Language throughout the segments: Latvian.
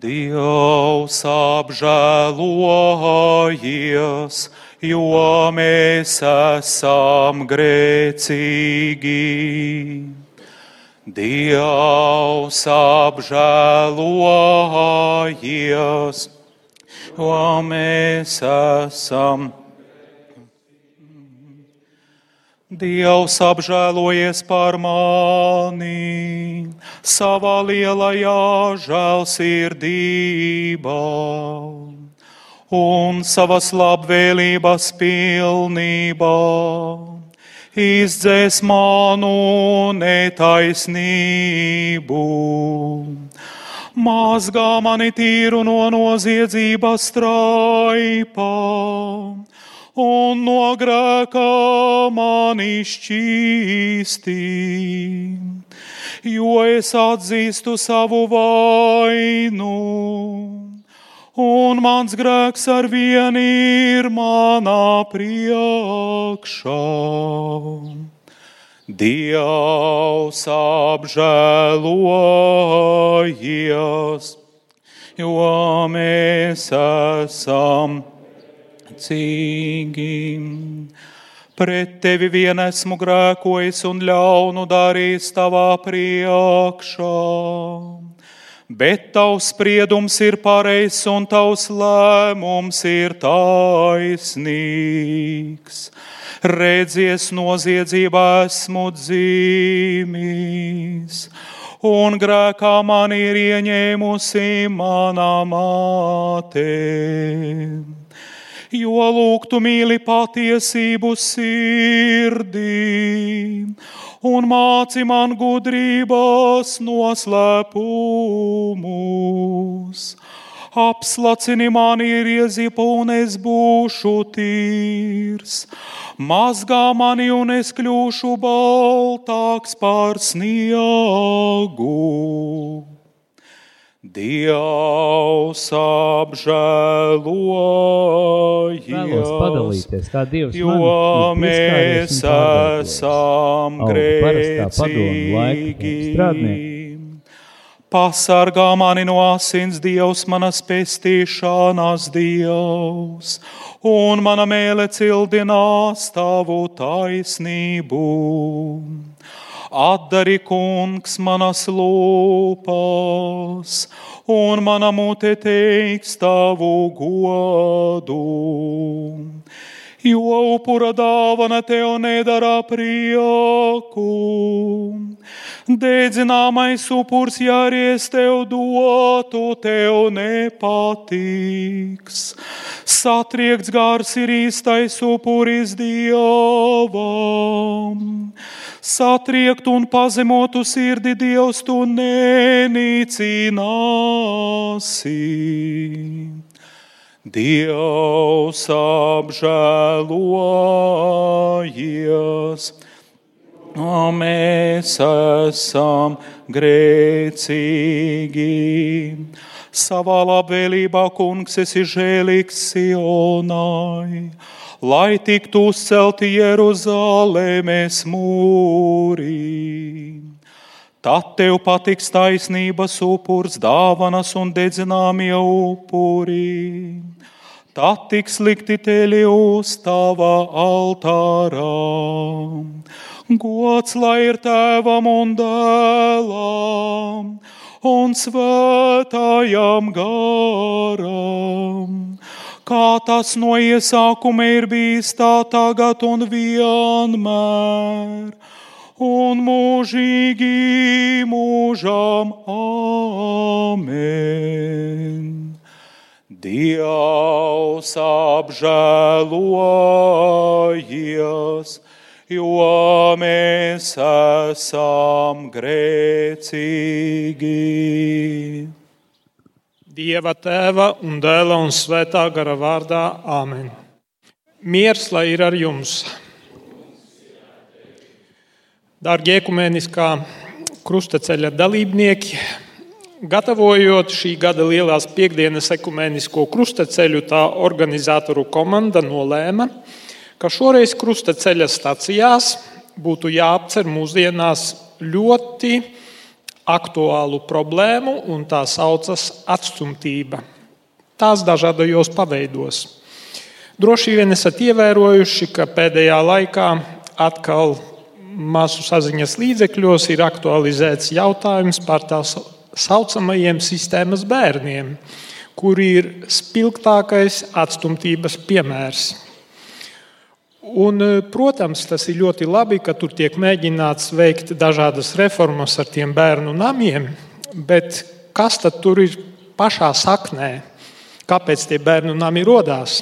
Dievs apžēlojies, jo mēs esam grēcīgi. Dievs apžēlojies, jo mēs esam. Dievs apžēlojies par mani savā lielajā žēlsirdībā un savas labvēlības pilnībā. Izdzēs manu netaisnību, mazgā mani tīru no noziedzības straipām un no grēka mani šķīstī. Jo es atzīstu savu vainu, un mans grēks ar vienu ir manā priekšā. Dievs apžēlojies, jo mēs esam spēcīgi. Pret tevi vien esmu grēkojis un ļaunu darījis tavā priekšā. Bet tavs spriedums ir pareizs un tavs lēmums ir taisnīgs. Redzies, noziedzībā esmu dzīvis, un grēkā man ir ieņēmusi manā māte jo lūgtu mīli patiesību sirdī un māci man gudrības noslēpumus. Apslacini mani ir iezīpa un es būšu tīrs. Mazgā mani un es kļūšu baltāks par sniegu. Dievs apžēlojies, jo man ir mēs esam grēcīgi. Pasargā mani no asins Dievs, manas pestīšanās Dievs, un mana mēlē cildinās tavu taisnību. Atdari kungs manas lūpas, un mana mute teiks tavu godu. Jo upura dāvana tev nedara prieku. Dedzināmais upurs, ja arī es tev dotu, tev nepatiks. Satriekts gars ir īstais upuris dievam. Satriekt un pazemotu sirdi Dievs tu nenīcināsi. Dievs apžēlojies, mēs esam grēcīgi. Savā labvēlībā, kungs, esi žēlīgs Sionai, lai tiktu uzcelti Jeruzalemes mūri. Tad tev patiks taisnības upurs, dāvanas un dedzināmie upuri. Tad tiks likti teļi uz tava altārā. Gods lai ir tēvam un dēlam un svētājam garam. Kā tas no iesākuma ir bijis tā tagad un vienmēr un mūžīgi mūžam amen. Dievs apžēlojies, jo mēs esam grēcīgi. Dieva tēva un dēla un svētā gara vārdā Āmen. Miers lai ir ar jums! Dārgie ekumēniskā krustaceļa dalībnieki, gatavojot šī gada lielās piekdienas ekumēnisko krustaceļu, tā organizatoru komanda nolēma, ka šoreiz krustaceļa stacijās būtu jāapcer mūsdienās ļoti aktuālu problēmu, un tā saucas atstumtība. Tās dažādajos paveidos. Droši vien esat ievērojuši, ka pēdējā laikā atkal masu saziņas līdzekļos ir aktualizēts jautājums par tā saucamajiem sistēmas bērniem, kuri ir spilgtākais atstumtības piemērs. Un, protams, tas ir ļoti labi, ka tur tiek mēģināts veikt dažādas reformas ar tiem bērnu namiem, bet kas tad tur ir pašā saknē? Kāpēc tie bērnu nami radās?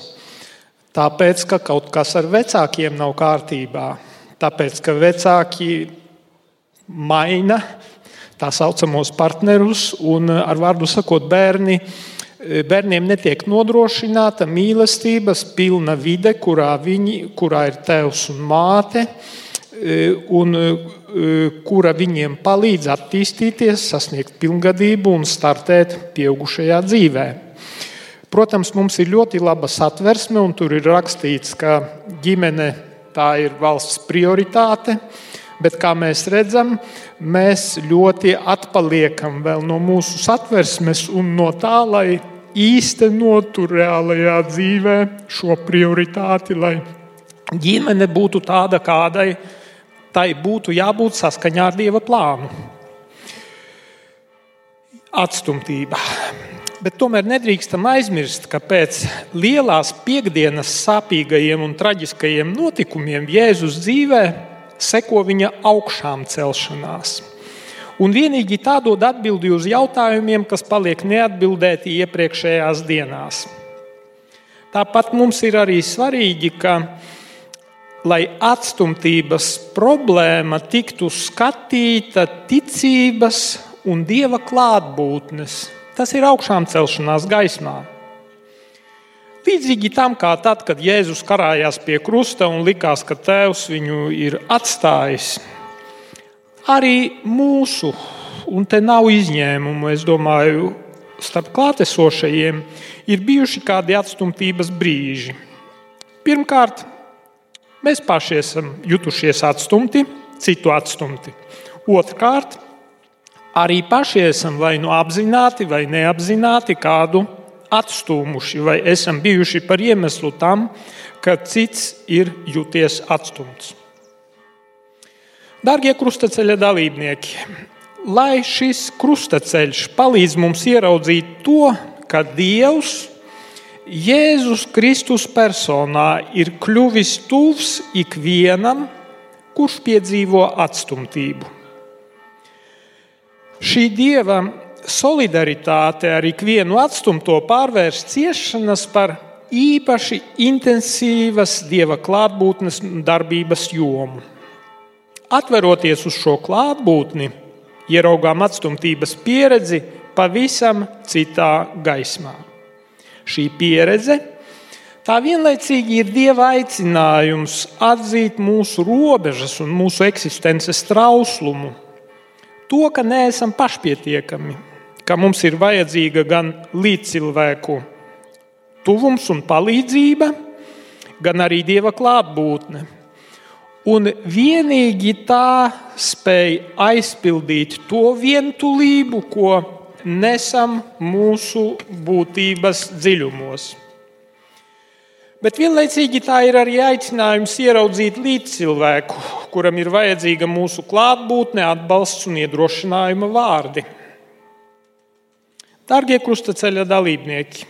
Tāpēc, ka kaut kas ar vecākiem nav kārtībā Tāpēc, ka vecāki maina tā saucamos partnerus, un ar vārdu sakot, bērni, bērniem netiek nodrošināta mīlestības pilna vide, kurā, viņi, kurā ir tēvs un māte, un kura viņiem palīdz attīstīties, sasniegt pilngadību un startēt pieaugušajā dzīvē. Protams, mums ir ļoti laba satversme, un tur ir rakstīts, ka ģimene tā ir valsts prioritāte. Bet, kā mēs redzam, mēs ļoti atpaliekam no mūsu satversmes un no tā, lai īstenotu reālajā dzīvē šo prioritāti, lai ģimene būtu tāda, kādai tai būtu jābūt saskaņā ar Dieva plānu. Atstumtība. Bet tomēr nedrīkstam aizmirst, ka pēc lielās piekdienas sāpīgajiem un traģiskajiem notikumiem Jēzus dzīvē seko viņa augšām celšanās. Un vienīgi tā dod atbildi uz jautājumiem, kas paliek neatbildēti iepriekšējās dienās. Tāpat mums ir arī svarīgi, ka, lai atstumtības problēma tiktu skatīta ticības un dieva klātbūtnes Tas ir augšām celšanās gaismā. Līdzīgi tam, kā tad, kad Jēzus karājās pie krusta un likās, ka Tēvs viņu ir atstājis, arī mūsu, un te nav izņēmumu, es domāju, starp klātesošajiem ir bijuši kādi atstumtības brīži. Pirmkārt, mēs paši esam jutušies atstumti, citu atstumti. Otrkārt, arī paši esam vai nu apzināti vai neapzināti kādu atstūmuši, vai esam bijuši par iemeslu tam, ka cits ir jūties atstumts. Darbie krustaceļa dalībnieki, lai šis krustaceļš palīdz mums ieraudzīt to, ka Dievs Jēzus Kristus personā ir kļuvis tuvs ikvienam, kurš piedzīvo atstumtību. Šī dieva solidaritāte ar ikvienu atstumto pārvērst ciešanas par īpaši intensīvas dieva klātbūtnes darbības jomu. Atveroties uz šo klātbūtni, ieraugām atstumtības pieredzi pavisam citā gaismā. Šī pieredze tā vienlaicīgi ir dieva aicinājums atzīt mūsu robežas un mūsu eksistences trauslumu to, ka neesam pašpietiekami, ka mums ir vajadzīga gan līdzcilvēku tuvums un palīdzība, gan arī dieva klātbūtne. Un vienīgi tā spēj aizpildīt to vientulību, ko nesam mūsu būtības dziļumos. Bet vienlaicīgi tā ir arī aicinājums ieraudzīt līdzcilvēku, kuram ir vajadzīga mūsu klātbūtne, atbalsts un iedrošinājuma vārdi. Darbie krustaceļa dalībnieki,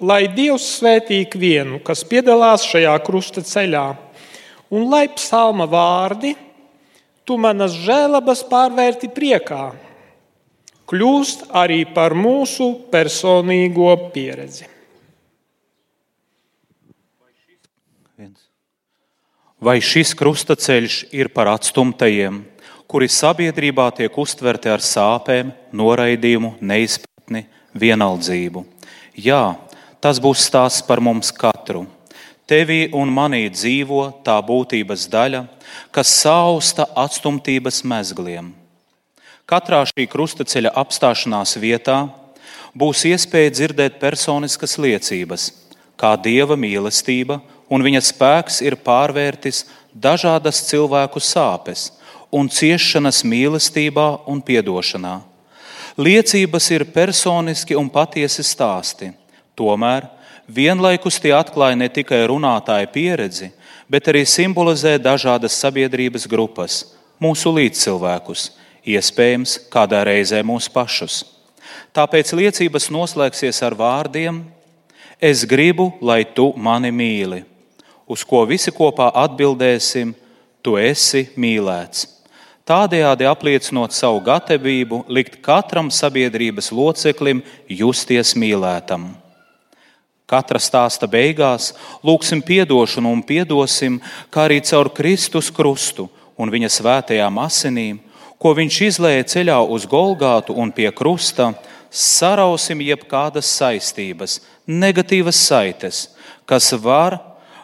lai Dievs svētī ikvienu, kas piedalās šajā krustaceļā, un lai psalma vārdi, tu manas žēlabas pārvērti priekā, kļūst arī par mūsu personīgo pieredzi. Vai šis krustaceļš ir par atstumtajiem, kuri sabiedrībā tiek uztverti ar sāpēm, noraidījumu, neizpratni, vienaldzību? Jā, tas būs stāsts par mums katru. Tevī un manī dzīvo tā būtības daļa, kas sausta atstumtības mezgliem. Katrā šī krustaceļa apstāšanās vietā būs iespēja dzirdēt personiskas liecības, kā dieva mīlestība un viņa spēks ir pārvērtis dažādas cilvēku sāpes un ciešanas mīlestībā un piedošanā, Liecības ir personiski un patiesi stāsti. Tomēr vienlaikus tie atklāja ne tikai runātāju pieredzi, bet arī simbolizē dažādas sabiedrības grupas, mūsu līdzcilvēkus, iespējams, kādā reizē mūsu pašus. Tāpēc liecības noslēgsies ar vārdiem: Es gribu, lai tu mani mīli, uz ko visi kopā atbildēsim: Tu esi mīlēts. Tādējādi apliecinot savu gatavību likt katram sabiedrības loceklim justies mīlētam. Katra stāsta beigās lūgsim atdošanu un piedosim, kā arī caur Kristus krustu un viņa svētajām asinīm, ko viņš izlēja ceļā uz Golgātu un pie krusta, sarausim jebkādas saistības, negatīvas saites, kas var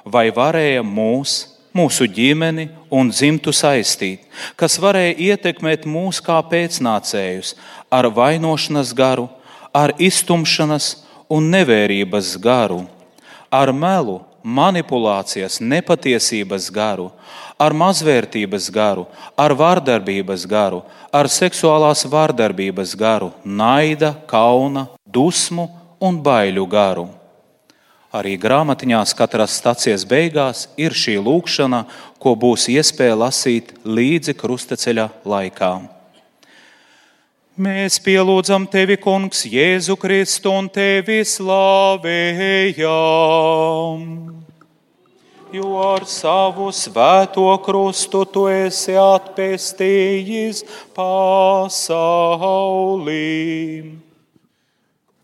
vai varēja mūs, mūsu ģimeni un dzimtu saistīt, kas varēja ietekmēt mūs kā pēcnācējus ar vainošanas garu, ar iztumšanas un nevērības garu, ar melu, manipulācijas, nepatiesības garu, ar mazvērtības garu, ar vārdarbības garu, ar seksuālās vārdarbības garu, naida, kauna, dusmu un baiļu garu. Arī grāmatiņās katras stācijas beigās ir šī lūkšana, ko būs iespēja lasīt līdzi krustaceļa laikā. Mēs pielūdzam tevi, Kungs, Jēzu Kristu un tevi slavējam. Jo ar savu svēto krustu tu esi atpestījis pasaulī.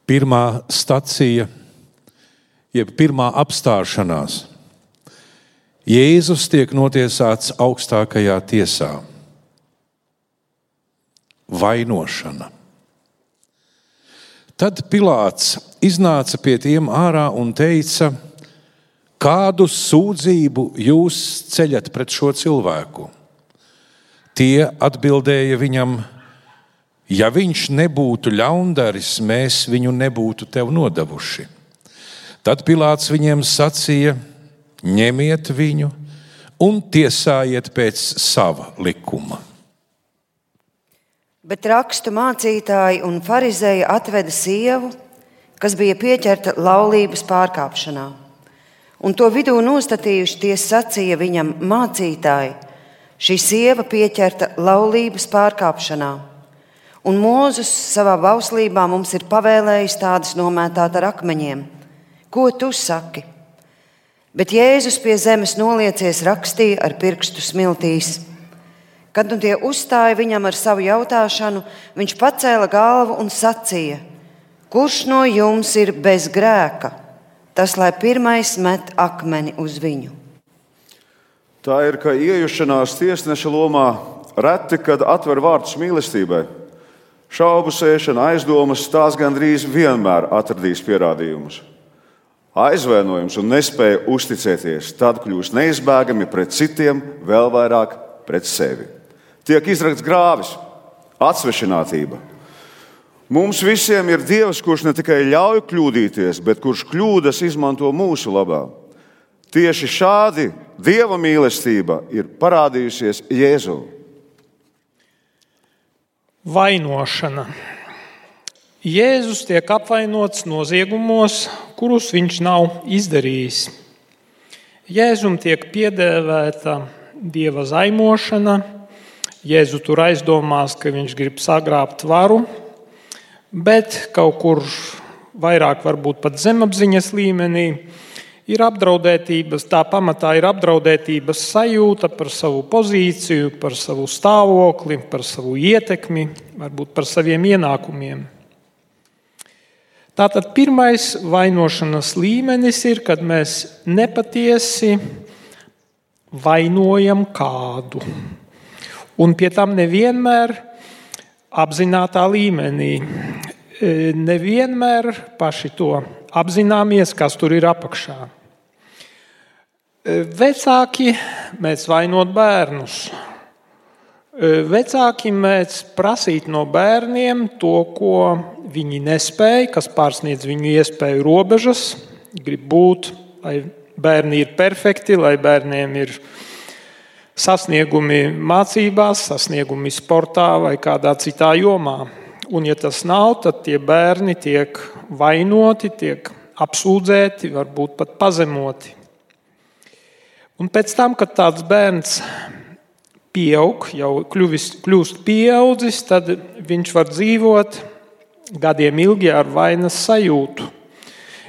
Pirmā stacija, jeb pirmā apstāšanās. Jēzus tiek notiesāts augstākajā tiesā vainošana. Tad Pilārs iznāca pie tiem ārā un teica, kādu sūdzību jūs ceļat pret šo cilvēku? Tie atbildēja viņam, ja viņš nebūtu ļaundaris, mēs viņu nebūtu tev nodevuši. Tad Pilārs viņiem sacīja: ņemiet viņu un tiesājiet pēc sava likuma. Bet rakstu mācītāji un farizēji atveda sievu, kas bija pieķerta laulības pārkāpšanā. Un to vidū nostatījuši tie sacīja viņam, mācītāji, šī sieva pieķerta laulības pārkāpšanā. Un Mūzus savā bauslībā mums ir pavēlējis tādas nomētāt ar akmeņiem. Ko tu saki? Bet Jēzus pie zemes noliecies rakstīja ar pirkstu smiltīs Kad nu tie uzstāja viņam ar savu jautāšanu, viņš pacēla galvu un sacīja: Kurš no jums ir bez grēka? Tas lai pirmais met akmeni uz viņu. Tā ir kā iejušanās tiesneša lomā, reti, kad atver vārdus mīlestībai. Šaubu sēšana, aizdomas, tās gandrīz vienmēr atradīs pierādījumus. Aizvainojums un nespēja uzticēties tad kļūst neizbēgami pret citiem, vēl vairāk pret sevi tiek izrakts grāvis, atsvešinātība. Mums visiem ir Dievs, kurš ne tikai ļauj kļūdīties, bet kurš kļūdas izmanto mūsu labā. Tieši šādi Dieva mīlestība ir parādījusies Jēzū. Vainošana. Jēzus tiek apvainots noziegumos, kurus viņš nav izdarījis. Jēzum tiek piedēvēta dieva zaimošana, Jēzu tur aizdomās, ka viņš grib sagrābt varu, bet kaut kur vairāk, varbūt pat zemapziņas līmenī, ir apdraudētības, tā pamatā ir apdraudētības sajūta par savu pozīciju, par savu stāvokli, par savu ietekmi, varbūt par saviem ienākumiem. Tātad pirmais vainošanas līmenis ir, kad mēs nepatiesi vainojam kādu un pie tam nevienmēr apzināta līmenī. E, nevienmēr paši to apzināmies, kas tur ir apakšā. E, vecāki mēdz vainot bērnus. E, vecāki mēdz prasīt no bērniem to, ko viņi nespēja, kas pārsniedz viņu iespēju robežas, grib būt, lai bērni ir perfekti, lai bērniem ir sasniegumi mācībās, sasniegumi sportā vai kādā citā jomā. un ja tas nav, tad tie bērni tiek vainoti, tiek apsūdzēti, varbūt pat pazemoti. Un pēc tam, kad tāds bērns pieaug, jau kļuvis, kļūst pieaudzis, tad viņš var dzīvot gadiem ilgi ar vainas sajūtu.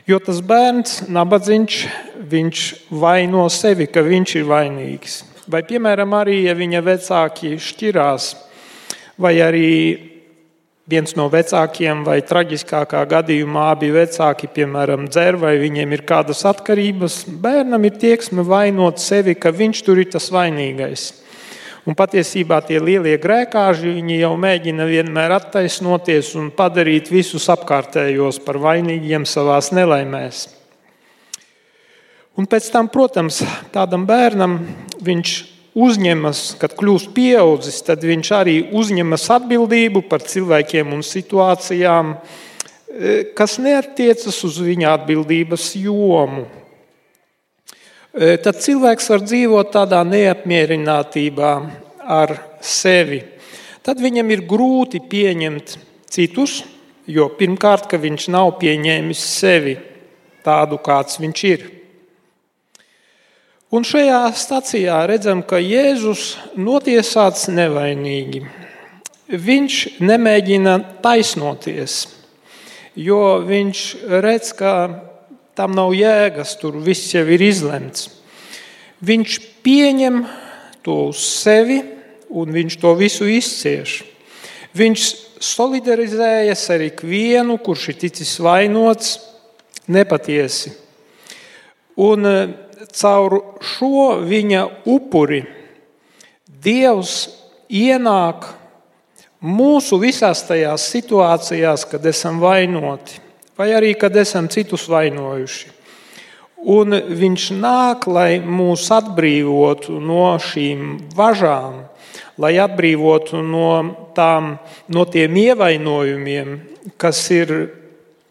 Jo tas bērns, nabadzīgs, viņš vaino sevi, ka viņš ir vainīgs. Vai, piemēram, arī, ja viņa vecāki šķirās, vai arī viens no vecākiem, vai traģiskākā gadījumā abi vecāki, piemēram, dzer, vai viņiem ir kādas atkarības, bērnam ir tieksme vainot sevi, ka viņš tur ir tas vainīgais. Un patiesībā tie lielie grēkāži jau mēģina vienmēr attaisnoties un padarīt visus apkārtējos par vainīgiem savā nelaimēs. Un pēc tam, protams, tādam bērnam viņš uzņemas, kad kļūst pieaudzis, tad viņš arī uzņemas atbildību par cilvēkiem un situācijām, e, kas neatiecas uz viņa atbildības jomu. Tad cilvēks var dzīvot tādā neapmierinātībā ar sevi. Tad viņam ir grūti pieņemt citus, jo pirmkārt, ka viņš nav pieņēmis sevi tādu, kāds viņš ir. Un šajā stacijā redzam, ka Jēzus notiesāts nevainīgi. Viņš nemēģina taisnoties, jo viņš redz, ka tam nav jēgas, tur viss jau ir izlemts. Viņš pieņem to uz sevi, un viņš to visu izcieš. Viņš solidarizējas ar ikvienu, kurš ir ticis vainots nepatiesi. Un e, caur šo viņa upuri Dievs ienāk mūsu visās tajās situācijās, kad esam vainoti vai arī kad esam citus vainojuši. Un viņš nāk, lai mūs atbrīvotu no šīm važām, lai atbrīvotu no, tām, no tiem ievainojumiem, kas ir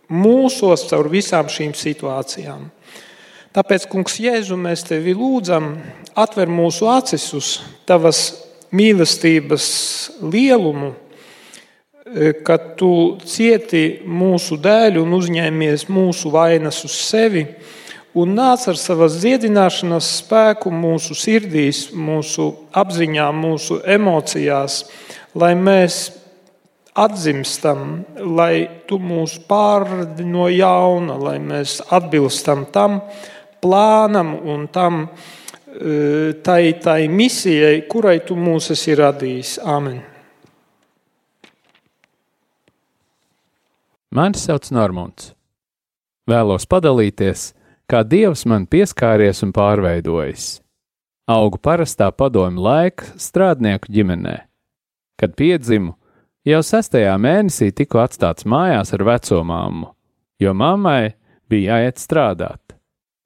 mūsos caur visām šīm situācijām. Tāpēc, Kungs, Jēzu, mēs tevi lūdzam, atver mūsu acis uz tavas mīlestības lielumu ka tu cieti mūsu dēļ un uzņēmies mūsu vainas uz sevi un nāc ar savas dziedināšanas spēku mūsu sirdīs, mūsu apziņā, mūsu emocijās, lai mēs atzimstam, lai tu mūs pārdi no jauna, lai mēs atbilstam tam plānam un tam e, tai, tai misijai, kurai tu mūs esi radījis. Amen. Mani sauc Normons. Vēlos padalīties, kā Dievs man pieskāries un pārveidojis. Augu parastā padomju laika strādnieku ģimenē. Kad piedzimu, jau sestajā mēnesī tiku atstāts mājās ar veco mammu, jo mammai bija jāiet strādāt.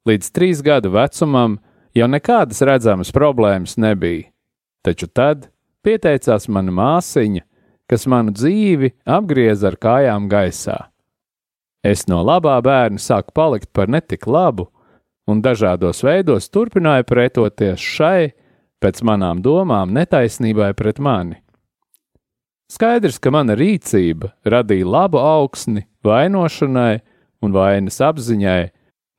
Līdz trīs gadu vecumam jau nekādas redzamas problēmas nebija, taču tad pieteicās mana māsiņa, kas manu dzīvi apgrieza ar kājām gaisā. Es no labā bērna sāku palikt par netik labu, un dažādos veidos turpināju pretoties šai, pēc manām domām, netaisnībai pret mani. Skaidrs, ka mana rīcība radīja labu augsni vainošanai un vainas apziņai.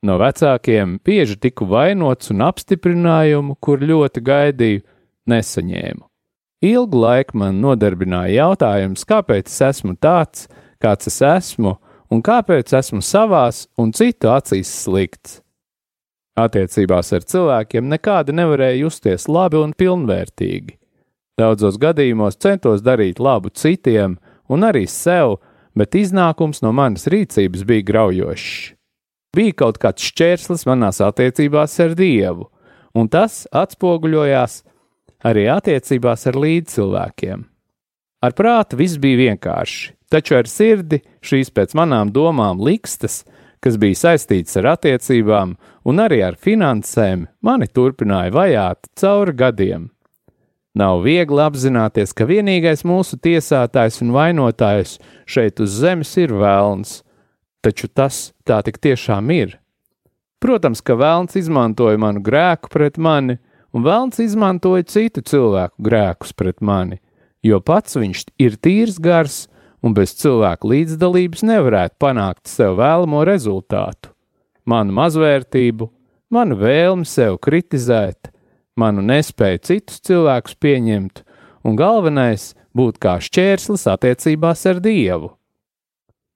No vecākiem bieži tiku vainots un apstiprinājumu, kur ļoti gaidīju, nesaņēmu. Ilgu laiku man nodarbināja jautājums, kāpēc es esmu tāds, kāds es esmu, un kāpēc esmu savās un citu acīs slikts. Attiecībās ar cilvēkiem nekādi nevarēja justies labi un pilnvērtīgi. Daudzos gadījumos centos darīt labu citiem un arī sev, bet iznākums no manas rīcības bija graujošs. Bija kaut kāds šķērslis manās attiecībās ar Dievu, un tas atspoguļojās arī attiecībās ar līdzcilvēkiem. Ar prātu viss bija vienkārši, taču ar sirdi šīs pēc manām domām likstas, kas bija saistītas ar attiecībām un arī ar finansēm, mani turpināja vajāt cauri gadiem. Nav viegli apzināties, ka vienīgais mūsu tiesātājs un vainotājs šeit uz zemes ir vēlns, taču tas tā tik tiešām ir. Protams, ka vēlns izmantoja manu grēku pret mani, un vēlns izmantoja citu cilvēku grēkus pret mani, jo pats viņš ir tīrs gars un bez cilvēku līdzdalības nevarētu panākt sev vēlamo rezultātu. Manu mazvērtību, manu vēlmi sev kritizēt, manu nespēju citus cilvēkus pieņemt, un galvenais - būt kā šķērslis attiecībās ar Dievu.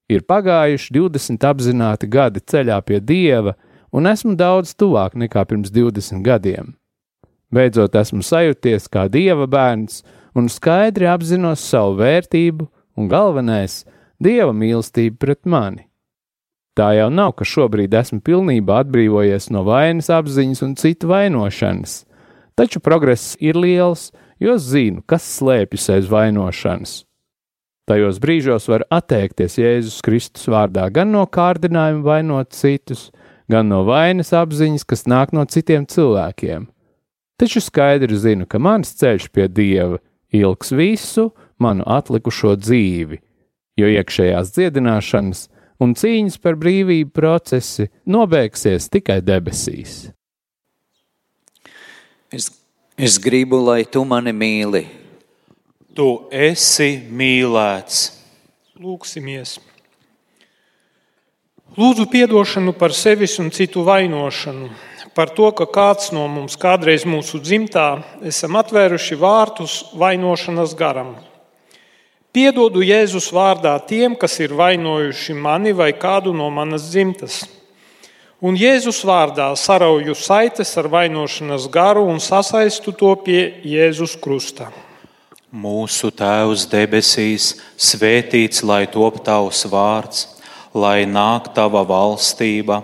Ir pagājuši 20 apzināti gadi ceļā pie Dieva, un esmu daudz tuvāk nekā pirms 20 gadiem. Beidzot, esmu sajūties kā Dieva bērns un skaidri apzinos savu vērtību un galvenais - Dieva mīlestību pret mani. Tā jau nav, ka šobrīd esmu pilnībā atbrīvojies no vainas apziņas un citu vainošanas, taču progress ir liels, jo zinu, kas slēpjas aiz vainošanas. Tajos brīžos var atteikties Jēzus Kristus vārdā gan no kārdinājuma vainot citus, gan no vainas apziņas, kas nāk no citiem cilvēkiem. Taču skaidri zinu, ka mans ceļš pie Dieva ilgs visu manu atlikušo dzīvi, jo iekšējās dziedināšanas un cīņas par brīvību procesi nobeigsies tikai debesīs. Es, es gribu, lai tu mani mīli. Tu esi mīlēts. Lūksimies! Lūdzu atdošanu par sevis un citu vainošanu, par to, ka kāds no mums kādreiz mūsu dzimtā esam atvēruši vārtus vainošanas garam. Piedodu Jēzus vārdā tiem, kas ir vainojuši mani vai kādu no manas dzimtas. Un Jēzus vārdā sarauju saites ar vainošanas garu un sasaistu to pie Jēzus krusta. Mūsu Tēvs debesīs, svētīts lai top tavs vārds, lai nāk tava valstība,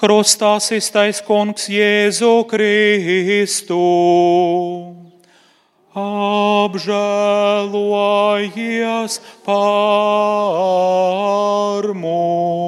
Krustā iztais kungs Jēzu Kristu. Apžēlojies par mums!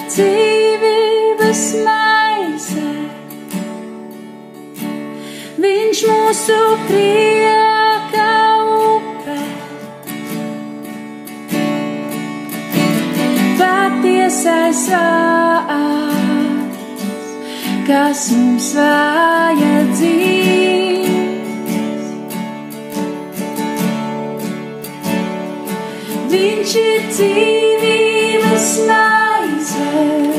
Ir dzīvības maize, Viņš mūsu prieka upe. Patiesais vārds, kas mums vajadzīgs. Viņš ir dzīvības maize, Viņš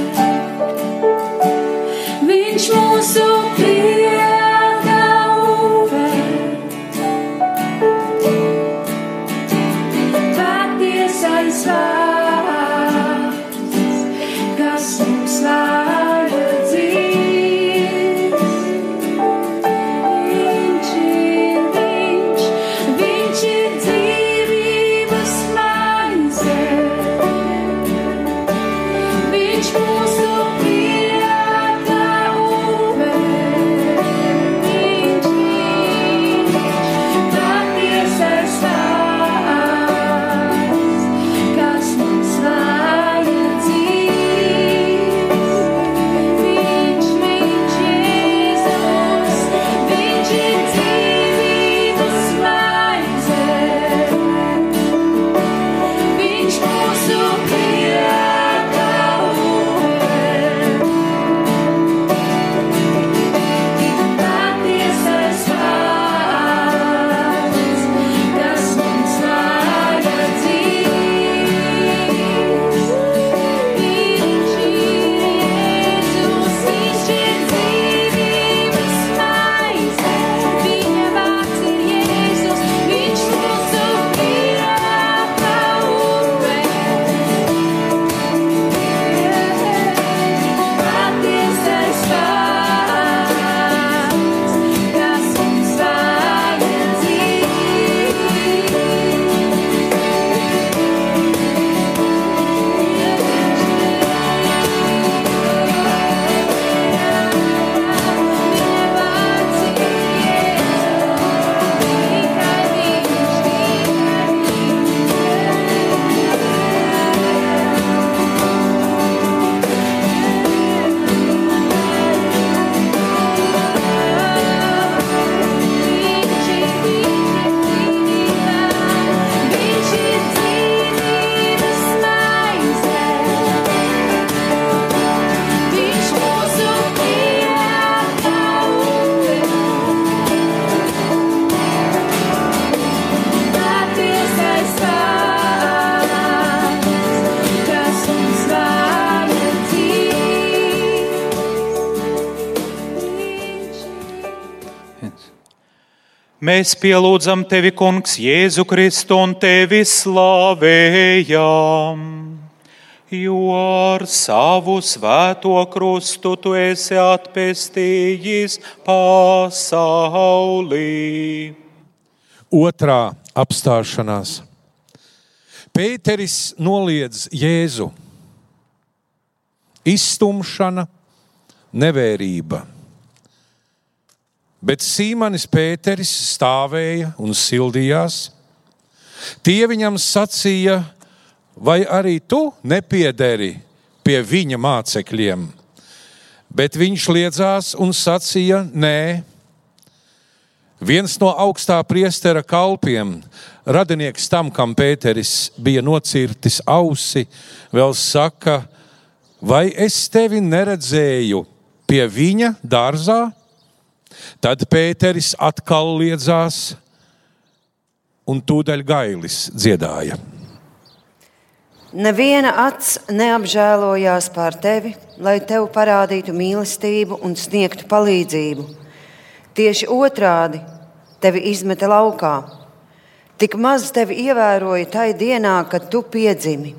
Mēs pielūdzam tevi, Kungs, Jēzu Kristu un tevi slavējam. Jo ar savu svēto krustu tu esi atpestījis pasaulī. Otrā apstāšanās. Pēteris noliedz Jēzu. Izstumšana, nevērība. Bet Sīmanis Pēteris stāvēja un sildījās. Tie viņam sacīja, vai arī tu nepiederi pie viņa mācekļiem? Bet viņš liedzās un sacīja, nē. Viens no augstā priestera kalpiem, radinieks tam, kam Pēteris bija nocirtis ausi, vēl saka, vai es tevi neredzēju pie viņa dārzā? Tad Pēteris atkal liedzās, un tūdaļ gailis dziedāja. Neviena acs neapžēlojās pār tevi, lai tev parādītu mīlestību un sniegtu palīdzību. Tieši otrādi tevi izmeta laukā. Tik maz tevi ievēroja tajā dienā, kad tu piedzimi.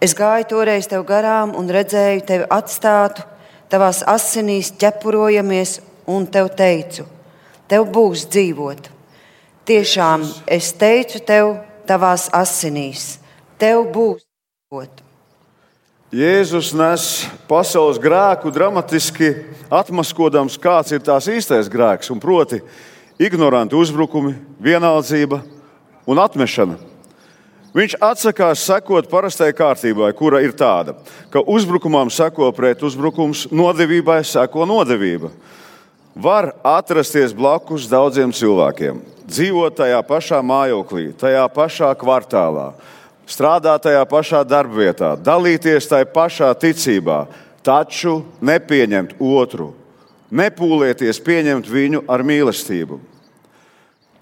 Es gāju toreiz tev garām un redzēju tevi atstātu, tavās asinīs ķepurojamies, un tev teicu, tev būs dzīvot. Tiešām es teicu tev, tavās asinīs, tev būs dzīvot. Jēzus nes pasaules grēku dramatiski atmaskodams, kāds ir tās īstais grēks, un proti, ignoranti uzbrukumi, vienaldzība un atmešana. Viņš atsakās sekot parastai kārtībai, kura ir tāda, ka uzbrukumam seko pret uzbrukums, nodevībai seko nodevība. Var atrasties blakus daudziem cilvēkiem, dzīvot tajā pašā mājoklī, tajā pašā kvartālā, strādāt tajā pašā darbvietā, dalīties tajā pašā ticībā, taču nepieņemt otru, nepūlieties pieņemt viņu ar mīlestību.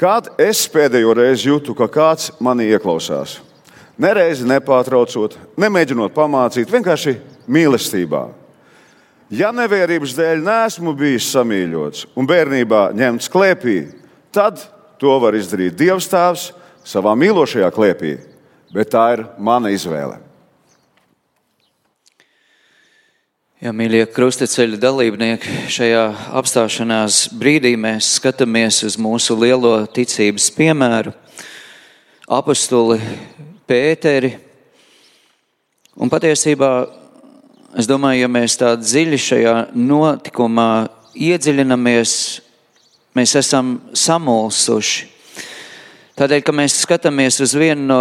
Kad es pēdējo reizi jūtu, ka kāds manī ieklausās, nereizi nepārtraucot, nemēģinot pamācīt, vienkārši mīlestībā. Ja nevērības dēļ neesmu bijis samīļots un bērnībā ņemts klēpī, tad to var izdarīt Dievs Tēvs savā mīlošajā klēpī, bet tā ir mana izvēle. Jā, mīļie krustaceļa dalībnieki, šajā apstāšanās brīdī mēs skatāmies uz mūsu lielo ticības piemēru, apakstuli Pēteri. Un patiesībā es domāju, ja mēs tā dziļi šajā notikumā iedziļinamies, mēs esam samulsuši. Tādēļ, ka mēs skatāmies uz vienu no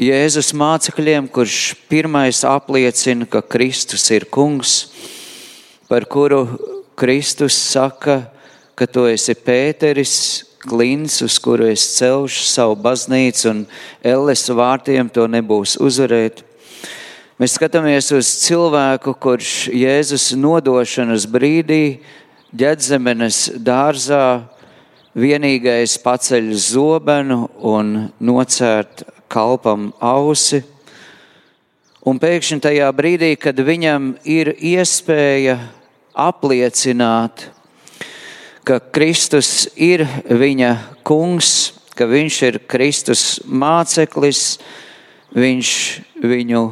Jēzus mācekļiem, kurš pirmais apliecina, ka Kristus ir kungs, par kuru Kristus saka, ka tu esi Pēteris, klins, uz kuru es celšu savu baznīcu, un Elles vārtiem to nebūs uzvarēt. Mēs skatāmies uz cilvēku, kurš Jēzus nodošanas brīdī ģedzemenes dārzā vienīgais paceļ zobenu un nocērt kalpam ausi. Un pēkšņi tajā brīdī, kad viņam ir iespēja apliecināt, ka Kristus ir viņa kungs, ka viņš ir Kristus māceklis, viņš viņu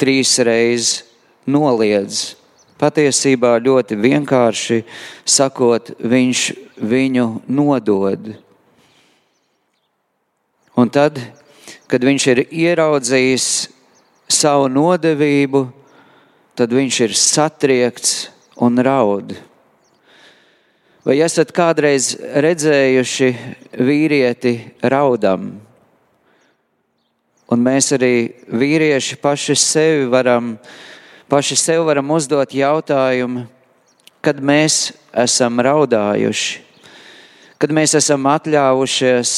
trīs reizes noliedz. Patiesībā ļoti vienkārši sakot, viņš viņu nodod. Un tad, kad viņš ir ieraudzījis savu nodevību, tad viņš ir satriekts un raud. Vai esat kādreiz redzējuši vīrieti raudam? Un mēs arī vīrieši paši sevi varam, paši sev varam uzdot jautājumu, kad mēs esam raudājuši, kad mēs esam atļāvušies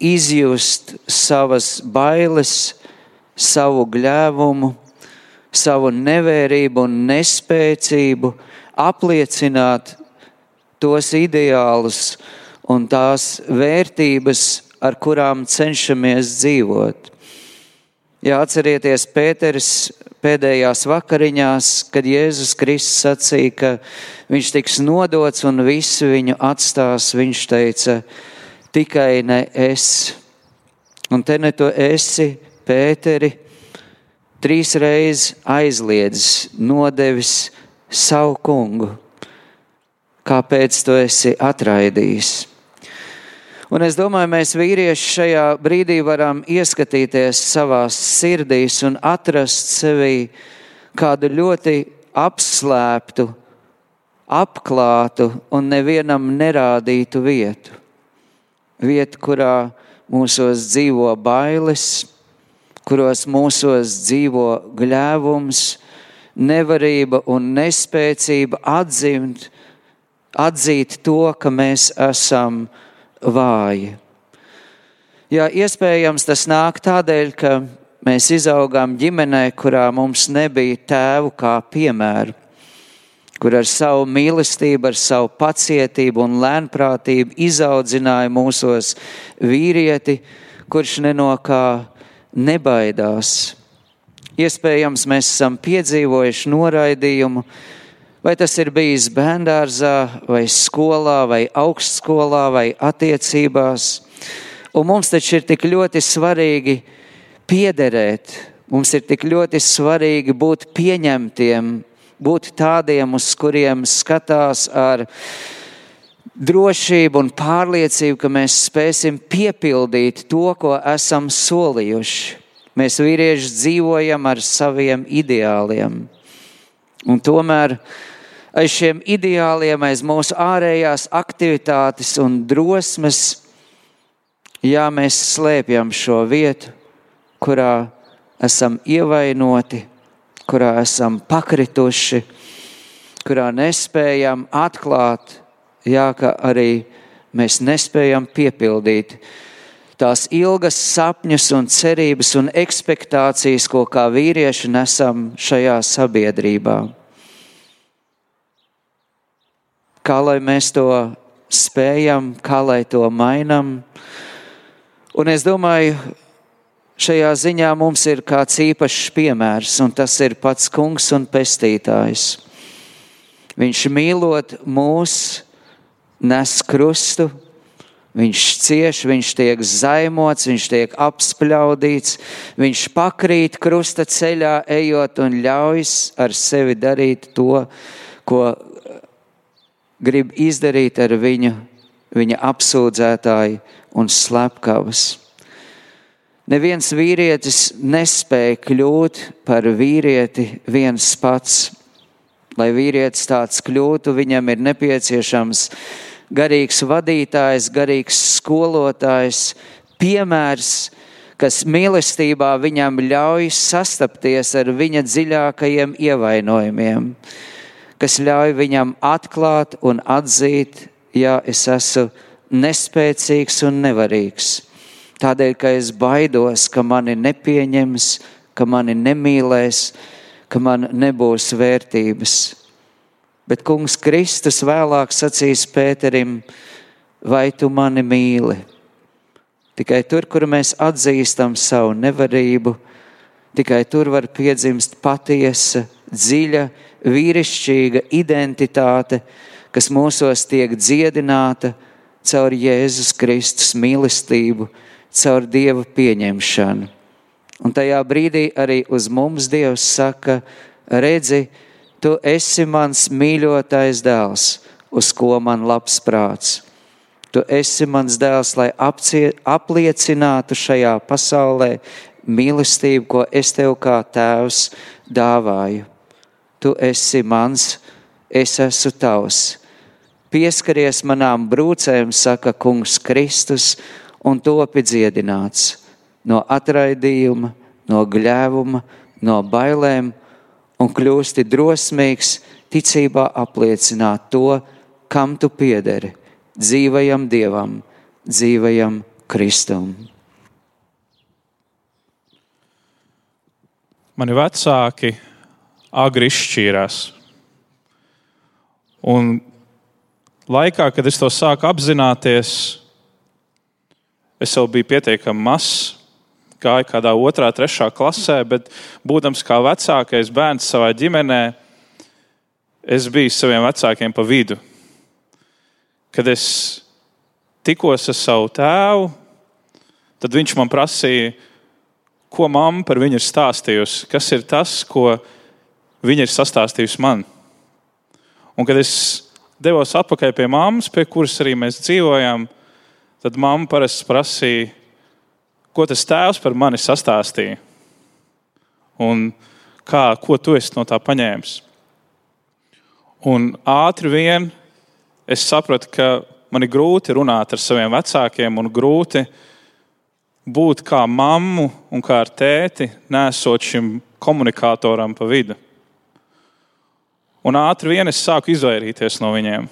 izjust savas bailes, savu gļēvumu, savu nevērību un nespēcību, apliecināt tos ideālus un tās vērtības, ar kurām cenšamies dzīvot. Jā, atcerieties, Pēters pēdējās vakariņās, kad Jēzus Kristus sacīja, ka viņš tiks nodots un visi viņu atstās, viņš teica, tikai ne es. Un te ne tu esi, Pēteri, trīs reizes aizliedzis, nodevis savu kungu. Kāpēc tu esi atraidījis? Un es domāju, mēs vīrieši šajā brīdī varam ieskatīties savā sirdīs un atrast sevī kādu ļoti apslēptu, apklātu un nevienam nerādītu vietu. Vietu, kurā mūsos dzīvo bailes, kuros mūsos dzīvo gļēvums, nevarība un nespēcība atzimt, atzīt to, ka mēs esam vāji. Jā, iespējams, tas nāk tādēļ, ka mēs izaugām ģimenē, kurā mums nebija tēvu kā piemēru, kur ar savu mīlestību, ar savu pacietību un lēnprātību izaudzināja mūsos vīrieti, kurš neno kā nebaidās. Iespējams, mēs esam piedzīvojuši noraidījumu, vai tas ir bijis bērngārzā, vai skolā, vai augstskolā, vai attiecībās. Un mums taču ir tik ļoti svarīgi piederēt, mums ir tik ļoti svarīgi būt pieņemtiem, būt tādiem, uz kuriem skatās ar drošību un pārliecību, ka mēs spēsim piepildīt to, ko esam solījuši. Mēs vīrieši dzīvojam ar saviem ideāliem. Un tomēr aiz šiem ideāliem, aiz mūsu ārējās aktivitātes un drosmes, jā, mēs slēpjam šo vietu, kurā esam ievainoti, kurā esam pakrituši, kurā nespējam atklāt, jā, ka arī mēs nespējam piepildīt tās ilgas sapņus un cerības un expectācijas, ko kā vīrieši nesam šajā sabiedrībā. Kā lai mēs to spējam, kā lai to mainām? Un es domāju, šajā ziņā mums ir kāds īpašs piemērs, un tas ir pats kungs un pestītājs. Viņš mīlot mūs, nes krustu, viņš cieš, viņš tiek zaimots, viņš tiek apspļaudīts, viņš pakrīt krusta ceļā, ejot un ļaujas ar sevi darīt to, ko grib izdarīt ar viņu, viņa apsūdzētāju un slepkavas. Neviens vīrietis nespēja kļūt par vīrieti viens pats. Lai vīrietis tāds kļūtu, viņam ir nepieciešams garīgs vadītājs, garīgs skolotājs, piemērs, kas mīlestībā viņam ļauj sastapties ar viņa dziļākajiem ievainojumiem, kas ļauj viņam atklāt un atzīt, ja es esmu nespēcīgs un nevarīgs. Tādēļ, ka es baidos, ka mani nepieņems, ka mani nemīlēs, ka man nebūs vērtības. Bet Kungs Kristus vēlāk sacīs Pēterim, vai tu mani mīli? Tikai tur, kur mēs atzīstam savu nevarību, tikai tur var piedzimst patiesa, dziļa, vīrišķīga identitāte, kas mūsos tiek dziedināta caur Jēzus Kristus mīlestību, caur Dieva pieņemšanu. Un tajā brīdī arī uz mums Dievs saka, redzi, tu esi mans mīļotais dēls, uz ko man labs prāts. Tu esi mans dēls, lai apcie, apliecinātu šajā pasaulē mīlestību, ko es tev kā tēvs dāvāju. Tu esi mans, es esmu tavs. Pieskaries manām brūcēm, saka Kungs Kristus, un topi dziedināts no atraidījuma, no gļēvuma, no bailēm, un kļūsti drosmīgs ticībā apliecināt to, kam tu piederi - dzīvajam Dievam, dzīvajam Kristum. Mani vecāki agri izšķīrās. Un laikā, kad es to sāku apzināties, es jau biju pietiekami mazs, gāju kādā otrā, trešā klasē, bet būdams kā vecākais bērns savā ģimenē, es biju saviem vecākiem pa vidu. Kad es tikos ar savu tēvu, tad viņš man prasīja, ko mamma par viņu ir stāstījusi, kas ir tas, ko viņa ir sastāstījusi man. Un kad es devos atpakaļ pie mammas, pie kuras arī mēs dzīvojām, tad mamma parasti prasīja, ko tas tēvs par mani sastāstīja un kā, ko tu esi no tā paņēmis. Un ātri vien es sapratu, ka man ir grūti runāt ar saviem vecākiem un grūti būt kā mammu un kā ar tēti, nesot šim komunikatoram pa vidu. Un ātri vien es sāku izvairīties no viņiem.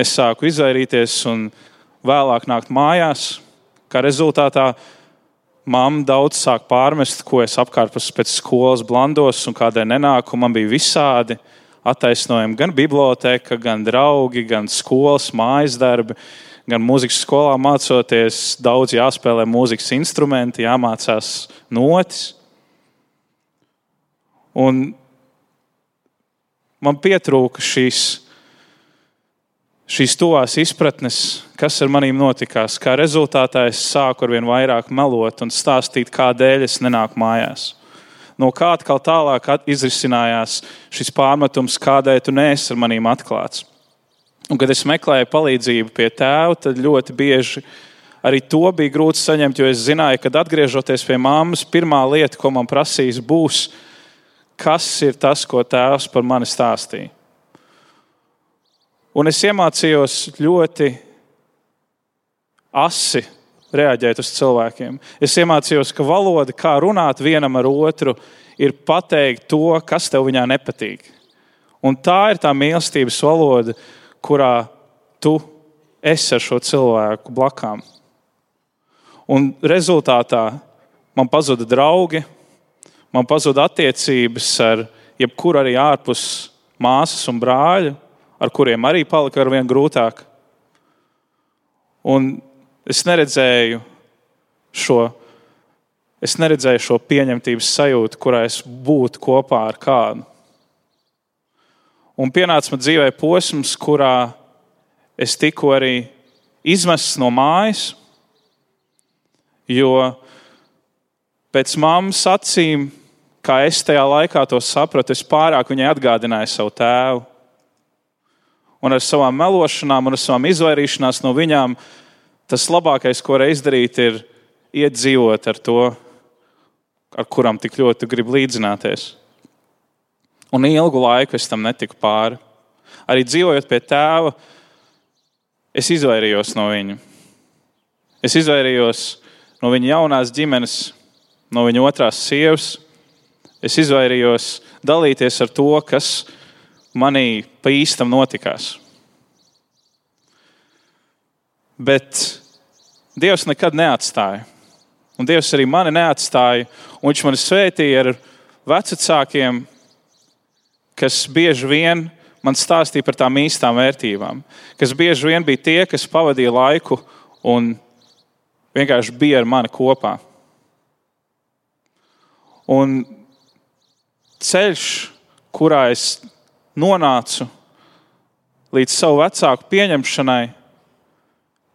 Es sāku izvairīties un vēlāk nākt mājās, kā rezultātā mamma daudz sāk pārmest, ko es apkārt pēc skolas blandos un kādai nenāku. Man bija visādi attaisnojumi, gan biblioteka, gan draugi, gan skolas mājas darbi. Gan mūzikas skolā mācoties, daudz jāspēlē mūzikas instrumenti, jāmācās notis. Un man pietrūka šīs, šīs tuvās izpratnes, kas ar maniem notikās. Kā rezultātā es sāku ar vien vairāk melot un stāstīt, kādēļ es nenāku mājās. No kā atkal tālāk izrisinājās šis pārmetums, kādēļ tu neesi ar maniem atklāts. Un, kad es meklēju palīdzību pie tēva, tad ļoti bieži arī to bija grūti saņemt, jo es zināju, ka atgriežoties pie māmas, pirmā lieta, ko man prasīs, būs, kas ir tas, ko tēvs par mani stāstīja. Un es iemācījos ļoti asi reaģēt uz cilvēkiem. Es iemācījos, ka valoda, kā runāt vienam ar otru, ir pateikt to, kas tev viņā nepatīk. Un tā ir tā mīlestības valoda, kurā tu esi ar šo cilvēku blakām. Un rezultātā man pazuda draugi, man pazuda attiecības ar jebkuru arī ārpus māsas un brāļa, ar kuriem arī palika ar vien grūtāk. Un es neredzēju šo, es neredzēju šo pieņemtības sajūtu, kurā es būtu kopā ar kādu. Un pienāca man dzīvē posms, kurā es tiku arī izmests no mājas, jo pēc mammas acīm, kā es tajā laikā to sapratu, es pārāk viņai atgādināju savu tēvu. Un ar savām melošanām, un ar savām izvairīšanās no viņām, tas labākais, ko var izdarīt, ir iet dzīvot ar to, ar kuram tik ļoti grib līdzināties. Un ilgu laiku es tam netiku pāri. Arī dzīvojot pie tēva, es izvairījos no viņa. Es izvairījos no viņa jaunās ģimenes, no viņa otrās sievas. Es izvairījos dalīties ar to, kas manī pa īstam notikās. Bet Dievs nekad neatstāja. Un Dievs arī mani neatstāja. Viņš mani svētīja ar vecākiem, kas bieži vien man stāstīja par tām īstām vērtībām, kas bieži vien bija tie, kas pavadīja laiku un vienkārši bija ar mani kopā. Un ceļš, kurā es nonācu līdz savu vecāku pieņemšanai,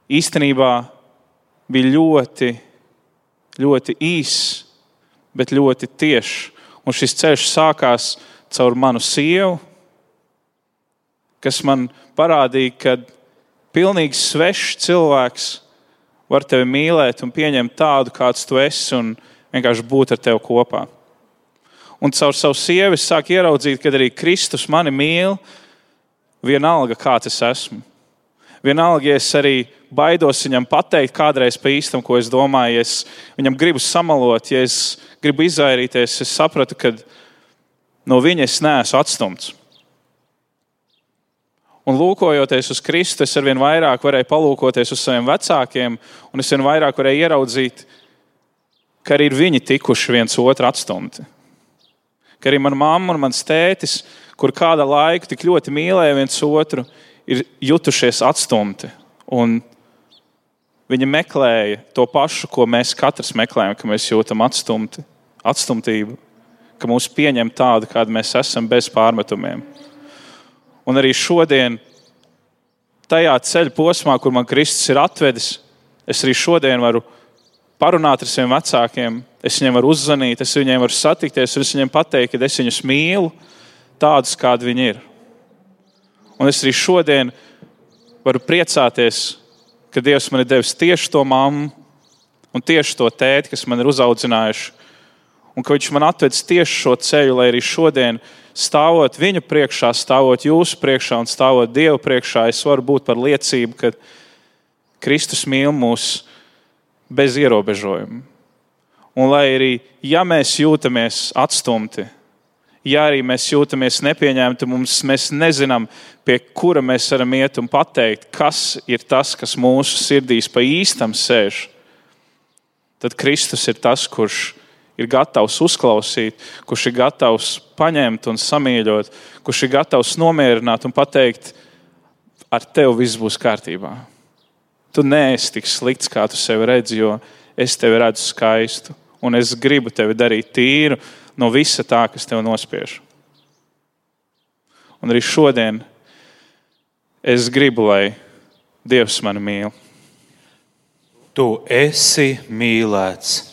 īstenībā bija ļoti, ļoti īss, bet ļoti tiešs. Un šis ceļš sākās caur manu sievu, kas man parādīja, ka pilnīgi svešs cilvēks var tevi mīlēt un pieņemt tādu, kāds tu esi, un vienkārši būt ar tevi kopā. Un caur savu sievu es sāku ieraudzīt, ka arī Kristus mani mīl, vienalga, kāds es esmu. Vienalga, ja es arī baidos viņam pateikt kādreiz pa īstam, ko es domāju, ja es viņam gribu samalot, ja es gribu izvairīties, es sapratu, ka no viņa es neesmu atstumts. Un lūkojoties uz Kristu, es arvien vairāk varēju palūkoties uz saviem vecākiem, un es vien vairāk varēju ieraudzīt, ka arī viņi tikuši viens otru atstumti. Ka arī mana mamma un mans tētis, kur kāda laika tik ļoti mīlēja viens otru, ir jutušies atstumti. Un viņi meklēja to pašu, ko mēs katrs meklējam, ka mēs jūtam atstumti, atstumtību, ka mūs pieņem tādu, kāda mēs esam, bez pārmetumiem. Un arī šodien, tajā ceļa posmā, kur man Kristus ir atvedis, es arī šodien varu parunāt ar saviem vecākiem, es viņiem varu uzzvanīt, es viņiem varu satikties, un es viņiem pateikt, ka es viņus mīlu tādus, kādi viņi ir. Un es arī šodien varu priecāties, ka Dievs man ir devis tieši to mammu un tieši to tēti, kas man ir uzaudzinājuši. Un ka Viņš man atvedis tieši šo ceļu, lai arī šodien, stāvot viņu priekšā, stāvot jūsu priekšā un stāvot Dievu priekšā, es varu būt par liecību, ka Kristus mīl mūs bez ierobežojuma. Un lai arī, ja mēs jūtamies atstumti, ja arī mēs jūtamies nepieņemti, mums, mēs nezinām, pie kura mēs varam iet un pateikt, kas ir tas, kas mūsu sirdīs pa īstam sēž, tad Kristus ir tas, kurš ir gatavs uzklausīt, kurš ir gatavs paņemt un samīļot, kurš ir gatavs nomierināt un pateikt, ar tevi viss būs kārtībā. Tu neesi tik slikts, kā tu sevi redzi, jo es tevi redzu skaistu, un es gribu tevi darīt tīru no visa tā, kas tev nospiež. Un arī šodien es gribu, lai Dievs mani mīl. Tu esi mīlēts.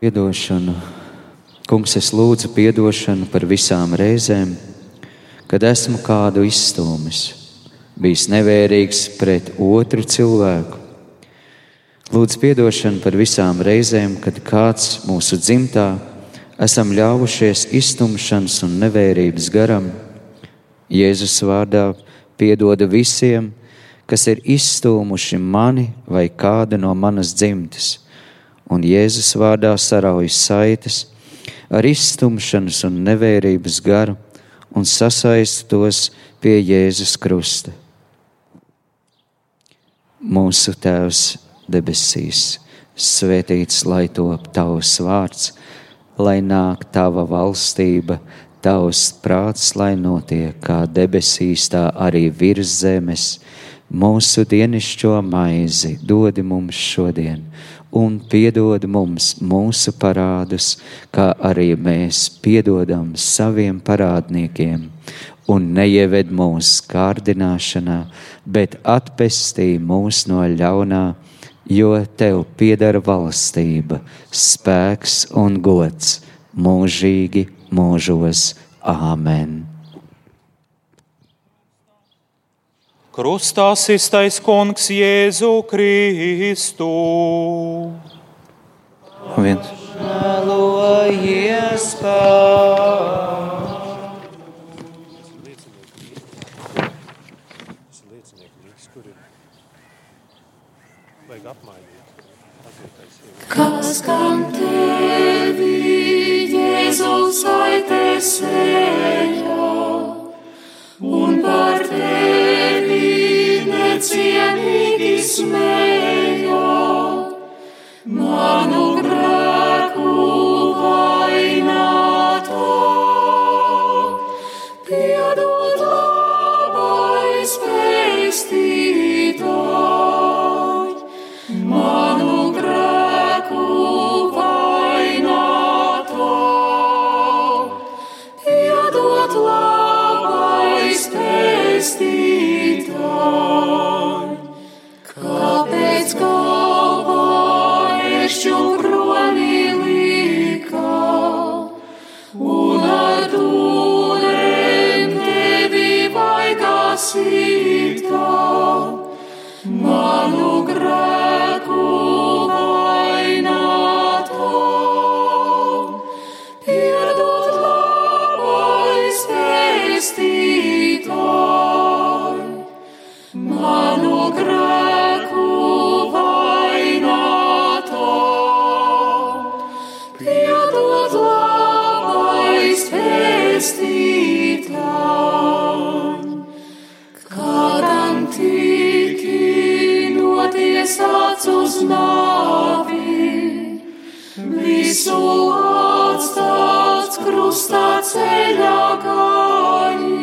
Piedošanu. Kungs, es lūdzu piedošanu par visām reizēm, kad esmu kādu izstūmis, bijis nevērīgs pret otru cilvēku. Lūdzu piedošanu par visām reizēm, kad kāds mūsu dzimtā esam ļāvušies iztumšanas un nevērības garam. Jēzus vārdā piedoda visiem, kas ir izstūmuši mani vai kādu no manas dzimtes un Jēzus vārdā sarauj saites ar izstumšanas un nevērības garu un sasaist tos pie Jēzus krusta. Mūsu Tēvs debesīs, svētīts lai top tavs vārds, lai nāk tava valstība, tavs prāts, lai notiek kā debesīs, tā arī virs zemes. Mūsu dienascho maizi dodi mums šodien, un piedod mums mūsu parādus, kā arī mēs piedodam saviem parādniekiem. Un neieved mūsu kārdināšanā, bet atpestī mūs no ļaunā, jo tev pieder valstība, spēks un gods mūžīgi mūžos. Āmen! Krustā iztais kungs Jēzu Kristu. Viens. Kas gan tevi, Jēzus, aitesēja, un par tevi necienīgi smēja, manu visu atstāts krustā ceļā gāji,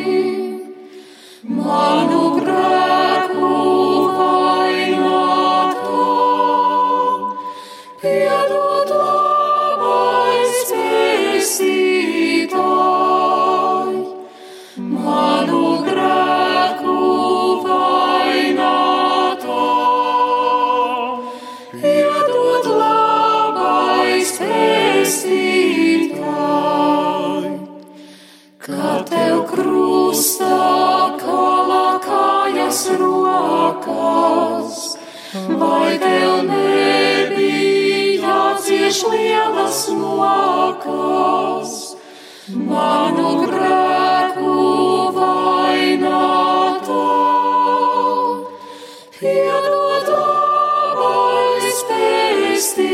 rokās, vai tev nebija jācieš lielas mokas, manu grēku vaināto. Piedod labais pestītāj,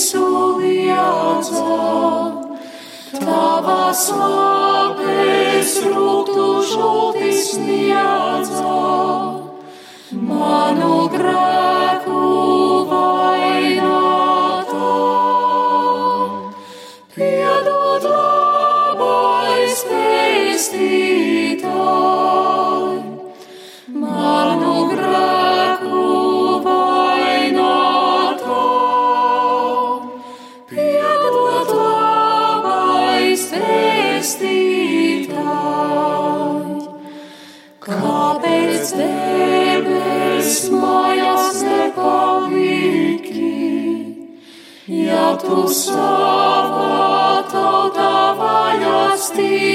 visu liedzam. Tavas labes rūktu žūtis niedzam. tu sava tauta vajastīki.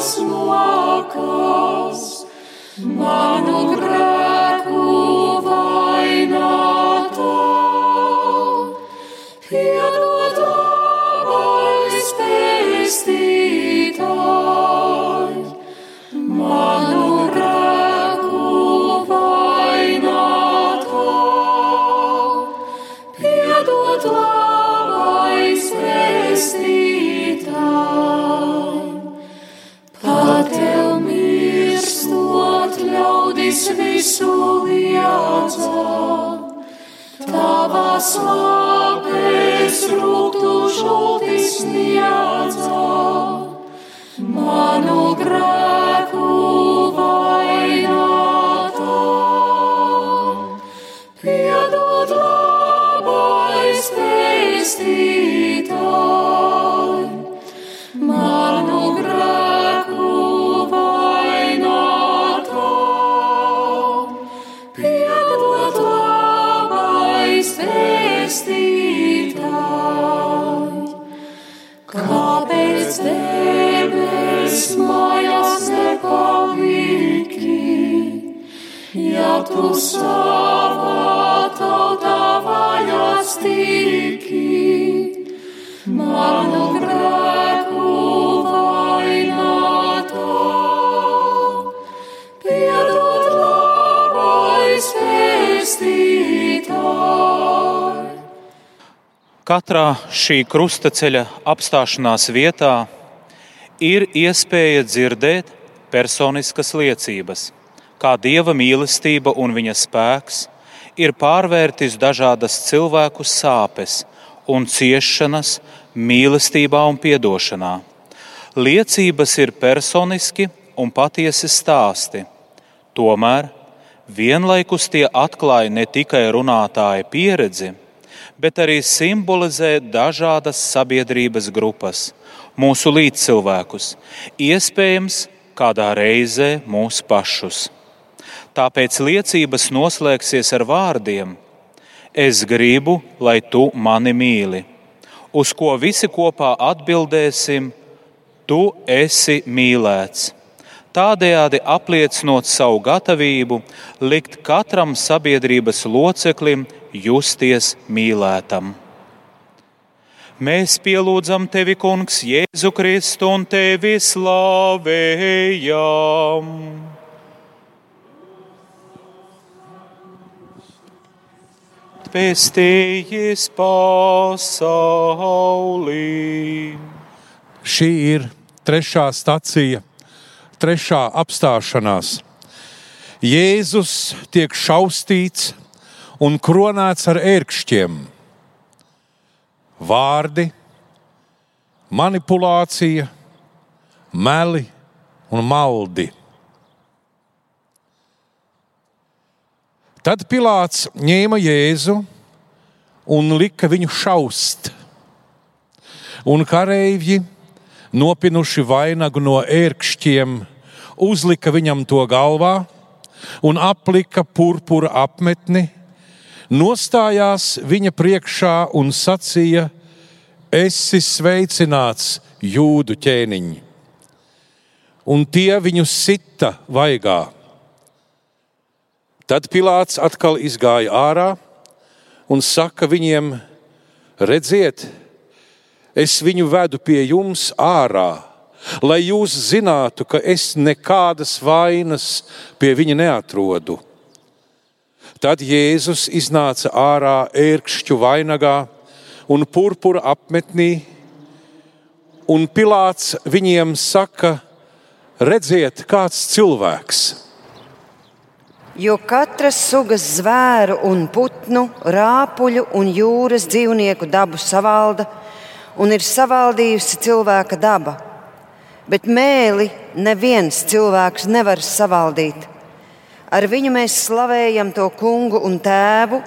Small. more. tu sava tauta vajas tiki, manu grēku vainotā, piedod labais pestītāj. Katrā šī krustaceļa apstāšanās vietā ir iespēja dzirdēt personiskas liecības – kā dieva mīlestība un viņa spēks ir pārvērtis dažādas cilvēku sāpes un ciešanas mīlestībā un piedošanā. Liecības ir personiski un patiesi stāsti. Tomēr vienlaikus tie atklāja ne tikai runātāja pieredzi, bet arī simbolizē dažādas sabiedrības grupas, mūsu līdzcilvēkus, iespējams, kādā reizē mūs pašus. Tāpēc liecības noslēgsies ar vārdiem: Es gribu, lai tu mani mīli, uz ko visi kopā atbildēsim: Tu esi mīlēts. Tādējādi apliecinot savu gatavību likt katram sabiedrības loceklim justies mīlētam. Mēs pielūdzam tevi, Kungs, Jēzu Kristu un tevi slavējam. Pēstījis pasaulī. Šī ir trešā stacija, trešā apstāšanās. Jēzus tiek šaustīts un kronēts ar ērkšķiem. Vārdi, manipulācija, meli un maldi. Tad Pilārs ņēma Jēzu un lika viņu šaust. Un kareivji, nopinuši vainagu no ērkšķiem, uzlika viņam to galvā un aplika purpura apmetni, nostājās viņa priekšā un sacīja: Esi sveicināts, jūdu ķēniņ! Un tie viņu sita vaigā Tad Pilārs atkal izgāja ārā un saka viņiem: Redziet, es viņu vedu pie jums ārā, lai jūs zinātu, ka es nekādas vainas pie viņa neatrodu. Tad Jēzus iznāca ārā ērkšķu vainagā un purpura apmetnī, un Pilārs viņiem saka: Redziet, kāds cilvēks! Jo katras sugas zvēru un putnu, rāpuļu un jūras dzīvnieku dabu savalda un ir savaldījusi cilvēka daba. Bet mēli neviens cilvēks nevar savaldīt. Ar viņu mēs slavējam to kungu un tēvu,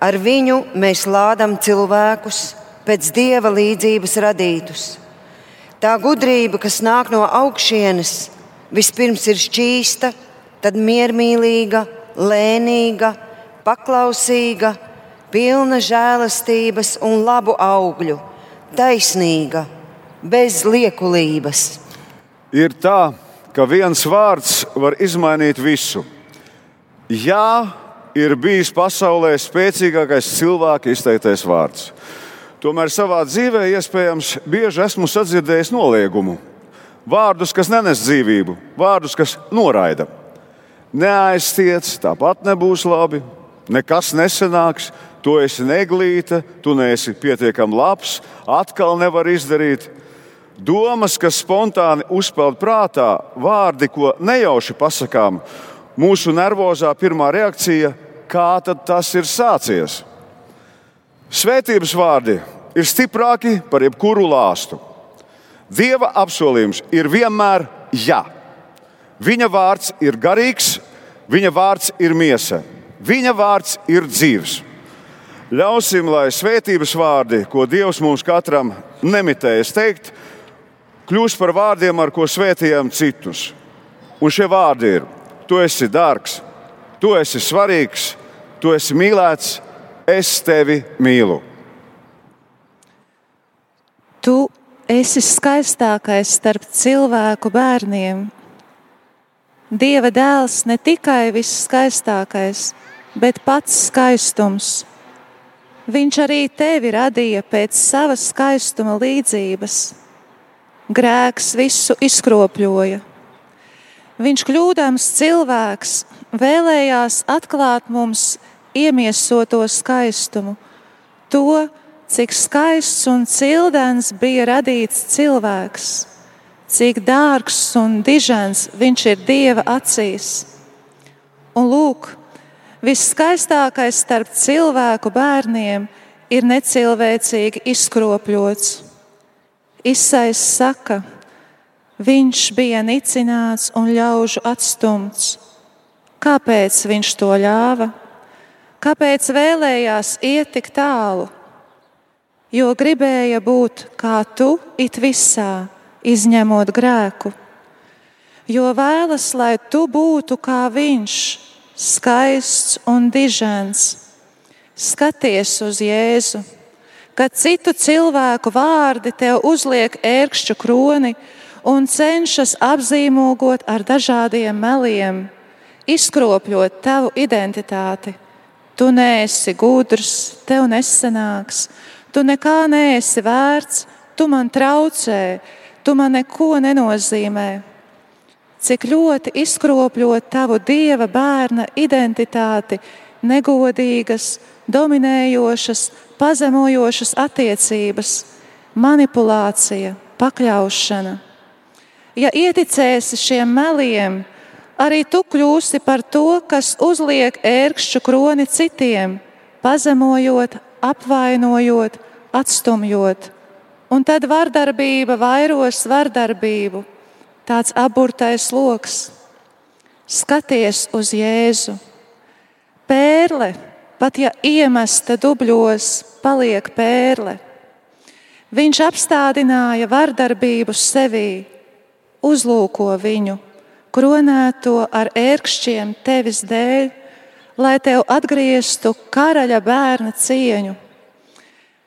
ar viņu mēs lādam cilvēkus pēc dieva līdzības radītus. Tā gudrība, kas nāk no augšienes, vispirms ir šķīsta tad miermīlīga, lēnīga, paklausīga, pilna žēlastības un labu augļu, taisnīga, bez liekulības. Ir tā, ka viens vārds var izmainīt visu. Jā, ir bijis pasaulē spēcīgākais cilvēka izteiktais vārds. Tomēr savā dzīvē iespējams bieži esmu sadzirdējis noliegumu. Vārdus, kas nenes dzīvību, vārdus, kas noraida neaiztiec, tāpat nebūs labi. Nekas nesanāks, tu esi neglīta, tu neesi pietiekami labs, atkal nevar izdarīt. Domas, kas spontāni uzpeld prātā, vārdi, ko nejauši pasakām, mūsu nervozā pirmā reakcija - kā tas ir sācies? Svētības vārdi ir stiprāki par jebkuru lāstu. Dieva apsolījums ir vienmēr jā. Viņa vārds ir garīgs, viņa vārds ir miesa, viņa vārds ir dzīves. Ļausim, lai svētības vārdi, ko Dievs mums katram nemitējas teikt, kļūst par vārdiem, ar ko svētījām citus. Un šie vārdi ir: Tu esi dārgs, tu esi svarīgs, tu esi mīlēts, es tevi mīlu. Tu esi skaistākais starp cilvēku bērniem, Dieva dēls ne tikai viss skaistākais, bet pats skaistums. Viņš arī tevi radīja pēc savas skaistuma līdzības. Grēks visu izkropļoja. Viņš kļūdams cilvēks vēlējās atklāt mums iemiesoto skaistumu, to, cik skaists un cildens bija radīts cilvēks, cik dārgs un dižens viņš ir Dieva acīs. Un lūk, viskaistākais starp cilvēku bērniem ir necilvēcīgi izkropļots. Izsais saka, viņš bija nicināts un ļaužu atstumts. Kāpēc viņš to ļāva? Kāpēc vēlējās iet tik tālu? Jo gribēja būt kā tu, it visā, izņemot grēku. Jo vēlas, lai tu būtu kā viņš, skaists un dižens. Skaties uz Jēzu, kad citu cilvēku vārdi tev uzliek ērkšķu kroni un cenšas apzīmogot ar dažādiem meliem, izkropļot tavu identitāti. Tu neesi gudrs, tev nesanāks, tu nekā neesi vērts, tu man traucē, tu man neko nenozīmē cik ļoti izkropļot tavu dieva bērna identitāti, negodīgas, dominējošas, pazemojošas attiecības, manipulācija, pakļaušana. Ja ieticēsi šiem meliem, arī tu kļūsi par to, kas uzliek ērkšķu kroni citiem, pazemojot, apvainojot, atstumjot. Un tad vardarbība vairos vardarbību tāds aburtais lokus. Skaties uz Jēzu. Pērle, pat ja iemesta dubļos, paliek pērle. Viņš apstādināja vardarbību sevī, uzlūko viņu, kronēto ar ērkšķiem tevis dēļ, lai tev atgrieztu karaļa bērna cieņu.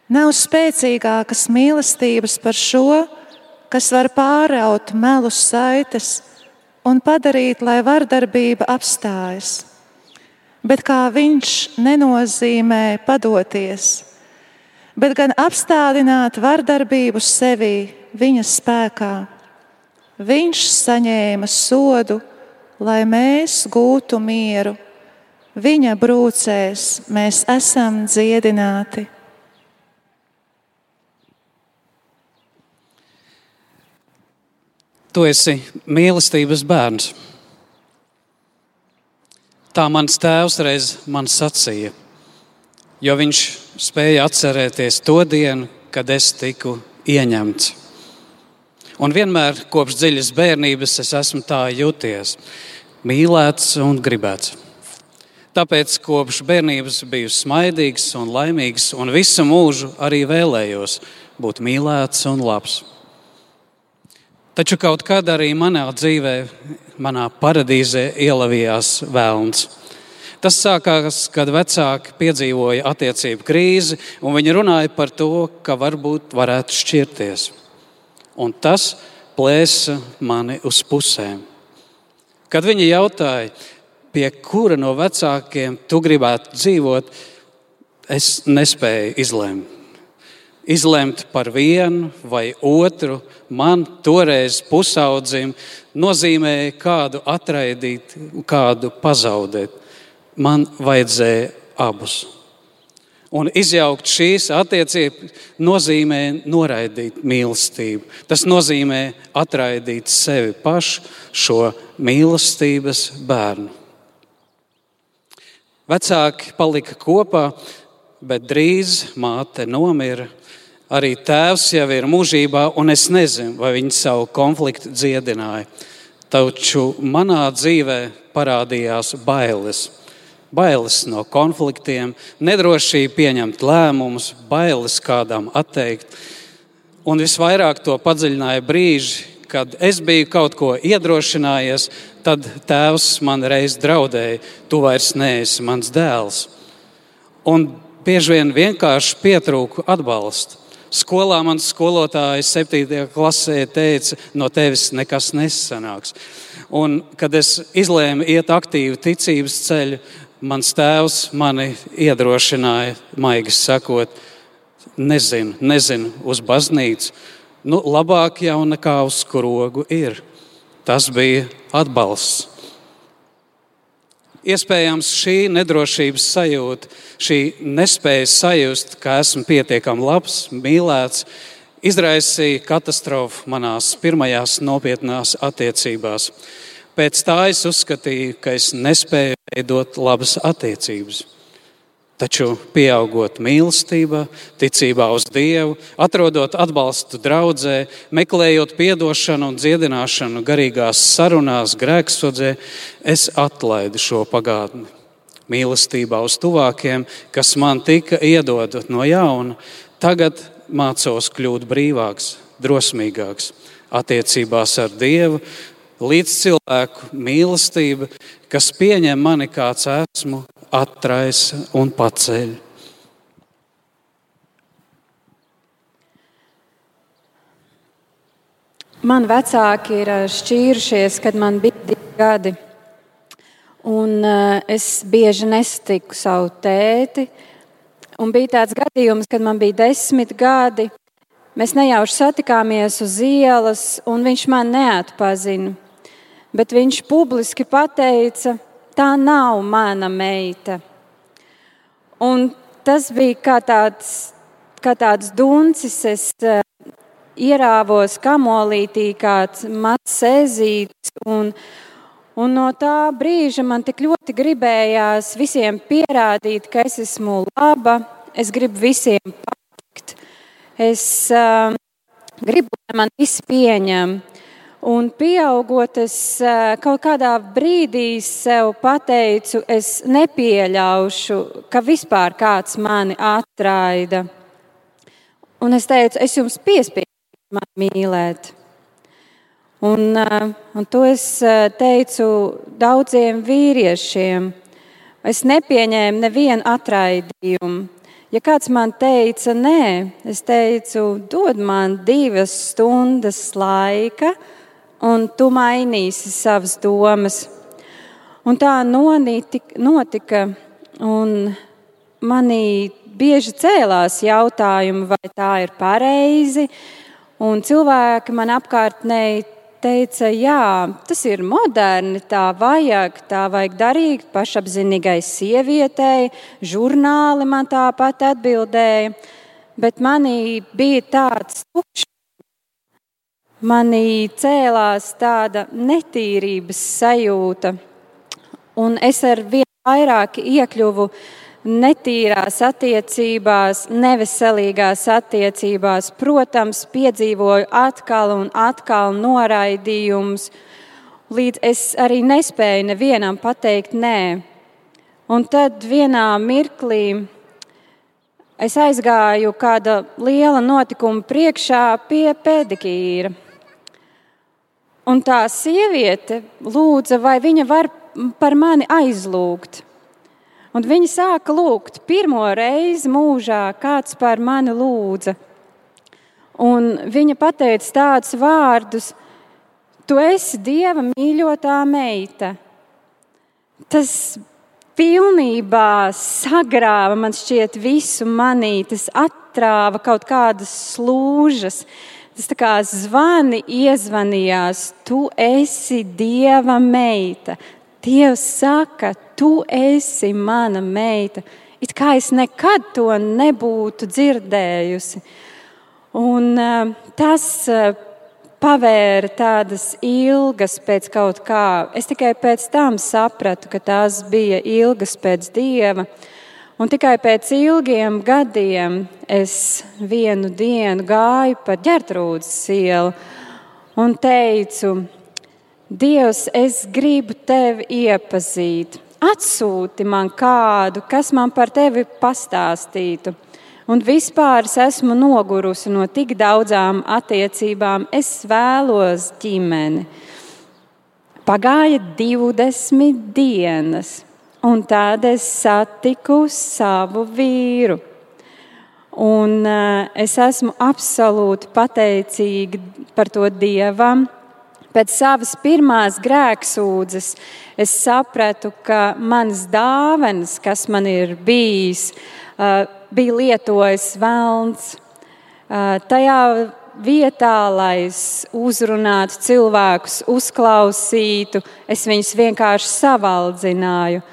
Nav spēcīgākas mīlestības par šo, kas var pāraut melu saites un padarīt, lai vardarbība apstājas. Bet kā viņš nenozīmē padoties, bet gan apstādināt vardarbību sevī viņa spēkā. Viņš saņēma sodu, lai mēs gūtu mieru. Viņa brūcēs mēs esam dziedināti. Tu esi mīlestības bērns. Tā mans tēvs reiz man sacīja, jo viņš spēja atcerēties to dienu, kad es tiku ieņemts. Un vienmēr kopš dziļas bērnības es esmu tā jūties, mīlēts un gribēts. Tāpēc kopš bērnības biju smaidīgs un laimīgs, un visu mūžu arī vēlējos būt mīlēts un labs. Taču kaut kad arī manā dzīvē, manā paradīzē ielavījās vēlns. Tas sākās, kad vecāki piedzīvoja attiecību krīzi, un viņi runāja par to, ka varbūt varētu šķirties. Un tas plēsa mani uz pusēm. Kad viņi jautāja, pie kura no vecākiem tu gribētu dzīvot, es nespēju izlemt izlemt par vienu vai otru, man toreiz pusaudzim nozīmēja kādu atraidīt, kādu pazaudēt. Man vajadzēja abus. Un izjaukt šīs attiecības nozīmē noraidīt mīlestību. Tas nozīmē atraidīt sevi pašu, šo mīlestības bērnu. Vecāki palika kopā, bet drīz māte nomira. Arī tēvs jau ir mūžībā, un es nezinu, vai viņi savu konfliktu dziedināja. Taču manā dzīvē parādījās bailes. Bailes no konfliktiem, nedrošība pieņemt lēmumus, bailes kādam atteikt. Un visvairāk to padziļināja brīži, kad es biju kaut ko iedrošinājies, tad tēvs man reiz draudēja, tu vairs neesi mans dēls. Un bieži vien vienkārši pietrūku atbalstu. Skolā man skolotājs 7. klasē teica, no tevis nekas nesanāks. Un, kad es izlēmu iet aktīvu ticības ceļu, mans tēvs mani iedrošināja, maigi sakot, nezinu, nezinu uz baznīcu. Nu, labāk jau nekā uz skrogu ir. Tas bija atbalsts. Iespējams, šī nedrošības sajūta, šī nespēja sajust, ka esmu pietiekami labs, mīlēts, izraisīja katastrofu manās pirmajās nopietnās attiecībās. Pēc tā es uzskatīju, ka es nespēju veidot labas attiecības. Taču, pieaugot mīlestībā, ticībā uz Dievu, atrodot atbalstu draudzē, meklējot atdošanu un dziedināšanu garīgās sarunās, grēksodzē, es atlaidu šo pagātni. Mīlestībā uz tuvākiem, kas man tika iedodot no jauna, tagad mācos kļūt brīvāks, drosmīgāks attiecībās ar Dievu, līdz cilvēku mīlestība, kas pieņem mani kāds esmu atraisa un paceļ. Man vecāki ir eh, šķīrušies, kad man bija divi gadi. Un uh, es bieži nestiku savu tēti. Un bija tāds gadījums, kad man bija desmit gadi. Mēs nejauši satikāmies uz ielas, un viņš man neatpazina. Bet viņš publiski pateica, tā nav mana meita. Un tas bija kā tāds, kā tāds duncis. Es uh, ierāvos kamolītī, kāds mazs ezītis. Un, un no tā brīža man tik ļoti gribējās visiem pierādīt, ka es esmu laba, es gribu visiem patikt. Es uh, gribu, lai man visi pieņem. Un pieaugot, es kaut kādā brīdī sev pateicu, es nepieļaušu, ka vispār kāds mani atraida. Un es teicu, es jums piespiedu mani mīlēt. Un, un to es teicu daudziem vīriešiem. Es nepieņēmu nevienu atraidījumu. Ja kāds man teica, nē, es teicu, dod man divas stundas laika, un tu mainīsi savas domas. Un tā notika, un manī bieži cēlās jautājumi, vai tā ir pareizi. Un cilvēki man apkārtnē teica, jā, tas ir moderni, tā vajag, tā vajag darīt pašapziņīgai sievietei. Žurnāli man tāpat atbildēja, bet manī bija tāds tukšs manī cēlās tāda netīrības sajūta, un es ar vien vairāk iekļuvu netīrās attiecībās, neveselīgās attiecībās. Protams, piedzīvoju atkal un atkal noraidījumus, līdz es arī nespēju nevienam pateikt nē. Un tad vienā mirklī es aizgāju kāda liela notikuma priekšā pie pedikīra. Un tā sieviete lūdza, vai viņa var par mani aizlūgt. Un viņa sāka lūgt pirmo reizi mūžā, kāds par mani lūdza. Un viņa pateica tādus vārdus: Tu esi Dieva mīļotā meita. Tas pilnībā sagrāva man šķiet visu manī, tas atrāva kaut kādas slūžas. Tas kā zvani iezvanījās, tu esi Dieva meita. Dievs saka, tu esi mana meita. It kā es nekad to nebūtu dzirdējusi. Un, uh, tas uh, pavēra tādas ilgas pēc kaut kā. Es tikai pēc tam sapratu, ka tās bija ilgas pēc dieva. Uh, Un tikai pēc ilgiem gadiem es vienu dienu gāju pa ģērtrūdas ielu un teicu, Dievs, es gribu tevi iepazīt. Atsūti man kādu, kas man par tevi pastāstītu. Un vispār es esmu nogurusi no tik daudzām attiecībām. Es vēlos ģimeni. Pagāja 20 dienas. Un tad es satiku savu vīru. Un uh, es esmu absolūti pateicīga par to Dievam. Pēc savas pirmās grēksūdzes es sapratu, ka manas dāvanas, kas man ir bijis, uh, bija lietojis velns. Uh, tajā vietā, lai es uzrunātu cilvēkus, uzklausītu, es viņus vienkārši savaldzināju.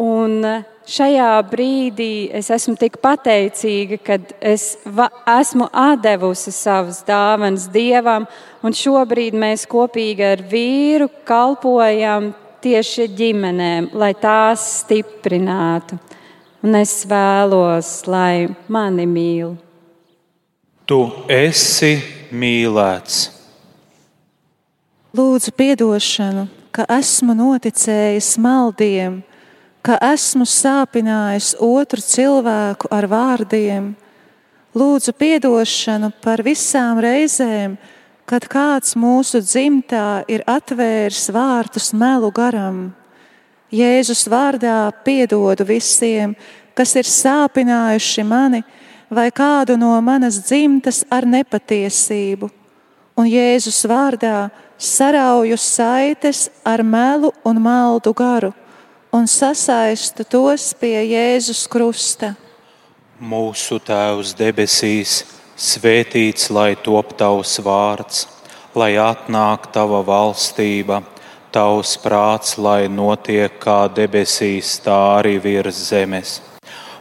Un šajā brīdī es esmu tik pateicīga, ka es esmu devusi savas dāvanas dievam, un šobrīd mēs kopīgi ar vīru kalpojam tieši ģimenēm, lai tās stiprinātu. Un es vēlos, lai mani mīl. Tu esi mīlēts. Lūdzu, atdošanu, ka esmu noticējis maldiem, ka esmu sāpinājis otru cilvēku ar vārdiem. Lūdzu, atdošanu par visām reizēm, kad kāds mūsu dzimtā ir atvēris vārtus melu garam. Jēzus vārdā piedodu visiem, kas ir sāpinājuši mani vai kādu no manas dzimtas ar nepatiesību, un Jēzus vārdā sarauju saites ar melu un maldu garu un sasaistu tos pie Jēzus krusta. Mūsu Tēvs debesīs Svētīts lai top tavs vārds, lai atnāk tava valstība, tavs prāts, lai notiek kā debesīs, tā arī virs zemes.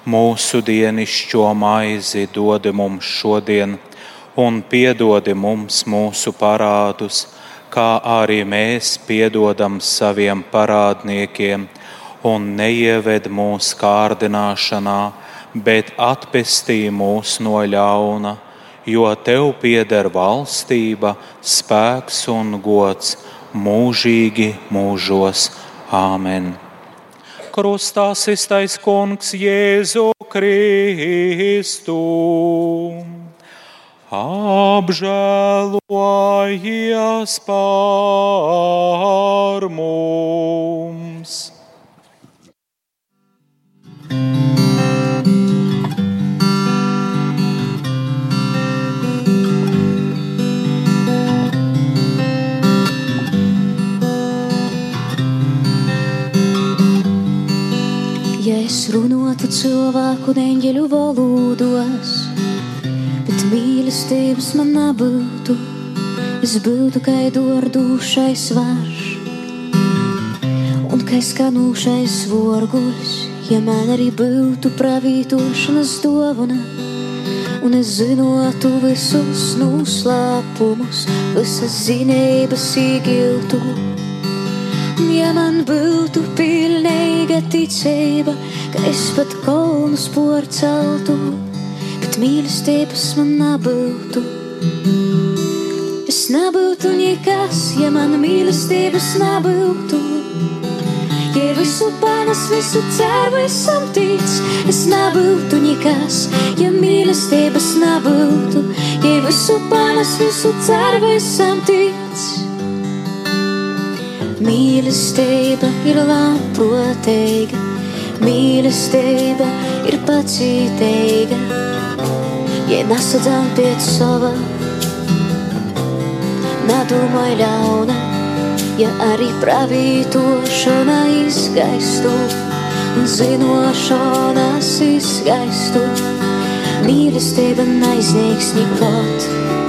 Mūsu dienascho maizi dodi mums šodien, un piedodi mums mūsu parādus, kā arī mēs piedodam saviem parādniekiem, un neieved mūsu kārdināšanā, bet atpestī mūs no ļauna jo tev pieder valstība, spēks un gods mūžīgi mūžos. Āmen! Krustā iztais kungs Jēzu Kristu. Apžēlojies par mums! Runātu cilvēku un eņģeļu valodos, bet mīlestības man nebūtu. Es būtu kā dordūšais varš un kā skanūšais vorguļs, ja man arī būtu pravītošanas dāvana. Un es zinātu visus noslēpumus, visas zinības iegiltu. Ja man būtu pilnīga ticība, ka es pat kolnus porceltu, bet mīlestības man nebūtu. Es nebūtu nekas, ja man mīlestības nebūtu. Ja visu panes, visu ceru, esam tic, es nebūtu nekas, ja mīlestības nebūtu. Ja visu panes, visu ceru, esam tic. Mīlestība ir labprātīga Mīlestība ir pacietīga, ja nesadzām pēc sava. Nedomāj ļauna, ja arī pravītošana izgaistu un zinošanas izgaistu. Mīlestība neizniegs nekot.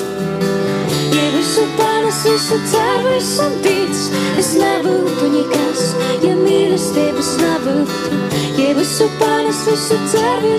Ja visu panes, visu ceru, esam tic. Es nebūtu nekas, ja mīlestības nebūtu. Ja visu panes, visu ceru,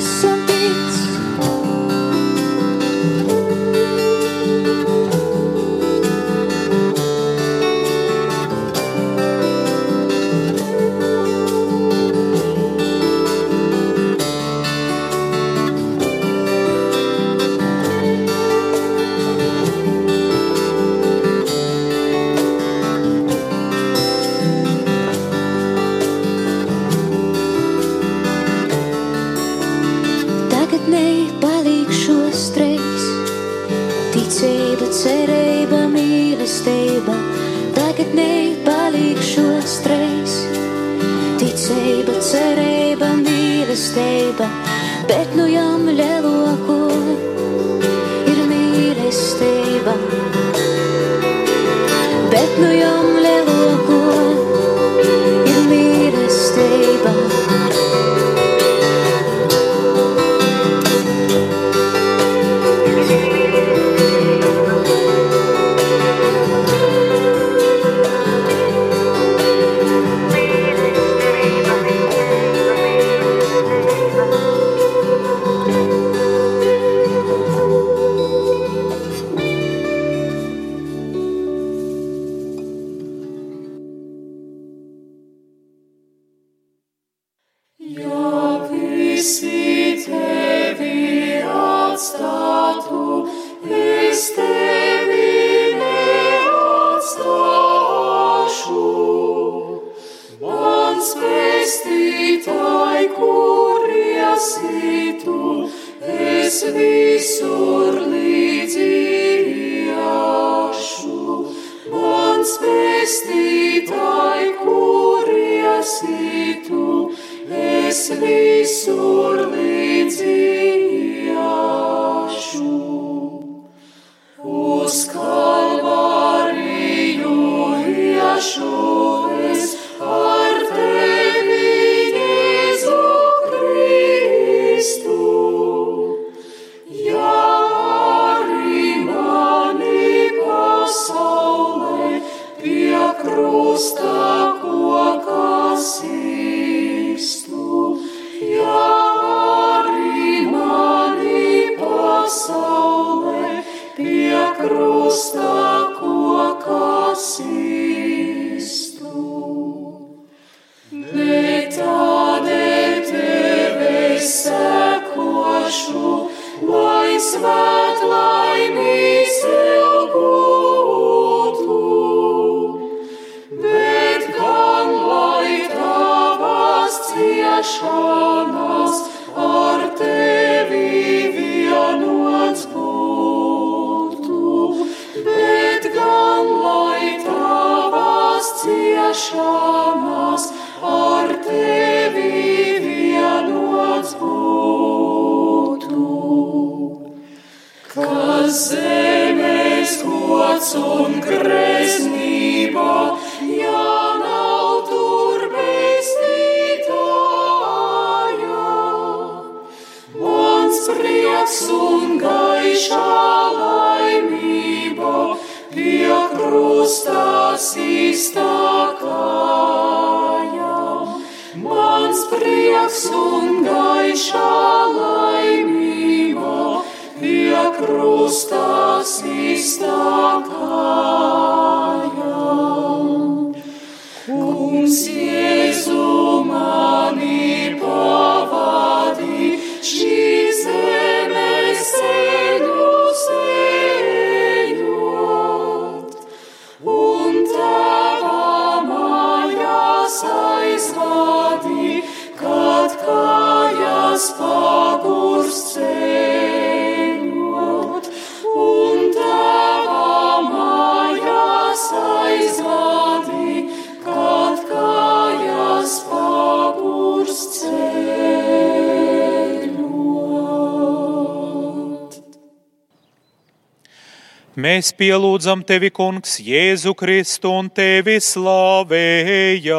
Mēs pielūdzam tevi, Kungs, Jēzu Kristu un tevi slavējam.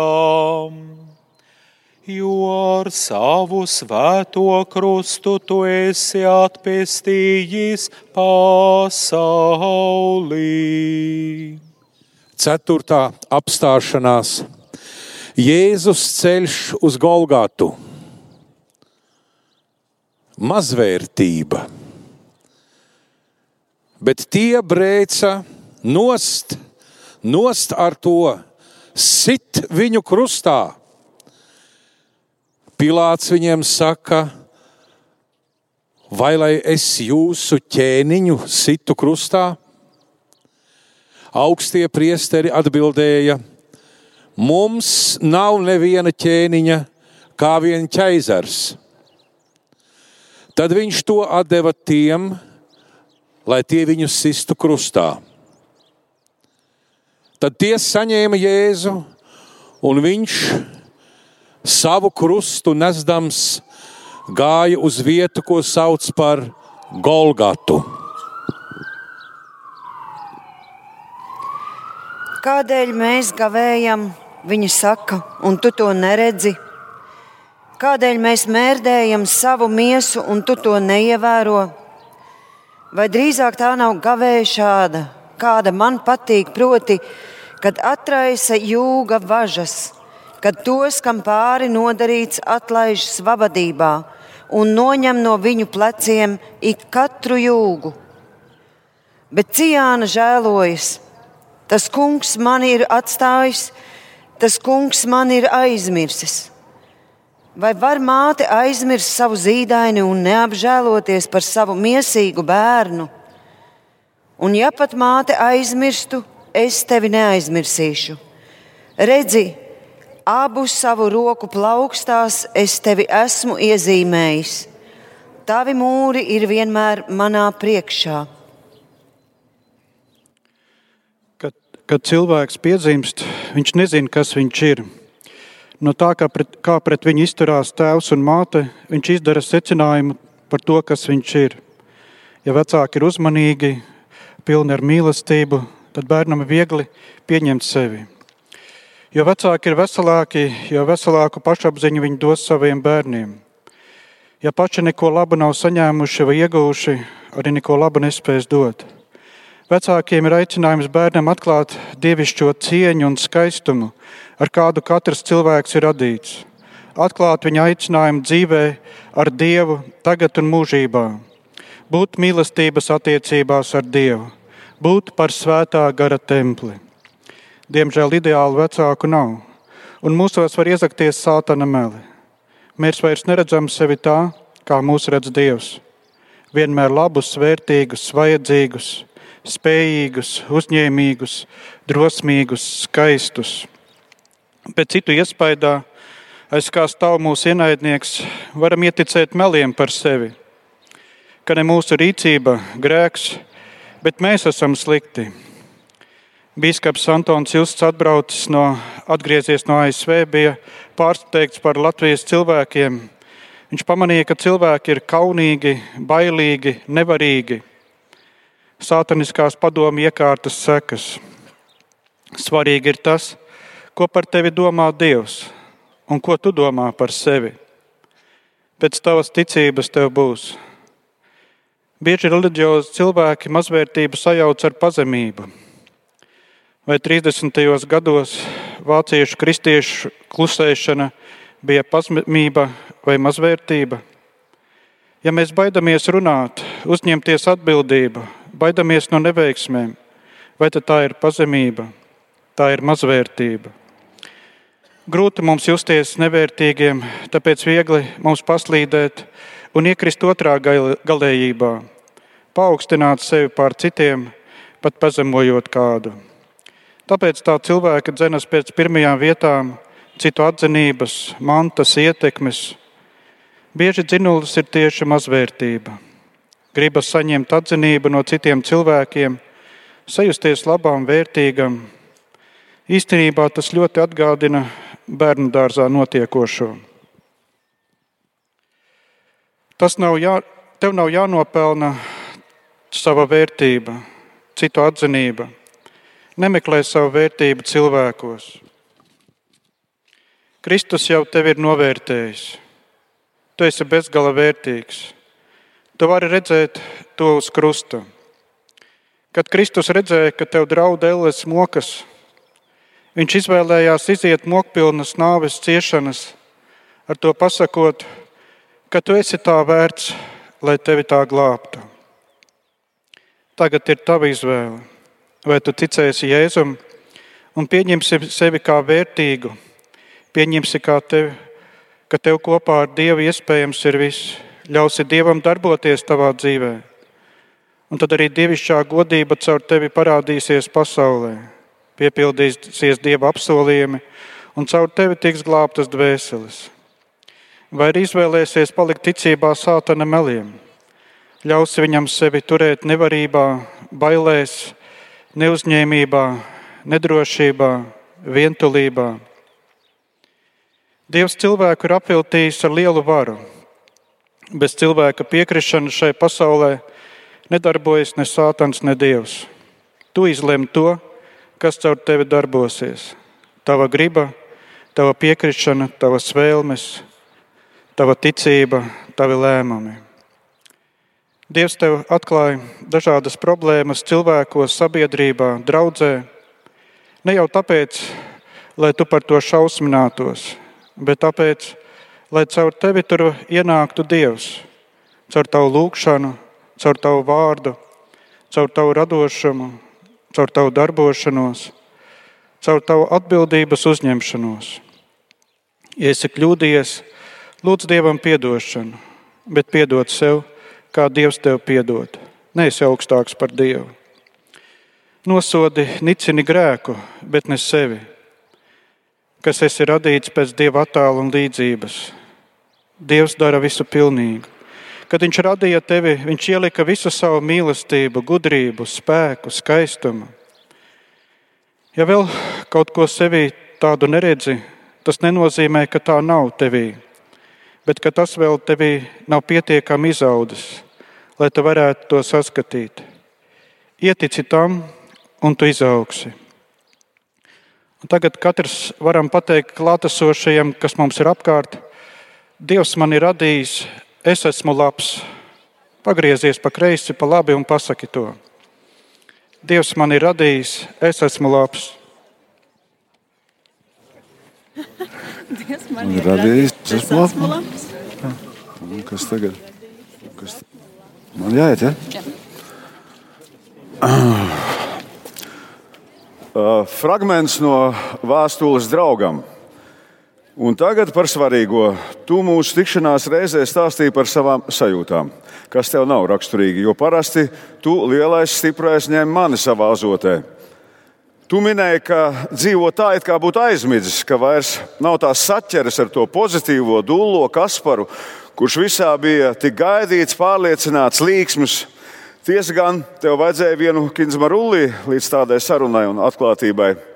Jo ar savu svēto krustu tu esi atpestījis pasaulī. Ceturtā apstāšanās Jēzus ceļš uz Golgātu. Mazvērtība bet tie brēca nost, nost ar to, sit viņu krustā. Pilāts viņiem saka, vai lai es jūsu ķēniņu situ krustā? Augstie priesteri atbildēja, mums nav neviena ķēniņa, kā vien ķaizars. Tad viņš to deva tiem, lai tie viņu sistu krustā. Tad tie saņēma Jēzu, un viņš savu krustu nesdams gāja uz vietu, ko sauc par Golgatu. Kādēļ mēs gavējam, viņa saka, un tu to neredzi? Kādēļ mēs mērdējam savu miesu, un tu to neievēro? Vai drīzāk tā nav gavēja šāda, kāda man patīk, proti, kad atraisa jūga važas, kad tos, kam pāri nodarīts, atlaiž svabadībā un noņem no viņu pleciem ik katru jūgu. Bet Cijāna žēlojas, Tas kungs man ir atstājis, tas kungs man ir aizmirsis. Vai var māte aizmirst savu zīdaini un neapžēloties par savu mīsīgu bērnu? Un ja pat māte aizmirstu, es tevi neaizmirsīšu. Redzi, abu savu roku plaukstās es tevi esmu iezīmējis. Tavi mūri ir vienmēr manā priekšā. kad cilvēks piedzimst, viņš nezina, kas viņš ir. No tā, kā pret, kā pret viņu izturās tēvs un māte, viņš izdara secinājumu par to, kas viņš ir. Ja vecāki ir uzmanīgi, pilni ar mīlestību, tad bērnam ir viegli pieņemt sevi. Jo vecāki ir veselāki, jo veselāku pašapziņu viņi dos saviem bērniem. Ja paši neko labu nav saņēmuši vai ieguvuši, arī neko labu nespēs dot. Vecākiem ir aicinājums bērnam atklāt dievišķo cieņu un skaistumu, ar kādu katrs cilvēks ir radīts. Atklāt viņa aicinājumu dzīvē ar Dievu tagad un mūžībā, būt mīlestības attiecībās ar Dievu, būt par svētā gara templi. Diemžēl ideālu vecāku nav, un mūsos var iezakties sātana meli. Mēs vairs neredzam sevi tā, kā mūs redz Dievs. Vienmēr labus, vērtīgus, vajadzīgus, spējīgus, uzņēmīgus, drosmīgus, skaistus. Pēc citu iespaidā, aiz kā stāv mūsu ienaidnieks, varam ieticēt meliem par sevi, ka ne mūsu rīcība grēks, bet mēs esam slikti. Bīskaps Antons Ilsts atbraucis no, atgriezies no ASV, bija pārsteigts par Latvijas cilvēkiem. Viņš pamanīja, ka cilvēki ir kaunīgi, bailīgi, nevarīgi sātaniskās padomu iekārtas sekas. Svarīgi ir tas, ko par tevi domā Dievs un ko tu domā par sevi. Pēc tavas ticības tev būs. Bieži reliģiozi cilvēki mazvērtību sajauc ar pazemību. Vai 30. gados vāciešu kristiešu klusēšana bija pazemība vai mazvērtība? Ja mēs baidamies runāt, uzņemties atbildību, baidamies no neveiksmēm, vai tā ir pazemība, tā ir mazvērtība. Grūti mums justies nevērtīgiem, tāpēc viegli mums paslīdēt un iekrist otrā galējībā, paaugstināt sevi pār citiem, pat pazemojot kādu. Tāpēc tā cilvēka dzenas pēc pirmajām vietām, citu atzinības, mantas, ietekmes. Bieži dzinulis ir tieši mazvērtība gribas saņemt atzinību no citiem cilvēkiem, sajusties labām, vērtīgam. Īstenībā tas ļoti atgādina bērnu dārzā notiekošo. Tas nav jā, tev nav jānopelna sava vērtība, citu atzinība. Nemeklē savu vērtību cilvēkos. Kristus jau tevi ir novērtējis. Tu esi bezgala vērtīgs. Tu vari redzēt to uz krusta. Kad Kristus redzēja, ka tev draud ēles mokas, viņš izvēlējās iziet mokpilnas nāves ciešanas, ar to pasakot, ka tu esi tā vērts, lai tevi tā glābtu. Tagad ir tava izvēle. Vai tu ticēsi Jēzum un pieņemsi sevi kā vērtīgu, pieņemsi kā tevi, ka tev kopā ar Dievu iespējams ir viss ļausi Dievam darboties tavā dzīvē. Un tad arī dievišķā godība caur tevi parādīsies pasaulē, piepildīsies Dieva apsolījumi, un caur tevi tiks glābtas dvēseles. Vai arī izvēlēsies palikt ticībā sātana meliem, ļausi viņam sevi turēt nevarībā, bailēs, neuzņēmībā, nedrošībā, vientulībā. Dievs cilvēku ir apviltījis ar lielu varu Bez cilvēka piekrišanas šai pasaulē nedarbojas ne sātans, ne dievs. Tu izlem to, kas caur tevi darbosies. Tava griba, tava piekrišana, tavas vēlmes, tava ticība, tavi lēmumi. Dievs tev atklāja dažādas problēmas cilvēkos, sabiedrībā, draudzē. Ne jau tāpēc, lai tu par to šausminātos, bet tāpēc, lai caur tevi tur ienāktu Dievs, caur tavu lūgšanu, caur tavu vārdu, caur tavu radošumu, caur tavu darbošanos, caur tavu atbildības uzņemšanos. Ja esi kļūdījies, lūdz Dievam atdošanu, bet piedod sev, kā Dievs tev piedod. Neesi augstāks par Dievu. Nosodi, nicini grēku, bet ne sevi, kas esi radīts pēc Dieva attēla un līdzības. Dievs dara visu pilnīgu. Kad Viņš radīja tevi, Viņš ielika visu savu mīlestību, gudrību, spēku, skaistumu. Ja vēl kaut ko sevī tādu neredzi, tas nenozīmē, ka tā nav tevī, bet ka tas vēl tevī nav pietiekami izaudzis, lai tu varētu to saskatīt. Ietici tam, un tu izaugsi. Un tagad katrs varam pateikt klātesošajiem, kas mums ir apkārt, Dievs man ir radījis, es esmu labs. Pagriezies pa kreisi, pa labi un pasaki to. Dievs man ir radījis, es esmu labs. Dievs man ir radījis, es esmu labs. Un kas tagad? Kas. Man jāiet, ja? Jā. Uh, fragments no vēstules draugam. Un tagad par svarīgo. Tu mūsu tikšanās reizē stāstīji par savām sajūtām, kas tev nav raksturīgi, jo parasti tu lielais, stiprais ņem mani savā azotē. Tu minēji, ka dzīvo tā, it kā būtu aizmidzis, ka vairs nav tās saķeres ar to pozitīvo dūlo Kasparu, kurš visā bija tik gaidīts, pārliecināts, līksms, Tiesa gan, tev vajadzēja vienu kinzma rullī līdz tādai sarunai un atklātībai.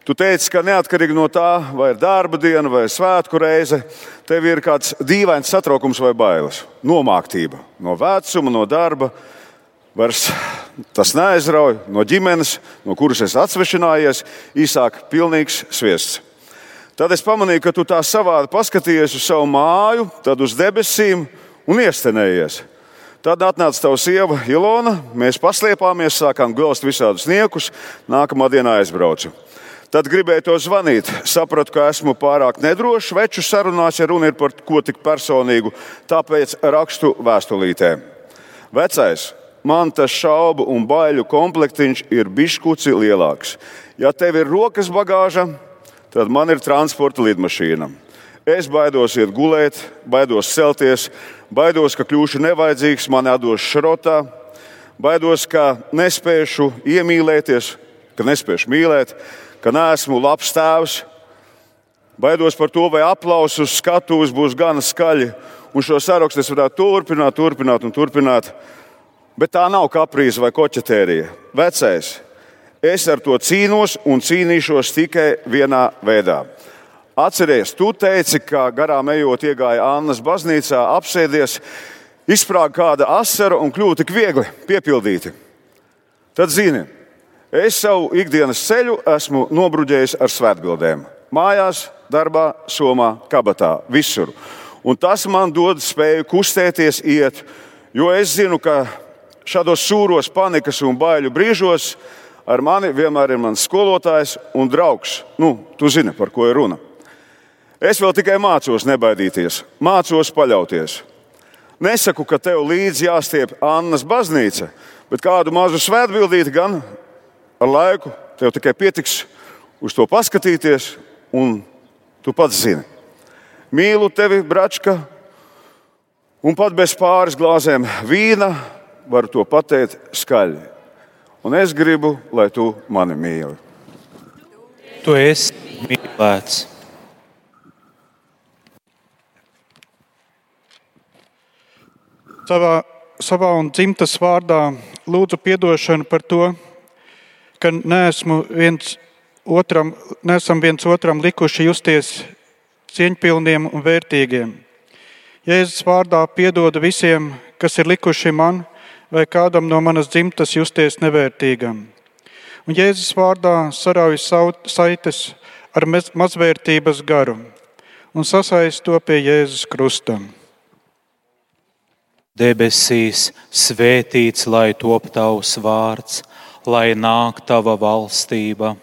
Tu teici, ka neatkarīgi no tā, vai ir darba diena vai svētku reize, tev ir kāds dīvains satraukums vai bailes, nomāktība no vecuma, no darba. Vairs tas neaizrauj no ģimenes, no kuras es atsvešinājies, īsāk, pilnīgs sviests. Tad es pamanīju, ka tu tā savādi paskatījies uz savu māju, tad uz debesīm un iestenējies. Tad atnāca tava sieva Ilona, mēs paslēpāmies, sākām gulst visādus niekus, nākamā dienā aizbraucu. Tad gribēju to zvanīt. Sapratu, ka esmu pārāk nedrošs veču sarunās, ja runa ir par ko tik personīgu, tāpēc rakstu vēstulītē. Vecais, man tas šaubu un baiļu komplektiņš ir bišķuci lielāks. Ja tev ir rokas bagāža, tad man ir transporta lidmašīna. Es baidos iet gulēt, baidos celties, baidos, ka kļūšu nevajadzīgs, man atdos šrotā, baidos, ka nespēšu iemīlēties, ka nespēšu mīlēt, ka neesmu labs tēvs. Baidos par to, vai aplausus uz skatuves būs gana skaļi, un šo sarakstu es varētu turpināt, turpināt un turpināt. Bet tā nav kaprīze vai koķetērija. Vecais, es ar to cīnos un cīnīšos tikai vienā veidā Atceries, tu teici, ka garām ejot, iegāja Annas baznīcā, apsēdies, izsprāga kāda asara un kļuva tik viegli piepildīti. Tad zini, es savu ikdienas ceļu esmu nobruģējis ar svētbildēm. Mājās, darbā, somā, kabatā, visur. Un tas man dod spēju kustēties, iet, jo es zinu, ka šādos sūros, panikas un baiļu brīžos ar mani vienmēr ir mans skolotājs un draugs. Nu, tu zini, par ko ir runa. Es vēl tikai mācos nebaidīties, mācos paļauties. Nesaku, ka tev līdzi jāstiep Annas baznīca, bet kādu mazu svētbildīti gan ar laiku tev tikai pietiks uz to paskatīties, un tu pats zini. Mīlu tevi, Bračka, un pat bez pāris glāzēm vīna varu to pateikt skaļi. Un es gribu, lai tu mani mīli. Tu esi mīlēts. savā, savā un dzimtas vārdā lūdzu atdošanu par to, ka neesmu viens otram, neesam viens otram likuši justies cieņpilniem un vērtīgiem. Jēzus vārdā piedodu visiem, kas ir likuši man vai kādam no manas dzimtas justies nevērtīgam. Un Jēzus vārdā sarauj saites ar maz- mazvērtības garu un sasaist to pie Jēzus krustam. Debesīs svētīts, lai top tavs vārds, lai nāk tava valstība,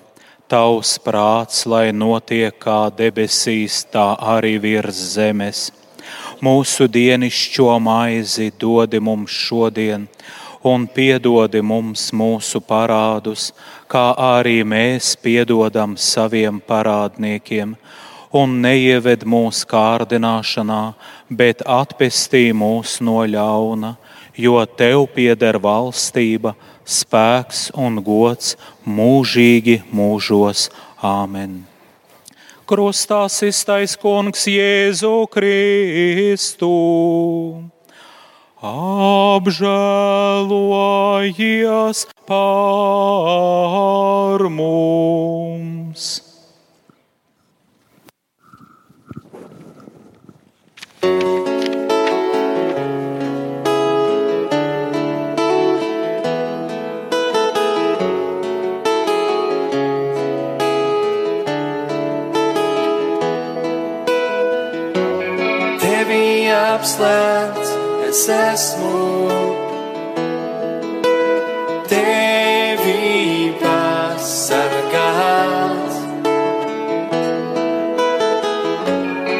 tavs prāts, lai notiek kā debesīs, tā arī virs zemes. Mūsu dienascho maizi dodi mums šodien, un piedodi mums mūsu parādus, kā arī mēs piedodam saviem parādniekiem, un neieved mūsu kārdināšanā, bet atpestī mūs no ļauna, jo tev pieder valstība, spēks un gods mūžīgi mūžos. Āmen! Krustā iztais kungs Jēzu Kristu. Apžēlojies par mums! Tevi apslēpts es esmu. Tevi pasargāts.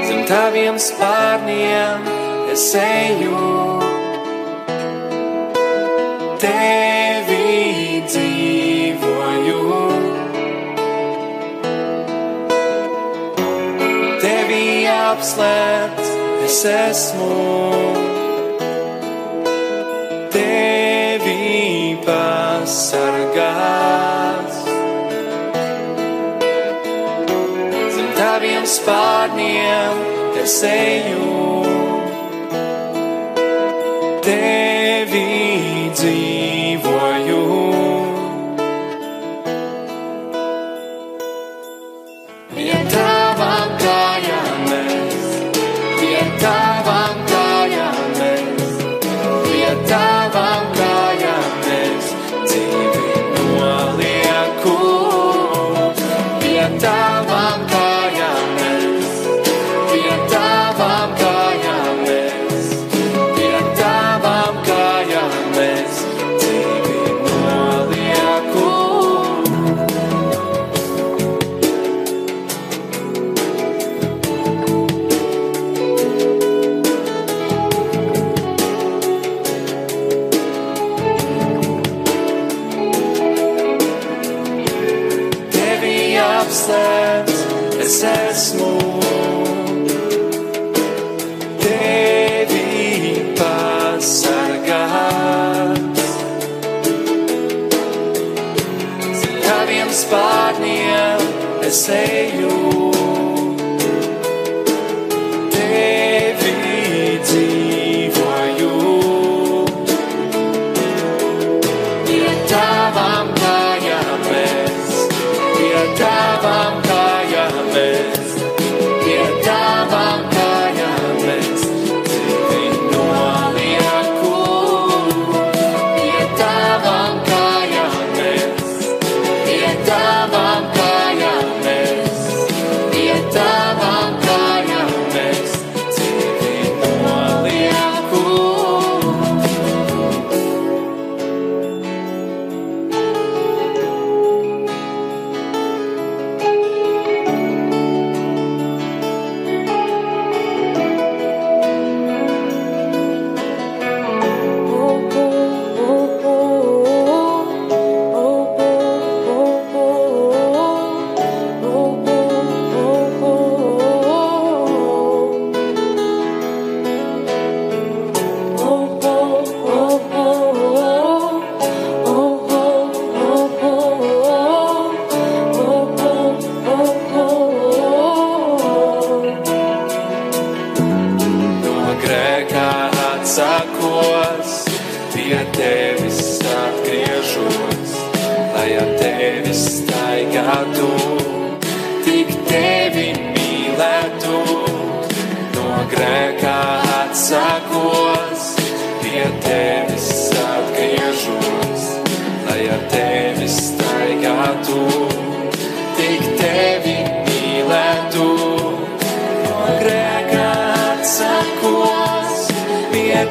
Zem taviem spārniem es eju. Tevi dzīvoju. Tevi apslēpts es esmu. Tevi pasargās. Zem taviem spārniem es eju. Tevi dzīvoju.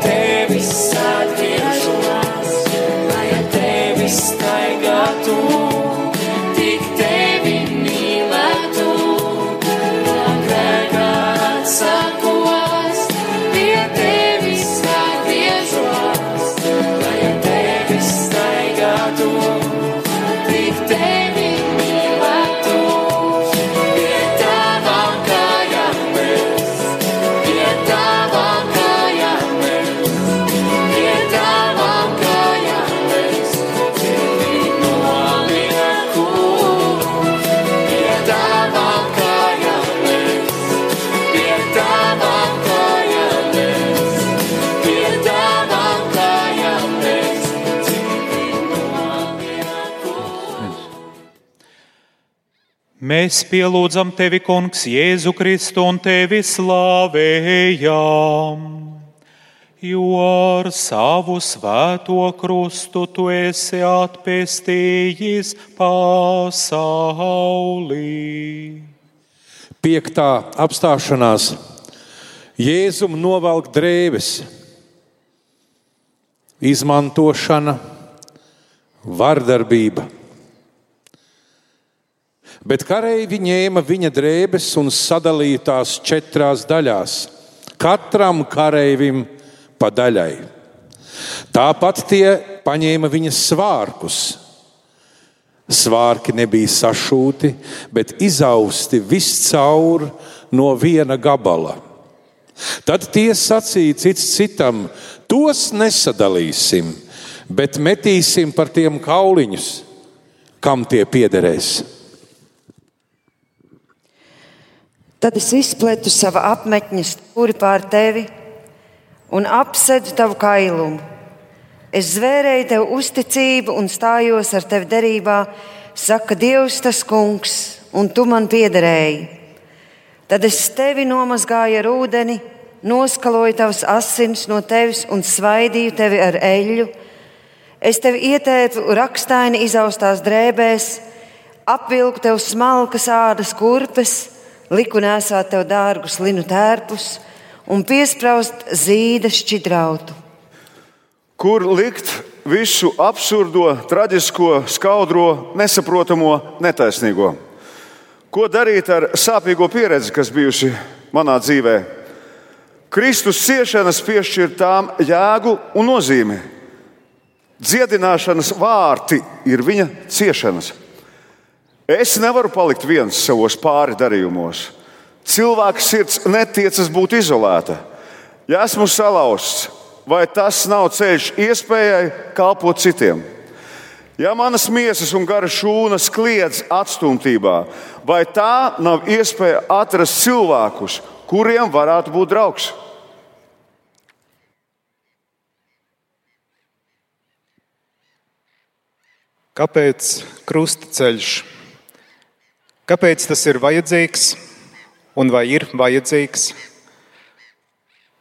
Pie Mēs pielūdzam tevi, Kungs, Jēzu Kristu un tevi slavējam, jo ar savu svēto krustu tu esi atpestījis pasaulī. Piektā apstāšanās Jēzum novelk drēbes, izmantošana, vardarbība. Bet kareivi ņēma viņa drēbes un sadalīja tās četrās daļās, katram kareivim pa daļai. Tāpat tie paņēma viņa svārkus. Svārki nebija sašūti, bet izausti viscaur no viena gabala. Tad tie sacīja cits citam: tos nesadalīsim, bet metīsim par tiem kauliņus, kam tie piederēs. Tad es izpletu savu apmetņu stūri pār tevi un apsedu tavu kailumu. Es zvērēju tev uzticību un stājos ar tevi derībā, saka Dievs, tas kungs, un tu man piederēji. Tad es tevi nomazgāju ar ūdeni, noskaloju tavas asins no tevis un svaidīju tevi ar eļļu. Es tevi ietēpu rakstaini izaustās drēbēs, apvilku tev smalkas ādas kurpes, liku nesāt tev dārgus linu tērpus un piespraust zīda šķidrautu. Kur likt visu absurdo, traģisko, skaudro, nesaprotamo, netaisnīgo? Ko darīt ar sāpīgo pieredzi, kas bijusi manā dzīvē? Kristus ciešanas piešķir tām jēgu un nozīmi. Dziedināšanas vārti ir viņa ciešanas. Es nevaru palikt viens savos pāri darījumos. Cilvēka sirds netiecas būt izolēta. Ja esmu salauzts, vai tas nav ceļš iespējai kalpot citiem? Ja manas miesas un gara šūnas kliedz atstumtībā, vai tā nav iespēja atrast cilvēkus, kuriem varētu būt draugs? Kāpēc krustaceļš? Kāpēc tas ir vajadzīgs un vai ir vajadzīgs?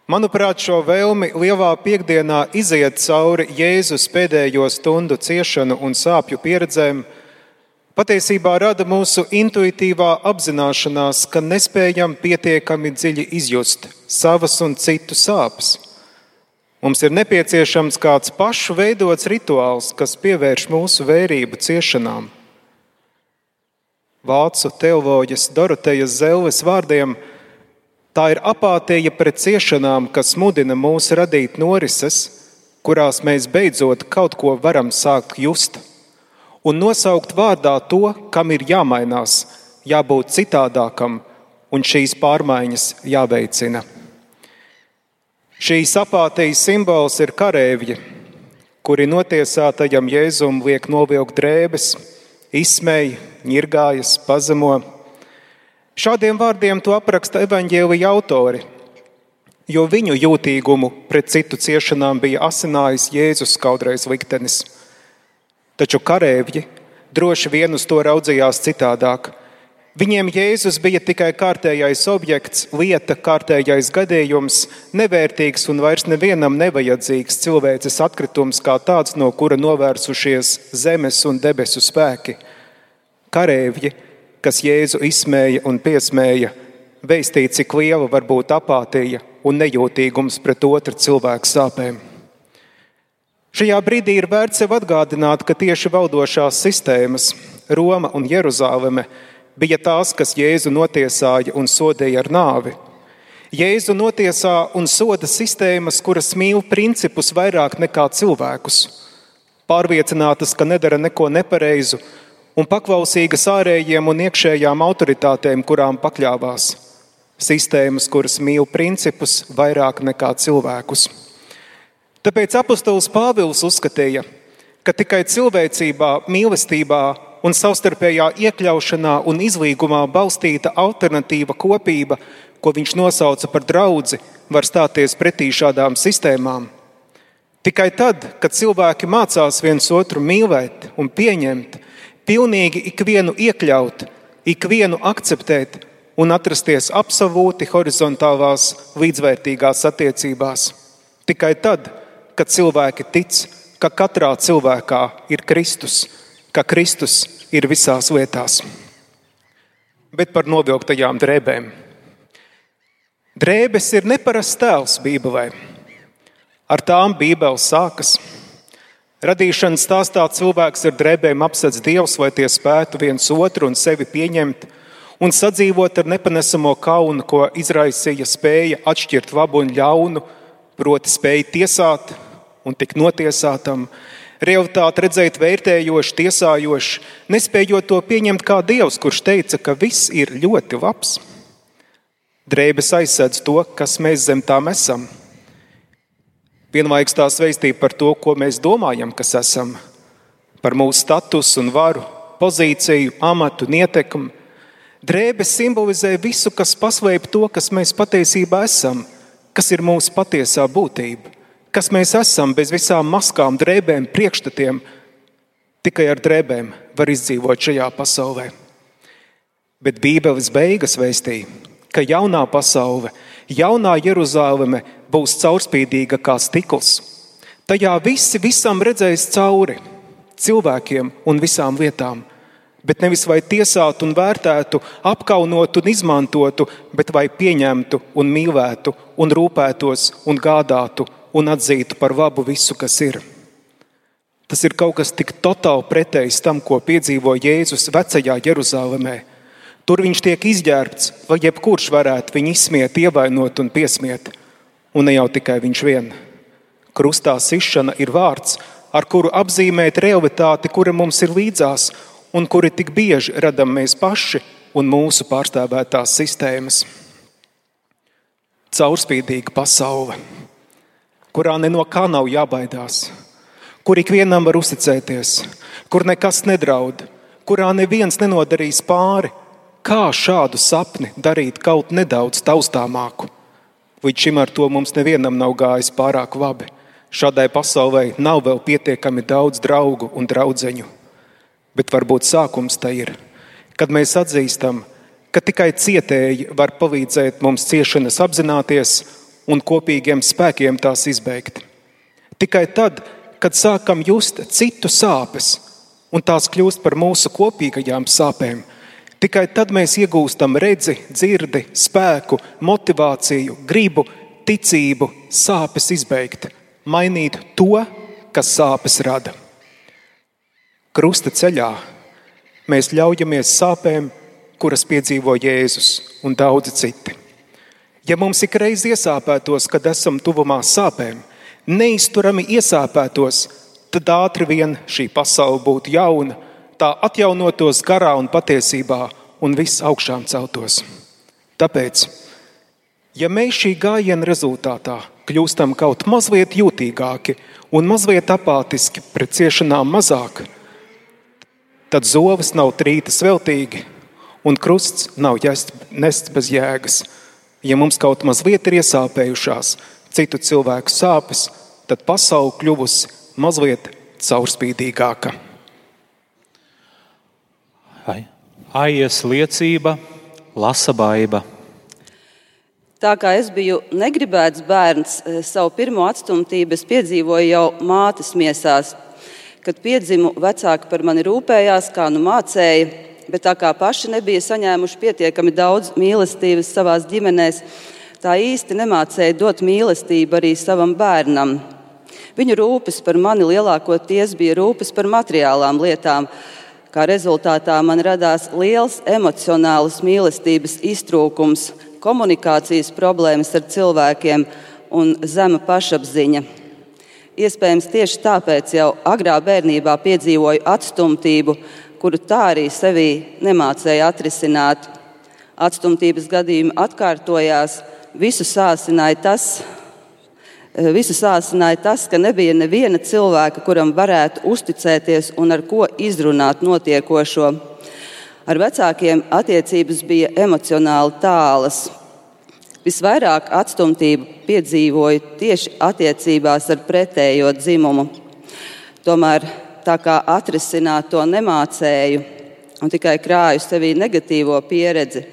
Manuprāt, šo vēlmi lielā piekdienā iziet cauri Jēzus pēdējo stundu ciešanu un sāpju pieredzēm, patiesībā rada mūsu intuitīvā apzināšanās, ka nespējam pietiekami dziļi izjust savas un citu sāpes. Mums ir nepieciešams kāds pašu veidots rituāls, kas pievērš mūsu vērību ciešanām. Vācu teoloģijas Dorotejas Zelves vārdiem tā ir apātija pret ciešanām, kas mudina mūs radīt norises, kurās mēs beidzot kaut ko varam sākt just, un nosaukt vārdā to, kam ir jāmainās, jābūt citādākam, un šīs pārmaiņas jāveicina. Šīs apātijas simbols ir karavīri, kuri notiesātajam Jēzum liek novilkt drēbes, izsmēja, ņirgājas, pazemo. Šādiem vārdiem to apraksta evaņģēlīja autori, jo viņu jūtīgumu pret citu ciešanām bija asinājis Jēzus skaudrais liktenis. Taču karavīri droši vien uz to raudzījās citādāk. Viņiem Jēzus bija tikai kārtējais objekts, lieta, kārtējais gadījums, nevērtīgs un vairs nevienam nevajadzīgs cilvēces atkritums, kā tāds, no kura novērsušies zemes un debesu spēki. Karēvji, kas Jēzu izsmēja un piesmēja, veistīja, cik liela var būt apātija un nejūtīgums pret otru cilvēku sāpēm. Šajā brīdī ir vērts sev atgādināt, ka tieši valdošās sistēmas, Roma un Jeruzaleme, bija tās, kas Jēzu notiesāja un sodīja ar nāvi. Jēzu notiesā un soda sistēmas, kuras mīl principus vairāk nekā cilvēkus, pārliecinātas, ka nedara neko nepareizu un paklausīgas ārējiem un iekšējām autoritātēm, kurām pakļāvās. Sistēmas, kuras mīl principus vairāk nekā cilvēkus. Tāpēc apustulis Pāvils uzskatīja, ka tikai cilvēcībā, mīlestībā un savstarpējā iekļaušanā un izlīgumā balstīta alternatīva kopība, ko viņš nosauca par draugu, var stāties pretī šādām sistēmām. Tikai tad, kad cilvēki mācās viens otru mīlēt un pieņemt, pilnīgi ikvienu iekļaut, ikvienu akceptēt un atrasties absolūti horizontālās, līdzvērtīgās attiecībās. Tikai tad, kad cilvēki tic, ka katrā cilvēkā ir Kristus, ka Kristus ir visās lietās. Bet par novilktajām drēbēm. Drēbes ir neparasts tēls Bībelē. Ar tām Bībele sākas. Radīšanas stāstā cilvēks ar drēbēm apsedz Dievs, lai tie spētu viens otru un sevi pieņemt un sadzīvot ar nepanesamo kaunu, ko izraisīja spēja atšķirt labu un ļaunu, proti spēja tiesāt un tik notiesātam, realitāti redzēt vērtējoši, tiesājoši, nespējot to pieņemt kā Dievs, kurš teica, ka viss ir ļoti labs. Drēbes aizsēdz to, kas mēs zem tām esam. Vienlaikus tās veistīja par to, ko mēs domājam, kas esam, par mūsu statusu un varu, pozīciju, amatu un ietekmi. Drēbes simbolizē visu, kas paslēp to, kas mēs patiesībā esam, kas ir mūsu patiesā būtība kas mēs esam bez visām maskām, drēbēm, priekšstatiem. Tikai ar drēbēm var izdzīvot šajā pasaulē. Bet Bībeles beigas vēstīja, ka jaunā pasaule, jaunā Jeruzaleme būs caurspīdīga kā stikls. Tajā visi visam redzēs cauri cilvēkiem un visām lietām. Bet nevis vai tiesātu un vērtētu, apkaunotu un izmantotu, bet vai pieņemtu un mīlētu un rūpētos un gādātu un atzītu par labu visu, kas ir. Tas ir kaut kas tik totāli pretējs tam, ko piedzīvo Jēzus vecajā Jeruzalemē. Tur viņš tiek izģērbts, lai jebkurš varētu viņu izsmiet, ievainot un piesmiet. Un ne jau tikai viņš vien. Krustā sišana ir vārds, ar kuru apzīmēt realitāti, kura mums ir līdzās un kuri tik bieži radām mēs paši un mūsu pārstāvētās sistēmas. Caurspīdīga pasaule kurā ne no kā nav jābaidās, kur ikvienam var uzticēties, kur nekas nedraud, kurā neviens nenodarīs pāri. Kā šādu sapni darīt kaut nedaudz taustāmāku? Līdz šim ar to mums nevienam nav gājis pārāk labi. Šādai pasaulē nav vēl pietiekami daudz draugu un draugu. Bet varbūt sākums tai ir, kad mēs atzīstam, ka tikai cietēji var palīdzēt mums ciešanas apzināties un kopīgiem spēkiem tās izbeigt. Tikai tad, kad sākam just citu sāpes, un tās kļūst par mūsu kopīgajām sāpēm, tikai tad mēs iegūstam redzi, dzirdi, spēku, motivāciju, gribu, ticību, sāpes izbeigt, mainīt to, kas sāpes rada. Krusta ceļā mēs ļaujamies sāpēm, kuras piedzīvo Jēzus un daudzi citi. Ja mums ik reiz iesāpētos, kad esam tuvumā sāpēm, neizturami iesāpētos, tad ātri vien šī pasaule būtu jauna, tā atjaunotos garā un patiesībā, un viss augšām celtos. Tāpēc, ja mēs šī gājiena rezultātā kļūstam kaut mazliet jūtīgāki un mazliet apātiski pret ciešanām mazāk, tad zovas nav trītas veltīgi un krusts nav nests bez jēgas. Ja mums kaut mazliet ir iesāpējušās citu cilvēku sāpes, tad pasaule kļuvusi mazliet caurspīdīgāka. Aies liecība, lasa baiva. Tā kā es biju negribēts bērns, eh, savu pirmo atstumtību es piedzīvoju jau mātes miesās. Kad piedzimu, vecāki par mani rūpējās, kā nu mācēja, bet tā kā paši nebija saņēmuši pietiekami daudz mīlestības savā ģimenēs, tā īsti nemācēja dot mīlestību arī savam bērnam. Viņu rūpes par mani lielākoties bija rūpes par materiālām lietām. Kā rezultātā man radās liels emocionāls mīlestības iztrūkums, komunikācijas problēmas ar cilvēkiem un zema pašapziņa. Iespējams, tieši tāpēc jau agrā bērnībā piedzīvoju atstumtību, kuru tā arī sevī nemācēja atrisināt. Atstumtības gadījumi atkārtojās, visu sāsināja tas, visu sāsināja tas, ka nebija neviena cilvēka, kuram varētu uzticēties un ar ko izrunāt notiekošo. Ar vecākiem attiecības bija emocionāli tālas. Visvairāk atstumtību piedzīvoju tieši attiecībās ar pretējo dzimumu. Tomēr tā kā atrisināt to nemācēju un tikai krāju sevī negatīvo pieredzi,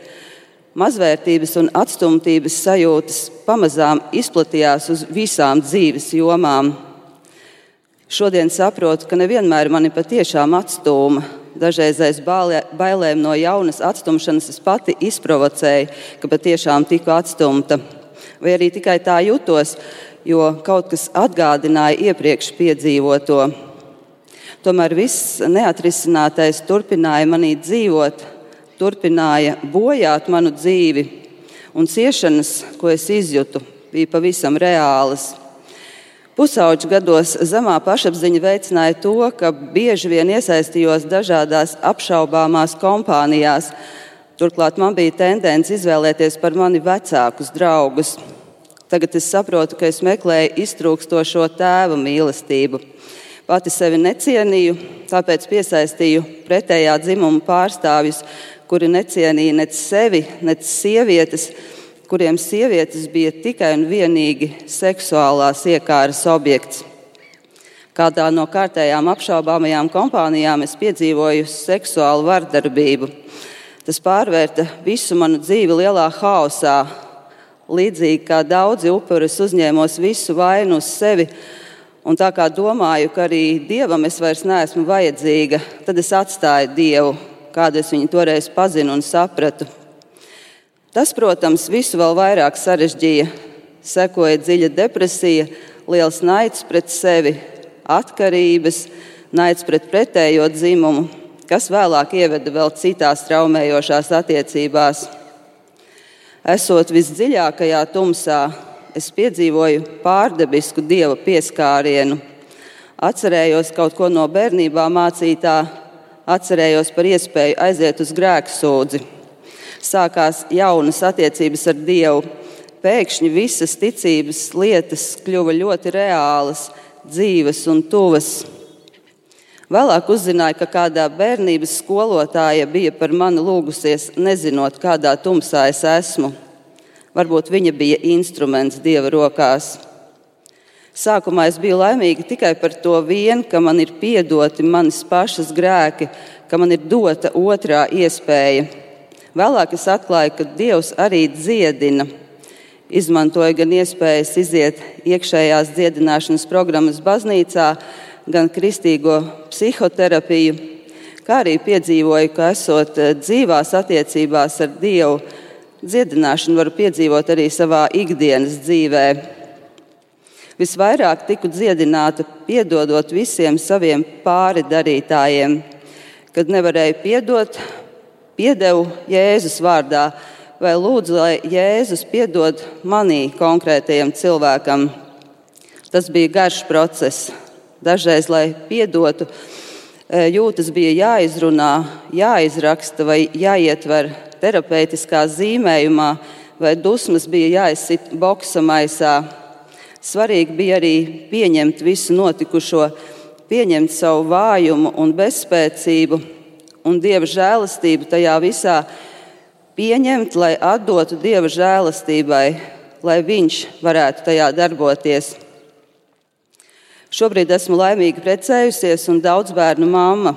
mazvērtības un atstumtības sajūtas pamazām izplatījās uz visām dzīves jomām. Šodien saprotu, ka nevienmēr mani patiešām atstūma Dažreiz aiz bailēm no jaunas atstumšanas es pati izprovocēju, ka patiešām tiku atstumta. Vai arī tikai tā jutos, jo kaut kas atgādināja iepriekš piedzīvoto. Tomēr viss neatrisinātais turpināja manī dzīvot, turpināja bojāt manu dzīvi, un ciešanas, ko es izjūtu, bija pavisam reālas. Pusauģu gados zemā pašapziņa veicināja to, ka bieži vien iesaistījos dažādās apšaubāmās kompānijās. Turklāt man bija tendence izvēlēties par mani vecākus draugus. Tagad es saprotu, ka es meklēju iztrūkstošo tēva mīlestību. Pati sevi necienīju, tāpēc piesaistīju pretējā dzimuma pārstāvjus, kuri necienīja nec sevi, nec sievietes, kuriem sievietes bija tikai un vienīgi seksuālās iekāras objekts. Kādā no kārtējām apšaubāmajām kompānijām es piedzīvoju seksuālu vardarbību. Tas pārvērta visu manu dzīvi lielā haosā. Līdzīgi kā daudzi upuri, es uzņēmos visu vainu uz sevi, un tā kā domāju, ka arī dievam es vairs neesmu vajadzīga, tad es atstāju dievu, kādu es viņu toreiz pazinu un sapratu. Tas, protams, visu vēl vairāk sarežģīja. Sekoja dziļa depresija, liels naids pret sevi, atkarības, naids pret pretējo dzimumu, kas vēlāk ieveda vēl citās traumējošās attiecībās. Esot visdziļākajā tumsā, es piedzīvoju pārdabisku dieva pieskārienu. Atcerējos kaut ko no bērnībā mācītā, atcerējos par iespēju aiziet uz grēku sūdzi sākās jaunas attiecības ar Dievu. Pēkšņi visas ticības lietas kļuva ļoti reālas, dzīves un tuvas. Vēlāk uzzināju, ka kādā bērnības skolotāja bija par mani lūgusies, nezinot, kādā tumsā es esmu. Varbūt viņa bija instruments Dieva rokās. Sākumā es biju laimīga tikai par to vien, ka man ir piedoti manas pašas grēki, ka man ir dota otrā iespēja Vēlāk es atklāju, ka Dievs arī dziedina. Izmantoja gan iespējas iziet iekšējās dziedināšanas programmas baznīcā, gan kristīgo psihoterapiju, kā arī piedzīvoju, ka esot eh, dzīvās attiecībās ar Dievu, dziedināšanu varu piedzīvot arī savā ikdienas dzīvē. Visvairāk tiku dziedināta piedodot visiem saviem pāri darītājiem, kad nevarēju piedot, piedevu Jēzus vārdā, vai lūdzu, lai Jēzus piedod manī konkrētajam cilvēkam. Tas bija garš process. Dažreiz, lai piedotu, e, jūtas bija jāizrunā, jāizraksta vai jāietver terapeitiskā zīmējumā, vai dusmas bija jāizsit boksa maisā. Svarīgi bija arī pieņemt visu notikušo, pieņemt savu vājumu un bezspēcību, un Dieva žēlastību tajā visā pieņemt, lai atdotu Dieva žēlastībai, lai Viņš varētu tajā darboties. Šobrīd esmu laimīgi precējusies un daudz bērnu mamma.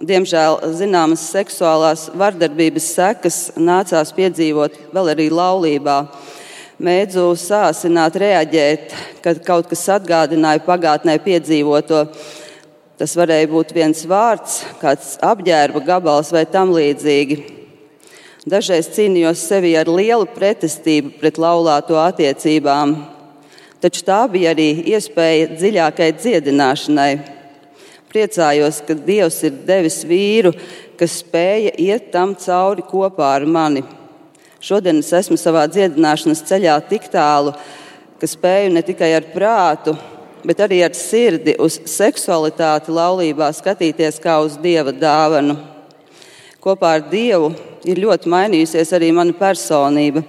diemžēl zināmas seksuālās vardarbības sekas nācās piedzīvot vēl arī laulībā. Mēdzu sāsināt, reaģēt, kad kaut kas atgādināja pagātnē piedzīvoto. Tas varēja būt viens vārds, kāds apģērba gabals vai tam līdzīgi. Dažreiz cīnījos sevi ar lielu pretestību pret laulāto attiecībām, taču tā bija arī iespēja dziļākai dziedināšanai Priecājos, ka Dievs ir devis vīru, kas spēja iet tam cauri kopā ar mani. Šodien es esmu savā dziedināšanas ceļā tik tālu, ka spēju ne tikai ar prātu, bet arī ar sirdi uz seksualitāti laulībā skatīties kā uz dieva dāvanu. Kopā ar Dievu ir ļoti mainījusies arī mana personība.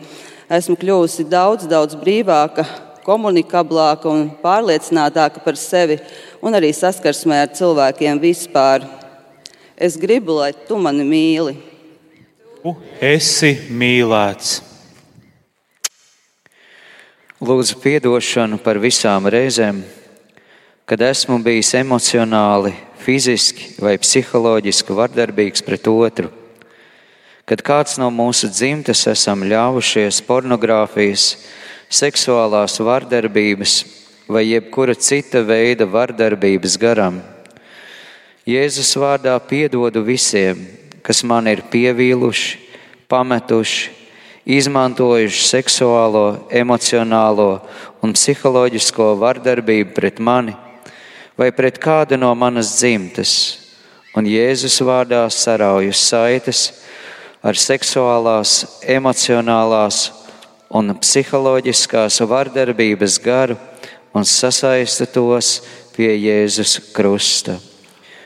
Esmu kļuvusi daudz, daudz brīvāka, komunikablāka un pārliecinātāka par sevi un arī saskarsmē ar cilvēkiem vispār. Es gribu, lai tu mani mīli. Esi mīlēts. Lūdzu, atdošanu par visām reizēm, kad esmu bijis emocionāli, fiziski vai psiholoģiski vardarbīgs pret otru, kad kāds no mūsu dzimtes esam ļāvušies pornogrāfijas, seksuālās vardarbības vai jebkura cita veida vardarbības garam. Jēzus vārdā piedodu visiem, kas man ir pievīluši, pametuši, izmantojuši seksuālo, emocionālo un psiholoģisko vardarbību pret mani vai pret kādu no manas dzimtes, un Jēzus vārdā sarauju saites ar seksuālās, emocionālās un psiholoģiskās vardarbības garu un sasaista tos pie Jēzus krusta.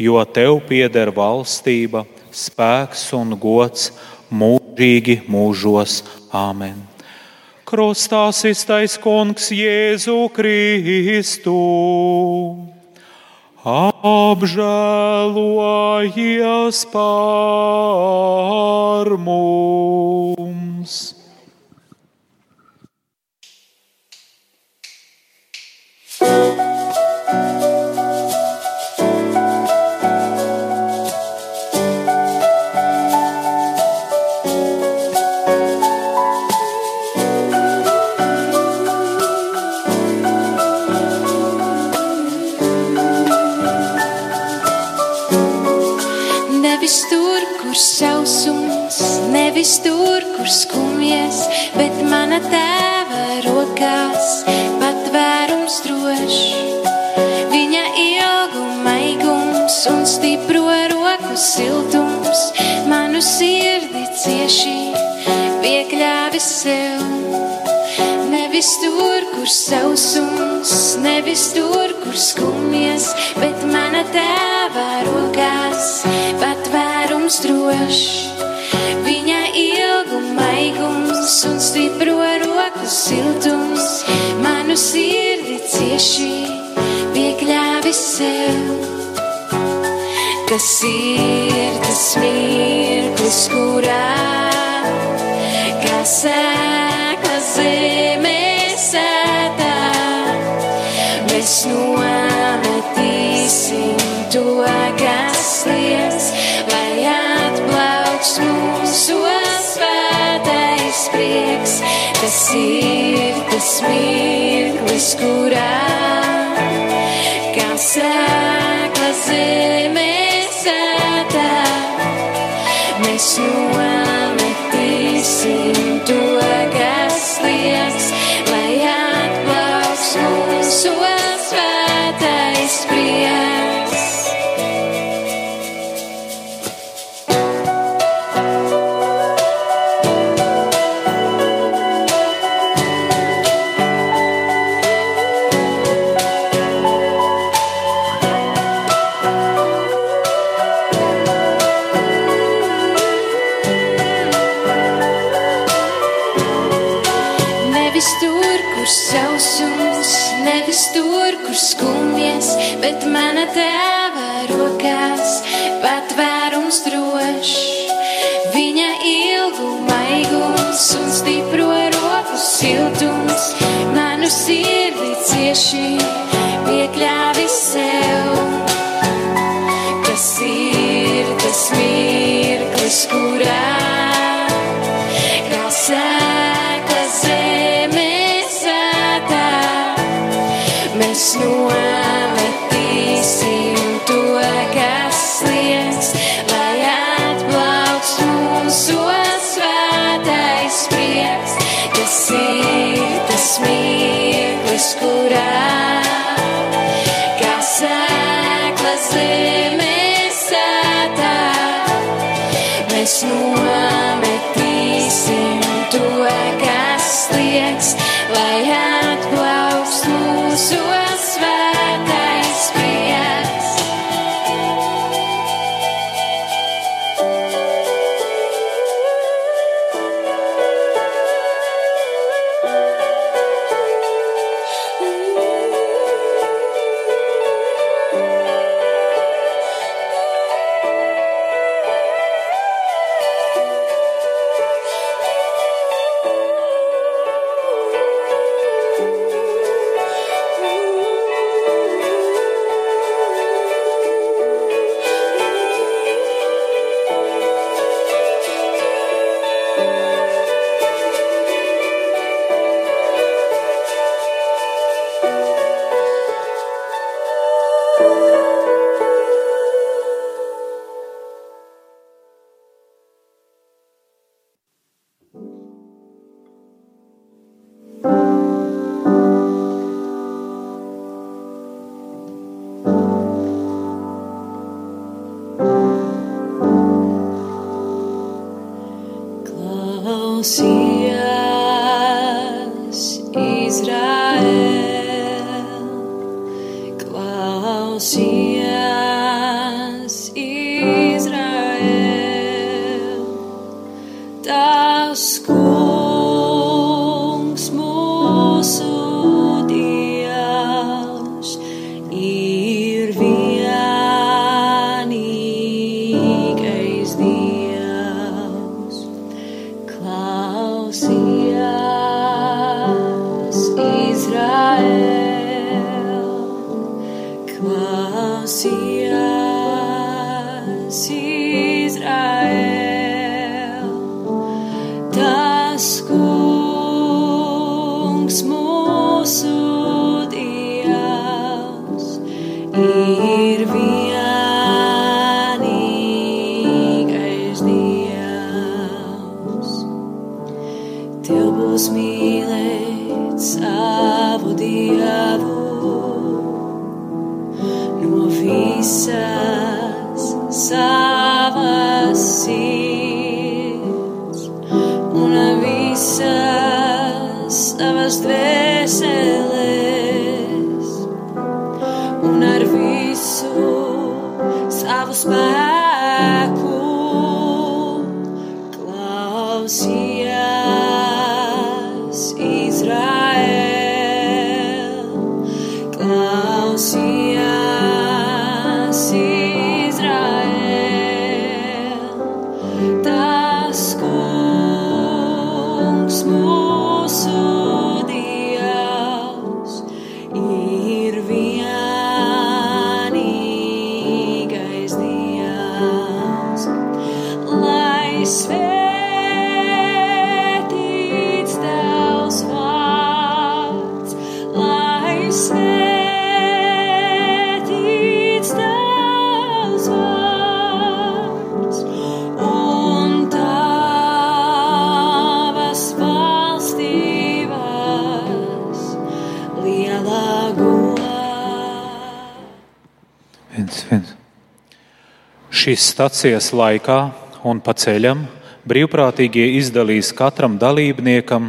jo tev pieder valstība, spēks un gods mūžīgi mūžos. Āmen! Krustā iztais kungs Jēzu Kristu. Apžēlojies par mums! Nevis tur, kur skumjas, bet mana tēva rokās patvērums drošs. Viņa ilguma, maigums un stipro roku siltums manu sirdi cieši piekļāvis sev. Nevis tur, kur sausums, nevis tur, kur skumjas, bet mana tēva rokās patvērums drošs. Ilguma, maigums un stipro roku siltums manu sirdi cieši piekļāvis sev. Kas ir tas mirklis, kurā kā sēkla zemē sētā mēs nometīsim to, kas liels, lai atplauks mūsu prieks. Tas ir tas mirklis, kurā kā sēkla zemē nevis tur, kur skumjas, bet mana tēva rokās patvērums drošs. Viņa ilgu maigums un stipro roku siltums manu sirdi cieši piekļāvi sev. Mirklis, clouds. Šīs stacijas laikā un pa ceļam brīvprātīgie izdalīs katram dalībniekam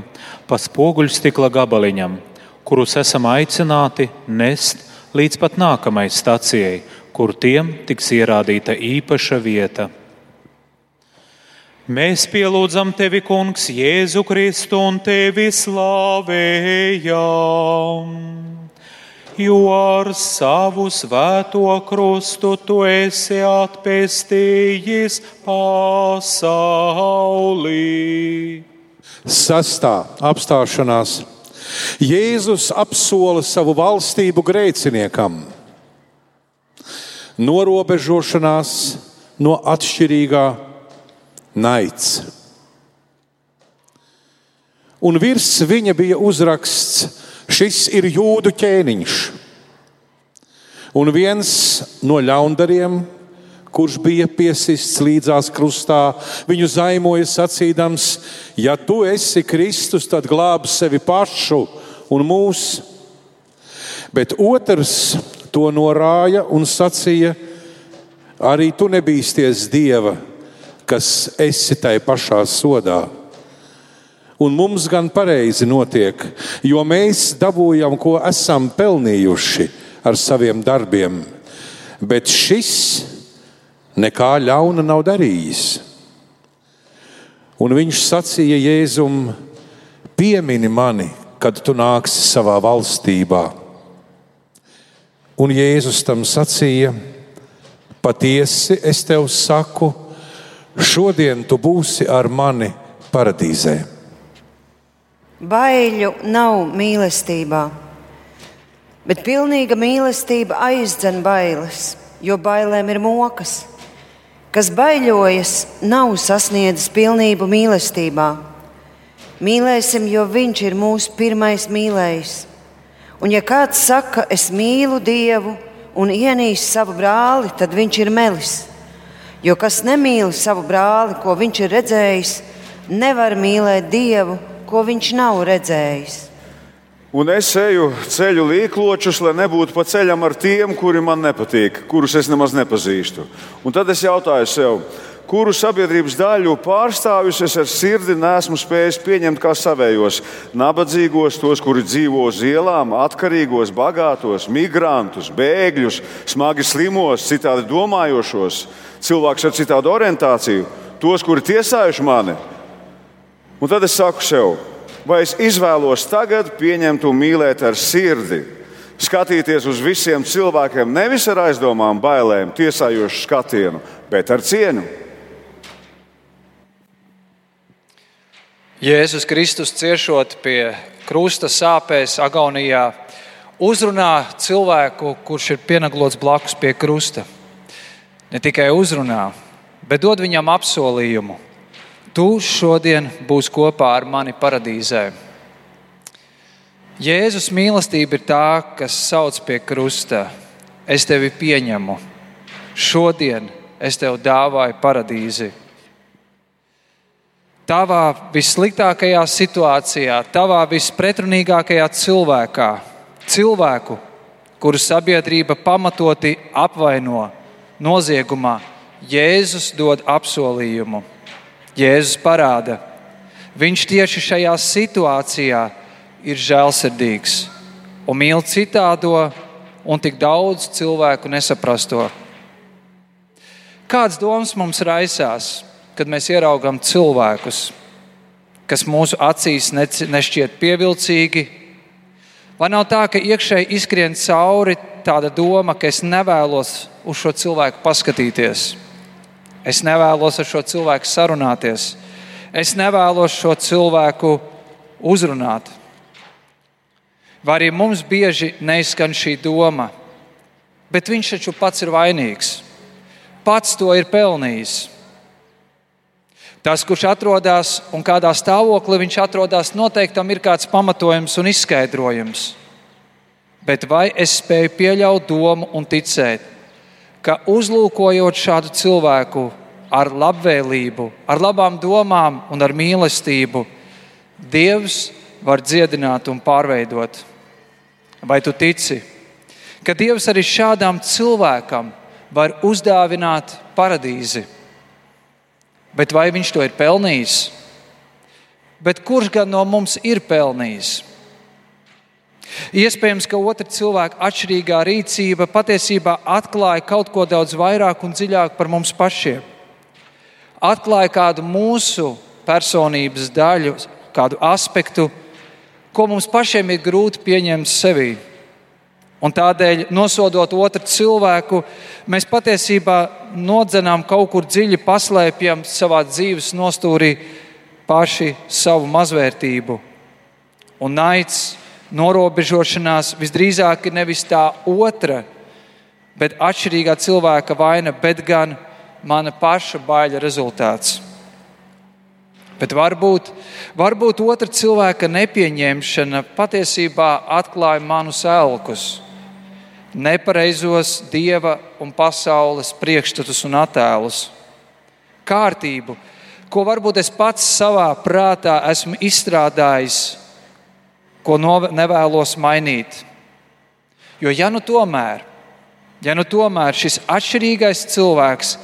pa spoguļstikla gabaliņam, kurus esam aicināti nest līdz pat nākamajai stacijai, kur tiem tiks ierādīta īpaša vieta. Mēs pielūdzam tevi, Kungs, Jēzu Kristu un tevi slavējam. Jo ar savu svēto krustu tu esi atpestījis pasaulī. Sastā apstāšanās Jēzus apsola savu valstību grēciniekam, norobežošanās no atšķirīgā naids. Un virs viņa bija uzraksts: Šis ir jūdu ķēniņš. Un viens no ļaundariem, kurš bija piesists līdzās krustā, viņu zaimoja sacīdams: Ja tu esi Kristus, tad glāb sevi pašu un mūs. Bet otrs to norāja un sacīja: Arī tu nebīsties Dieva, kas esi tai pašā sodā. Un mums gan pareizi notiek, jo mēs dabūjam, ko esam pelnījuši ar saviem darbiem. Bet šis nekā ļauna nav darījis. Un viņš sacīja Jēzum: Piemini mani, kad tu nāksi savā valstībā. Un Jēzus tam sacīja: Patiesi es tev saku, šodien tu būsi ar mani paradīzē. Baiļu nav mīlestībā, bet pilnīga mīlestība aizdzen bailes, jo bailēm ir mokas. Kas baiļojas, nav sasniedzis pilnību mīlestībā. Mīlēsim, jo Viņš ir mūsu pirmais mīlējs. Un, ja kāds saka, es mīlu Dievu un ienīstu savu brāli, tad viņš ir melis. Jo kas nemīl savu brāli, ko viņš ir redzējis, nevar mīlēt Dievu, ko viņš nav redzējis. Un es eju ceļu līkločus, lai nebūtu pa ceļam ar tiem, kuri man nepatīk, kurus es nemaz nepazīstu. Un tad es jautāju sev, kuru sabiedrības daļu pārstāvjus es ar sirdi nesmu spējis pieņemt kā savējos. Nabadzīgos, tos, kuri dzīvo uz ielām, atkarīgos, bagātos, migrantus, bēgļus, smagi slimos, citādi domājošos, cilvēkus ar citādu orientāciju, tos, kuri tiesājuši mani. Un tad es saku sev, vai es izvēlos tagad pieņemt un mīlēt ar sirdi, skatīties uz visiem cilvēkiem nevis ar aizdomām, bailēm, tiesājošu skatienu, bet ar cieņu. Jēzus Kristus ciešot pie krusta sāpēs, agonijā, uzrunā cilvēku, kurš ir pienaglots blakus pie krusta. Ne tikai uzrunā, bet dod viņam apsolījumu. Tu šodien būsi kopā ar mani paradīzē. Jēzus mīlestība ir tā, kas sauc pie krusta. Es tevi pieņemu. Šodien es tev dāvāju paradīzi. Tavā vissliktākajā situācijā, tavā vispretrunīgākajā cilvēkā, cilvēku, kuru sabiedrība pamatoti apvaino noziegumā, Jēzus dod apsolījumu. Jēzus parāda, viņš tieši šajā situācijā ir žēlsirdīgs un mīl citādo un tik daudz cilvēku nesaprasto. Kāds domas mums raisās, kad mēs ieraugām cilvēkus, kas mūsu acīs nešķiet pievilcīgi? Vai nav tā, ka iekšēji izskrien cauri tāda doma, ka es nevēlos uz šo cilvēku paskatīties? Es nevēlos ar šo cilvēku sarunāties. Es nevēlos šo cilvēku uzrunāt. Vai arī mums bieži neizskan šī doma, bet viņš taču pats ir vainīgs. Pats to ir pelnījis. Tas, kurš atrodas un kādā stāvoklī viņš atrodas, noteikti tam ir kāds pamatojums un izskaidrojums. Bet vai es spēju pieļaut domu un ticēt, ka uzlūkojot šādu cilvēku ar labvēlību, ar labām domām un ar mīlestību, Dievs var dziedināt un pārveidot. Vai tu tici, ka Dievs arī šādam cilvēkam var uzdāvināt paradīzi? Bet vai viņš to ir pelnījis? Bet kurš gan no mums ir pelnījis? Iespējams, ka otra cilvēka atšķirīgā rīcība patiesībā atklāja kaut ko daudz vairāk un dziļāk par mums pašiem. Atklāja kādu mūsu personības daļu, kādu aspektu, ko mums pašiem ir grūti pieņemt sevī. Un tādēļ, nosodot otru cilvēku, mēs patiesībā nodzenām kaut kur dziļi paslēpjam savā dzīves nostūrī paši savu mazvērtību. Un naids, norobežošanās visdrīzāk ir nevis tā otra, bet atšķirīgā cilvēka vaina, bet gan mana paša baila rezultāts. Bet varbūt, varbūt otra cilvēka nepieņemšana patiesībā atklāja manus elkus, nepareizos dieva un pasaules priekšstatus un attēlus, kārtību, ko varbūt es pats savā prātā esmu izstrādājis, ko nevēlos mainīt. Jo, ja nu tomēr, ja nu tomēr šis atšķirīgais cilvēks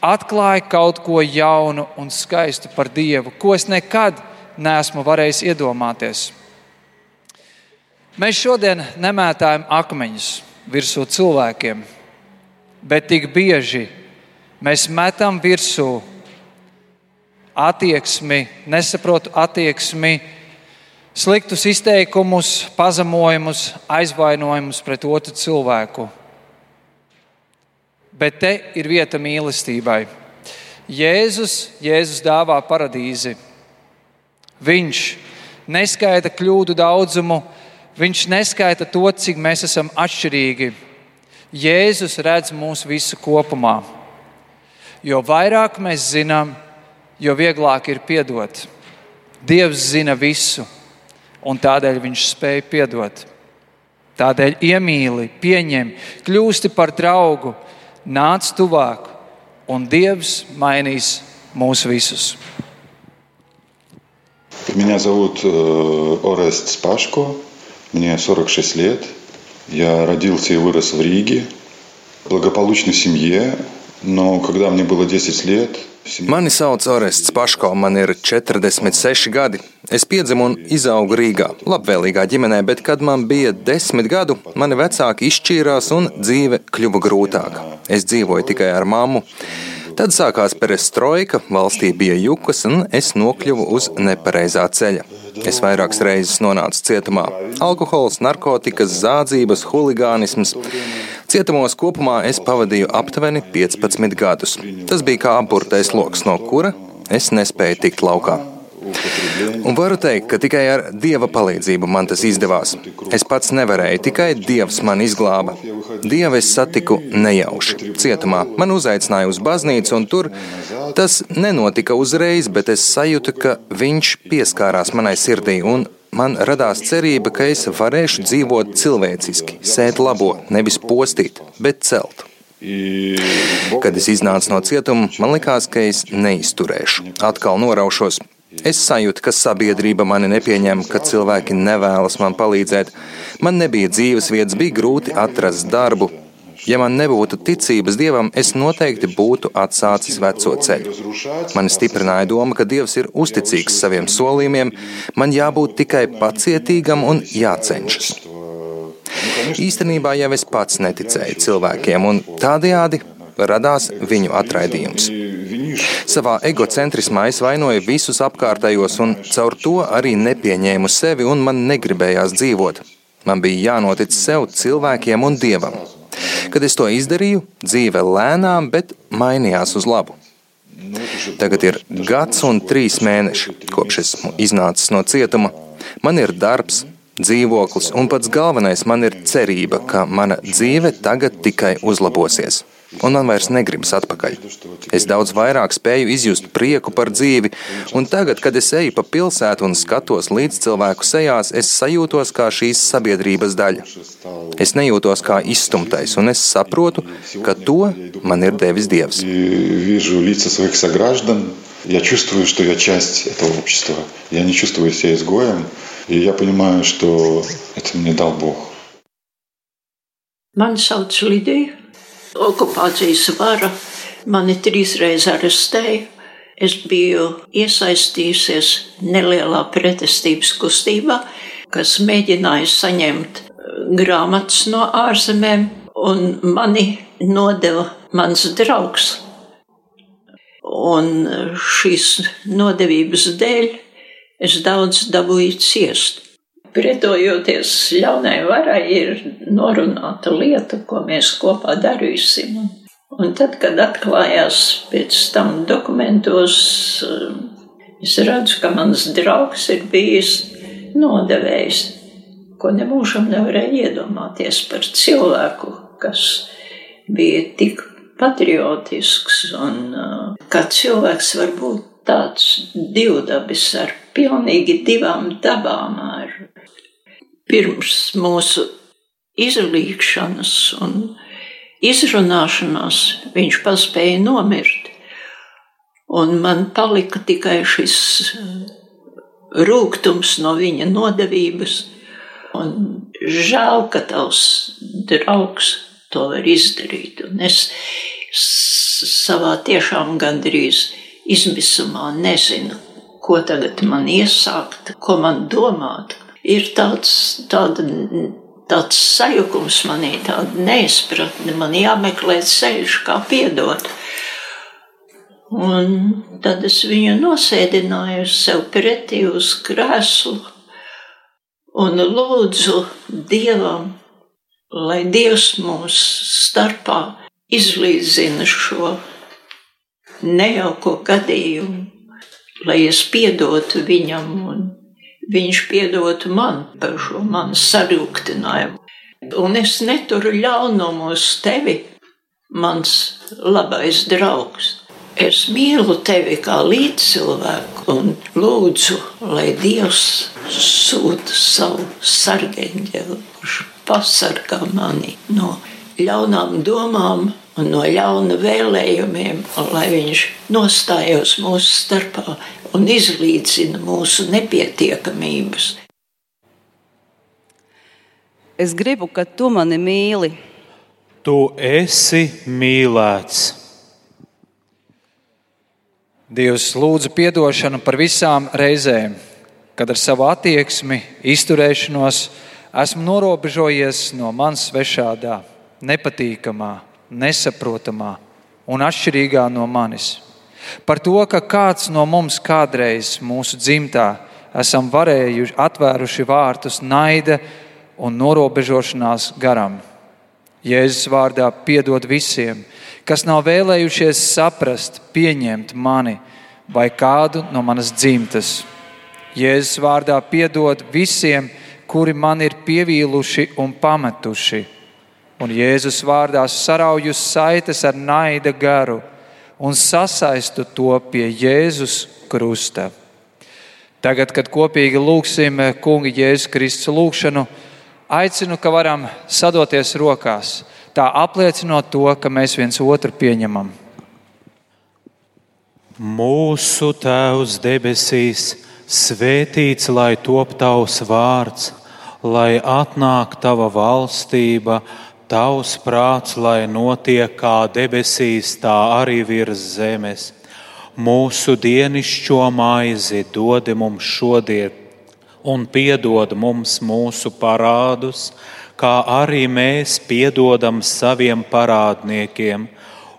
atklāja kaut ko jaunu un skaistu par Dievu, ko es nekad neesmu varējis iedomāties. Mēs šodien nemētājam akmeņus virsū cilvēkiem, bet tik bieži mēs metam virsū attieksmi, nesaprotu attieksmi, sliktus izteikumus, pazemojumus, aizvainojumus pret otru cilvēku bet te ir vieta mīlestībai. Jēzus, Jēzus dāvā paradīzi. Viņš neskaita kļūdu daudzumu, viņš neskaita to, cik mēs esam atšķirīgi. Jēzus redz mūs visu kopumā. Jo vairāk mēs zinām, jo vieglāk ir piedot. Dievs zina visu, un tādēļ viņš spēja piedot. Tādēļ iemīli, pieņem, kļūsti par draugu, nāc tuvāk, un Dievs mainīs mūs visus. Меня зовут э, Орест Спашко, мне 46 лет. Я родился и вырос в Риге, в благополучной семье, но когда мне было 10 лет, Mani sauc Orests Paško, man ir 46 gadi. Es piedzimu un izaugu Rīgā, labvēlīgā ģimenē, bet, kad man bija 10 gadu, mani vecāki izšķīrās un dzīve kļuva grūtāka. Es dzīvoju tikai ar mammu. Tad sākās perestroika, valstī bija jukas, un es nokļuvu uz nepareizā ceļa. Es vairākas reizes nonācu cietumā. Alkohols, narkotikas, zādzības, huligānisms. Cietumos kopumā es pavadīju aptuveni 15 gadus. Tas bija kā apburtais lokus, no kura es nespēju tikt laukā. Un varu teikt, ka tikai ar dieva palīdzību man tas izdevās. Es pats nevarēju, tikai dievs man izglāba. Dievu es satiku nejauši. Cietumā man uzaicināja uz baznīcu, un tur tas nenotika uzreiz, bet es sajūtu, ka viņš pieskārās manai sirdī. Man radās cerība, ka es varēšu dzīvot cilvēciski, sēt labo, nevis postīt, bet celt. Kad es iznācu no cietuma, man likās, ka es neizturēšu. Atkal noraušos, Es sajūtu, ka sabiedrība mani nepieņem, ka cilvēki nevēlas man palīdzēt. Man nebija dzīves vietas, bija grūti atrast darbu. Ja man nebūtu ticības dievam, es noteikti būtu atsācis veco ceļu. Man stiprināja doma, ka dievs ir uzticīgs saviem solījumiem, man jābūt tikai pacietīgam un jācenšas. Īstenībā jau es pats neticēju cilvēkiem, un tādējādi radās viņu atraidījums. Savā egocentrismā es vainoju visus apkārtējos, un caur to arī nepieņēmu sevi, un man negribējās dzīvot. Man bija jānotic sev, cilvēkiem un dievam. Kad es to izdarīju, dzīve lēnām, bet mainījās uz labu. Tagad ir gads un trīs mēneši, kopš esmu iznācis no cietuma. Man ir darbs, dzīvoklis, un pats galvenais man ir cerība, ka mana dzīve tagad tikai uzlabosies un man vairs negribas atpakaļ. Es daudz vairāk spēju izjust prieku par dzīvi, un tagad, kad es eju pa pilsētu un skatos līdz cilvēku sejās, es sajūtos kā šīs sabiedrības daļa. Es nejūtos kā izstumtais, un es saprotu, ka to man ir devis Dievs. Я чувствую, что я часть этого общества. Я не чувствую себя изгоем. И я понимаю, что это мне дал Бог. Man sauc Lidija. Okupācijas vara mani trīsreiz arestēja. Es biju iesaistījusies nelielā pretestības kustībā, kas mēģināja saņemt grāmatas no ārzemēm, un mani nodeva mans draugs. Un šīs nodevības dēļ es daudz dabūju ciest. Pretojoties ļaunai varai, ir norunāta lieta, ko mēs kopā darīsim. Un tad, kad atklājās pēc tam dokumentos, es redzu, ka mans draugs ir bijis nodevējs, ko nemūžam nevarēja iedomāties par cilvēku, kas bija tik patriotisks un kā cilvēks var būt tāds divdabis ar pilnīgi divām dabām. Ar pirms mūsu izlīkšanas un izrunāšanās viņš paspēja nomirt. Un man palika tikai šis rūkums no viņa nodevības. Un žēl, ka tavs draugs to var izdarīt. Un es savā tiešām gandrīz izmisumā nezinu, ko tagad man iesākt, ko man domāt. Ir tāds, tāda, tāds sajukums manī, tāda neizpratne, man jāmeklē ceļš, kā piedot. Un tad es viņu nosēdināju sev pretī uz krēslu un lūdzu Dievam, lai Dievs mūs starpā izlīdzina šo nejauko gadījumu, lai es piedotu viņam un viņš piedotu man par šo manu sarūktinājumu. Un es neturu ļaunumu uz tevi, mans labais draugs. Es mīlu tevi kā līdzcilvēku un lūdzu, lai Dievs sūta savu sargeņģeli, kurš pasargā mani no ļaunām domām un no ļauna vēlējumiem, un lai viņš nostājos mūsu starpā un izlīdzina mūsu nepietiekamības. Es gribu, ka tu mani mīli. Tu esi mīlēts. Dievs lūdzu atdošanu par visām reizēm, kad ar savu attieksmi, izturēšanos esmu norobežojies no manas svešādā, nepatīkamā, nesaprotamā un atšķirīgā no manis. Par to, ka kāds no mums kādreiz mūsu dzimtā esam varējuši atvēruši vārtus naida un norobežošanās garam. Jēzus vārdā piedod visiem, kas nav vēlējušies saprast, pieņemt mani vai kādu no manas dzimtas. Jēzus vārdā piedod visiem, kuri man ir pievīluši un pametuši un Jēzus vārdā sarauju saites ar naida garu un sasaistu to pie Jēzus krusta. Tagad, kad kopīgi lūgsim Kunga Jēzus Kristus lūgšanu, aicinu, ka varam sadoties rokās, tā apliecinot to, ka mēs viens otru pieņemam. Mūsu Tēvs debesīs, svētīts lai top tavs vārds, lai atnāk tava valstība Tavs prāts, lai notiek kā debesīs, tā arī virs zemes. Mūsu dienascho maizi dod mums šodien, un piedod mums mūsu parādus, kā arī mēs piedodam saviem parādniekiem,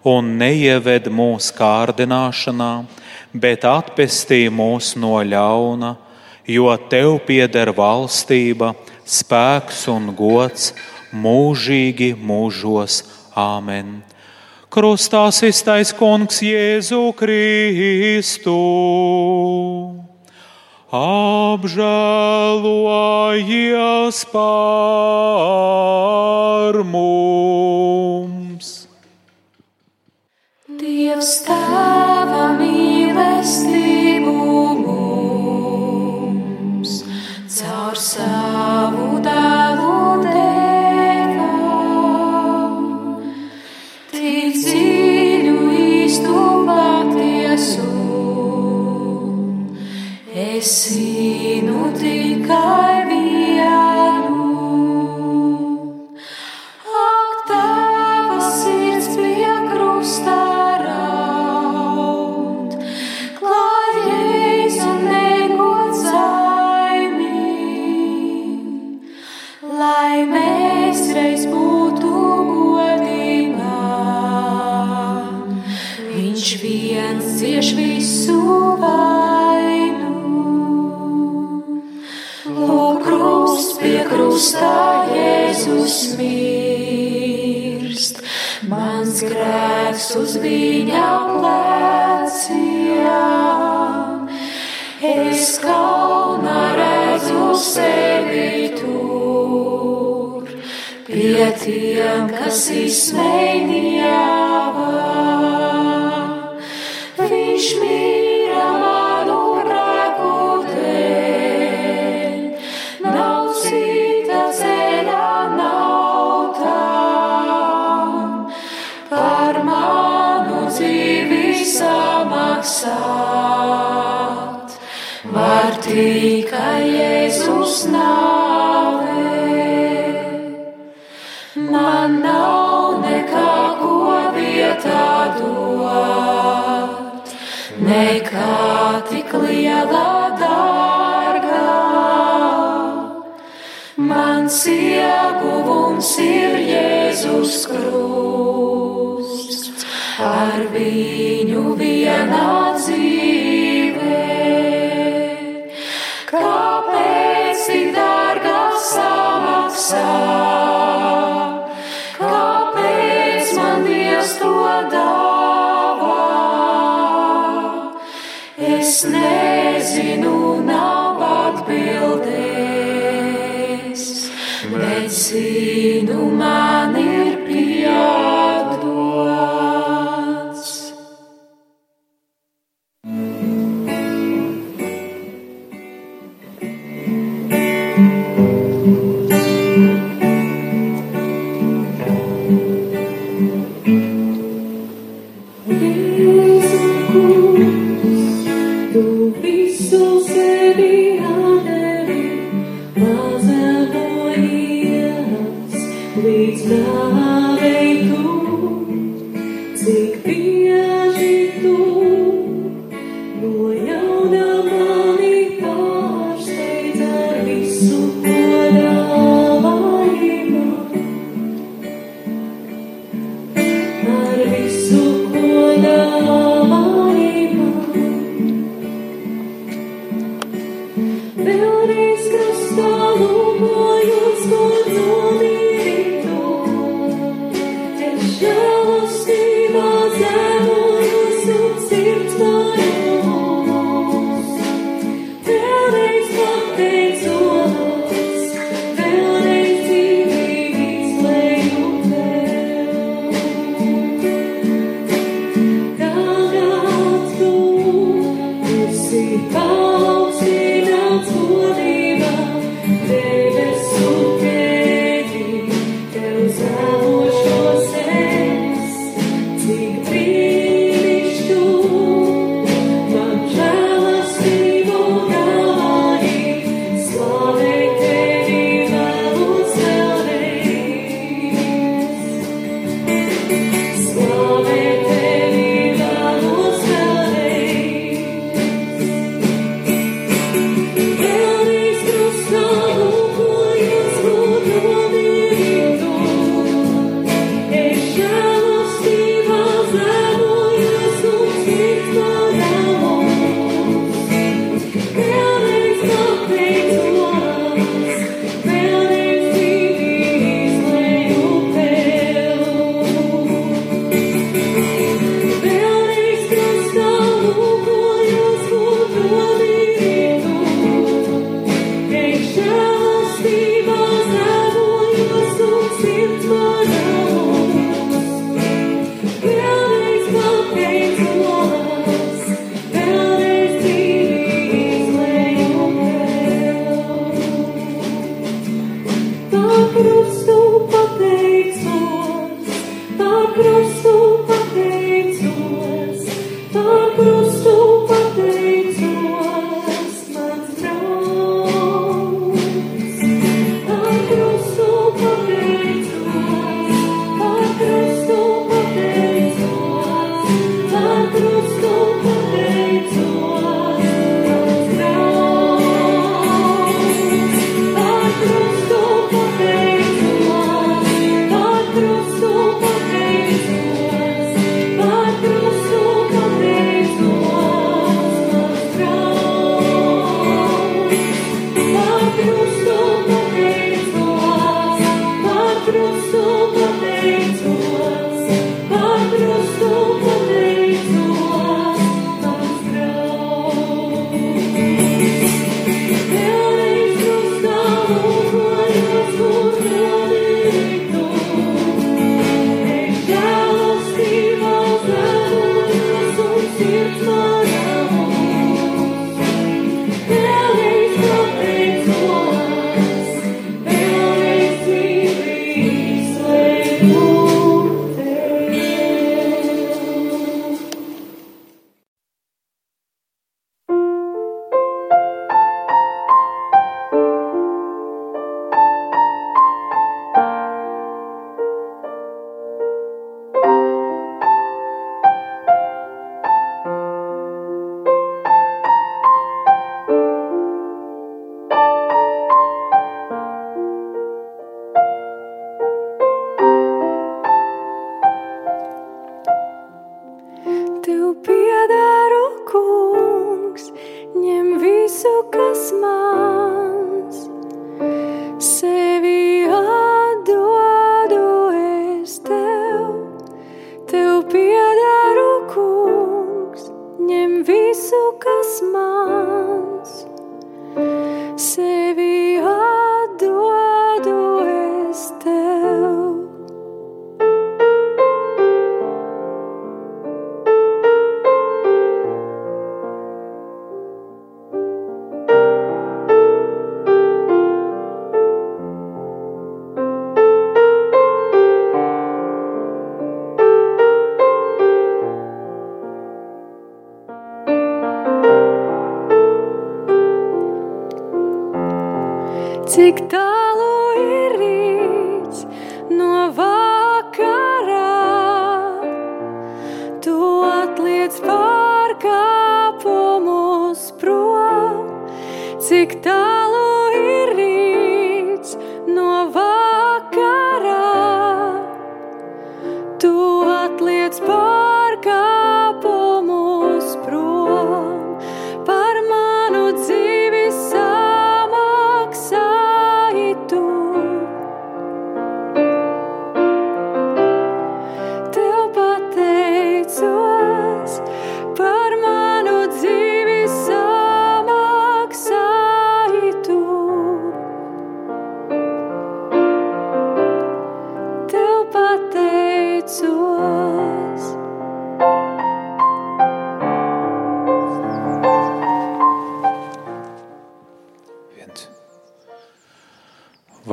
un neieved mūsu kārdināšanā, bet atpestī mūs no ļauna, jo tev pieder valstība, spēks un gods mūžīgi mūžos. Āmen! Krustā iztais kungs Jēzu Kristu. Apžēlojies par mums! Dievs tēva mīlestību mums caur savu dēlu es zinu tikai tiem, kas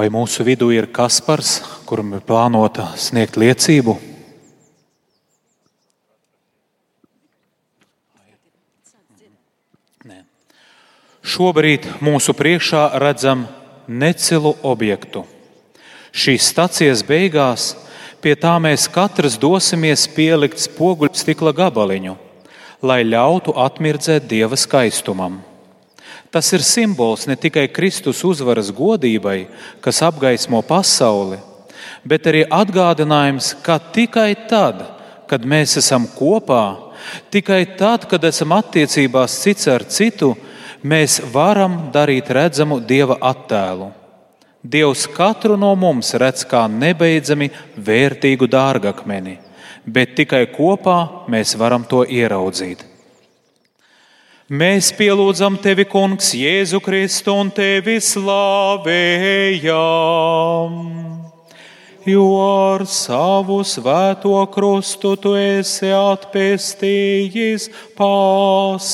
Vai mūsu vidū ir Kaspars, kuram ir plānota sniegt liecību? Nē. Šobrīd mūsu priekšā redzam necilu objektu. Šīs stacijas beigās pie tā mēs katrs dosimies pielikt spoguļu stikla gabaliņu, lai ļautu atmirdzēt dieva skaistumam. Tas ir simbols ne tikai Kristus uzvaras godībai, kas apgaismo pasauli, bet arī atgādinājums, ka tikai tad, kad mēs esam kopā, tikai tad, kad esam attiecībās cits ar citu, mēs varam darīt redzamu Dieva attēlu. Dievs katru no mums redz kā nebeidzami vērtīgu dārgakmeni, bet tikai kopā mēs varam to ieraudzīt. Mēs pielūdzam tevi, Kungs, Jēzu Kristu un tevi slavējam. Jo ar savu svēto krustu tu esi atpestījis pasaulī.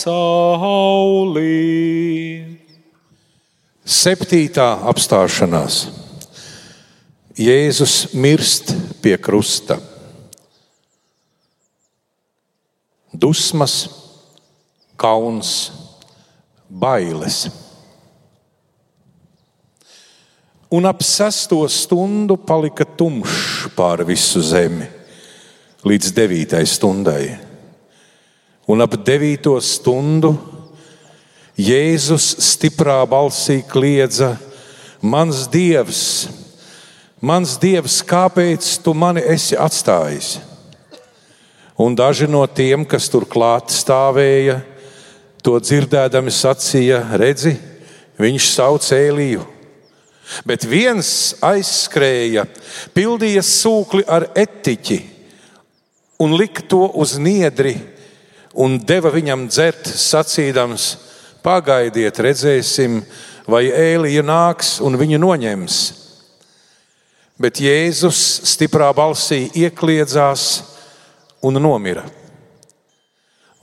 Septītā apstāšanās. Jēzus mirst pie krusta. Dusmas, kauns, bailes. Un ap sesto stundu palika tumšs pār visu zemi, līdz devītai stundai. Un ap devīto stundu Jēzus stiprā balsī kliedza: Mans Dievs, mans Dievs, kāpēc tu mani esi atstājis? Un daži no tiem, kas tur klāt stāvēja, to dzirdēdami sacīja: Redzi, viņš sauc Ēliju. Bet viens aizskrēja, pildīja sūkli ar etiķi un lika to uz niedri un deva viņam dzert, sacīdams: Pagaidiet, redzēsim, vai Ēlija nāks un viņu noņems. Bet Jēzus stiprā balsī iekļiedzās un nomira.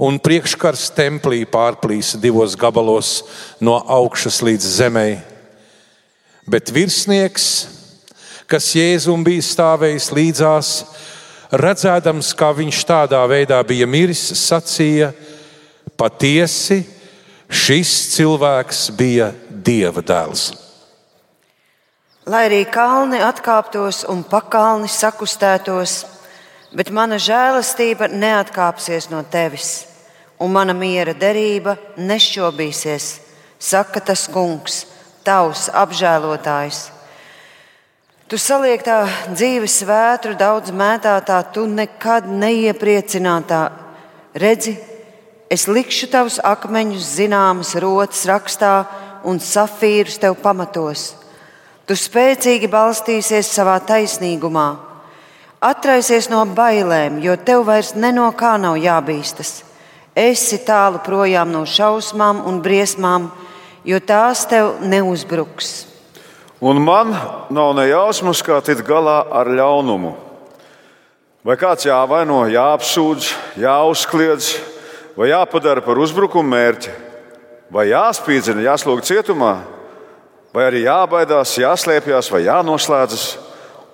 Un priekškars templī pārplīsa divos gabalos no augšas līdz zemei. Bet virsnieks, kas Jēzum bija stājis līdzās, redzēdams, kā viņš tādā veidā bija miris, sacīja: Patiesi, šis cilvēks bija Dieva dēls. Lai arī kalni atkāptos un pakalni sakustētos, bet mana žēlastība neatkāpsies no tevis, un mana miera derība nešķobīsies, saka tas kungs, tavs apžēlotājs. Tu saliektā dzīves vētru daudz mētātā, tu nekad neiepriecinātā. Redzi, Es likšu tavus akmeņus zināmas rotas rakstā un safīrus tev pamatos. Tu spēcīgi balstīsies savā taisnīgumā. Atraisies no bailēm, jo tev vairs ne no kā nav jābīstas. Esi tālu projām no šausmām un briesmām, jo tās tev neuzbruks. Un man nav ne jausmas, kā tikt galā ar ļaunumu. Vai kāds jāvaino, jāapsūdz, jāuzkliedz, vai jāpadara par uzbrukumu mērķi, vai jāspīdzina, jāslūg cietumā, vai arī jābaidās, jāslēpjas vai jānoslēdzas.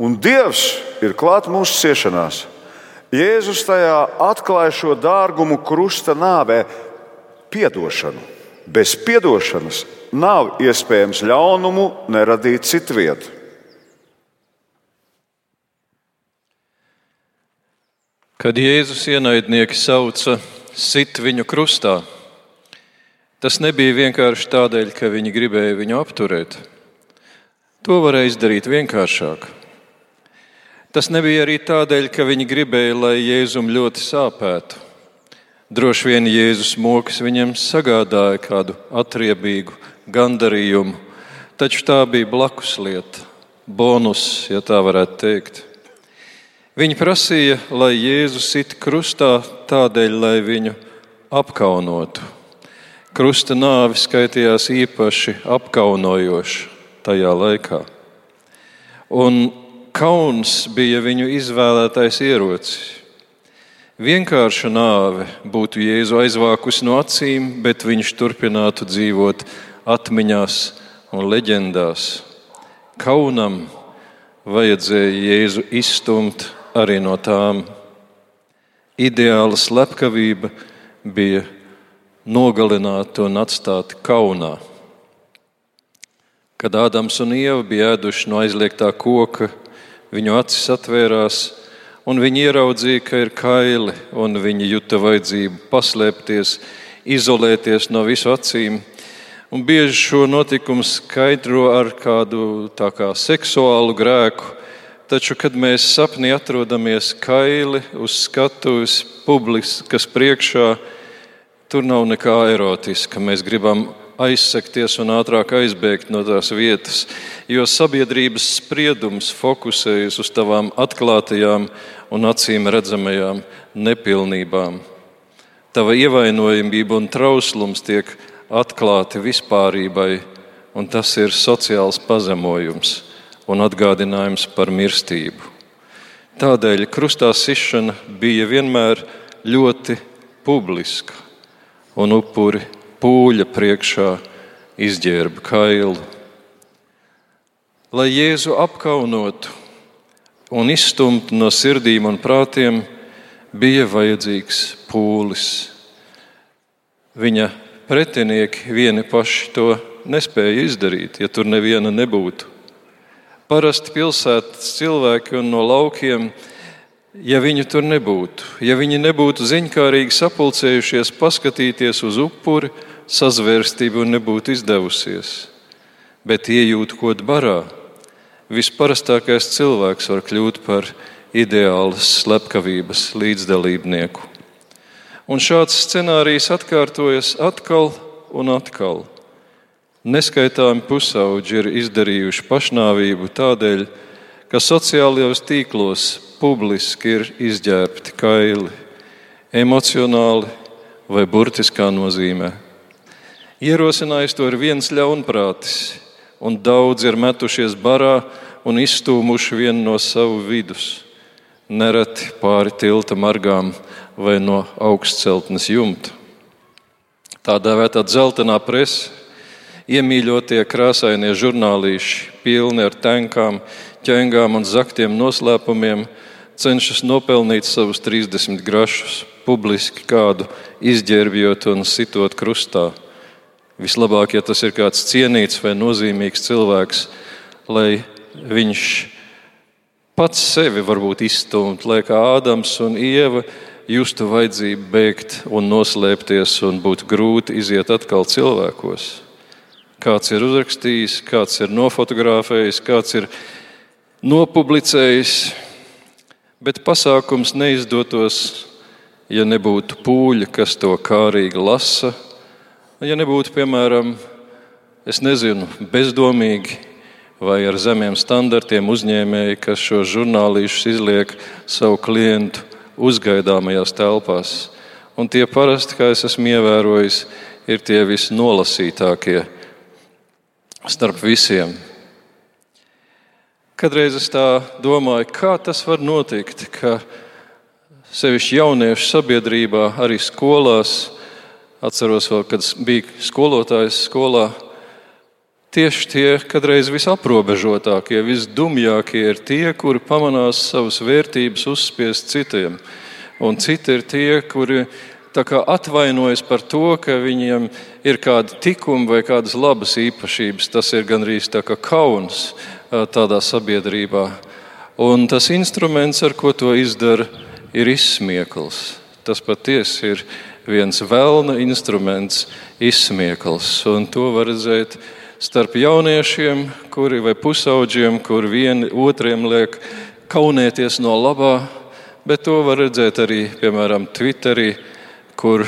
Un Dievs ir klāt mūsu ciešanās. Jēzus tajā atklāja šo dārgumu krusta nāvē, piedošanu. Bez piedošanas nav iespējams ļaunumu neradīt citvietu. Kad Jēzus ienaidnieki sauca sit viņu krustā, tas nebija vienkārši tādēļ, ka viņi gribēja viņu apturēt. To varēja izdarīt vienkāršāk. Tas nebija arī tādēļ, ka viņi gribēja, lai Jēzum ļoti sāpētu. Droši vien Jēzus mokas viņam sagādāja kādu atriebīgu gandarījumu, taču tā bija blakus lieta, bonus, ja tā varētu teikt. Viņi prasīja, lai Jēzus sit krustā tādēļ, lai viņu apkaunotu. Krusta nāve skaitījās īpaši apkaunojoša tajā laikā. Un kauns bija viņu izvēlētais ierocis. Vienkārša nāve būtu Jēzu aizvākusi no acīm, bet viņš turpinātu dzīvot atmiņās un leģendās. Kaunam vajadzēja Jēzu izstumt arī no tām. Ideāla slepkavība bija nogalināt un atstāt kaunā. Kad Ādams un Ieva bija ēduši no aizliegtā koka, viņu acis atvērās, un viņi ieraudzīja, ka ir kaili, un viņi juta vajadzību paslēpties, izolēties no visu acīm. Un bieži šo notikumu skaidro ar kādu kā seksuālu grēku, taču, kad mēs sapnī atrodamies kaili uz skatuves, publiskas priekšā, tur nav nekā erotiska. Mēs gribam aizsekties un ātrāk aizbēgt no tās vietas, jo sabiedrības spriedums fokusējas uz tavām atklātajām un acīm redzamajām nepilnībām. Tava ievainojamība un trauslums tiek atklāti vispārībai, un tas ir sociāls pazemojums un atgādinājums par mirstību. Tādēļ krustā sišana bija vienmēr ļoti publiska, un upuri pūļa priekšā izģērba kailu. Lai Jēzu apkaunotu un izstumtu no sirdīm un prātiem, bija vajadzīgs pūlis. Viņa pretinieki vieni paši to nespēja izdarīt, ja tur neviena nebūtu. Parasti pilsētas cilvēki un no laukiem ja viņu tur nebūtu, ja viņi nebūtu ziņkārīgi sapulcējušies, paskatīties uz upuri, sazvērstību nebūtu izdevusies, bet iejūt kaut barā, visparastākais cilvēks var kļūt par ideālas slepkavības līdzdalībnieku. Un šāds scenārijs atkārtojas atkal un atkal. Neskaitāmi pusauģi ir izdarījuši pašnāvību tādēļ, ka sociālajos tīklos publiski ir izģērbti kaili, emocionāli vai burtiskā nozīmē. Ierosinājis to ir viens ļaunprātis, un daudzi ir metušies barā un izstūmuši vienu no savu vidus, nereti pāri tilta margām vai no augstceltnes jumta. Tā dēvētā dzeltenā presa, iemīļotie krāsainie žurnālīši, pilni ar tenkām, ķēngām un zaktiem noslēpumiem, cenšas nopelnīt savus 30 grašus, publiski kādu izģērbjot un sitot krustā. Vislabāk, ja tas ir kāds cienīts vai nozīmīgs cilvēks, lai viņš pats sevi varbūt izstumt, lai kā Ādams un Ieva justu vajadzību bēgt un noslēpties un būtu grūti iziet atkal cilvēkos. Kāds ir uzrakstījis, kāds ir nofotografējis, kāds ir nopublicējis, bet pasākums neizdotos ja nebūtu pūļa, kas to kārīgi lasa, ja nebūtu, piemēram, es nezinu, bezdomīgi vai ar zemiem standartiem uzņēmēji, kas šo žurnālīšus izliek savu klientu uzgaidāmajās telpās. Un tie parasti, kā es esmu ievērojis, ir tie visnolasītākie starp visiem. Kadreiz es tā domāju, kā tas var notikt, ka sevišķi jauniešu sabiedrībā, arī skolās, atceros vēl, kad bija skolotājs skolā, tieši tie, kadreiz visaprobežotākie, visdumjākie ir tie, kuri pamanās savas vērtības uzspiest citiem. Un citi ir tie, kuri atvainojas par to, ka viņiem ir kādi tikumi vai kādas labas īpašības. Tas ir gandrīz tā kā kauns tādā sabiedrībā. Un tas instruments, ar ko to izdara, ir izsmiekls. Tas patiesi ir viens vēlna instruments, izsmiekls. Un to var redzēt starp jauniešiem, kuri vai pusauģiem, kur vieni otriem liek kaunēties no labā, bet to var redzēt arī, piemēram, Twitterī, kur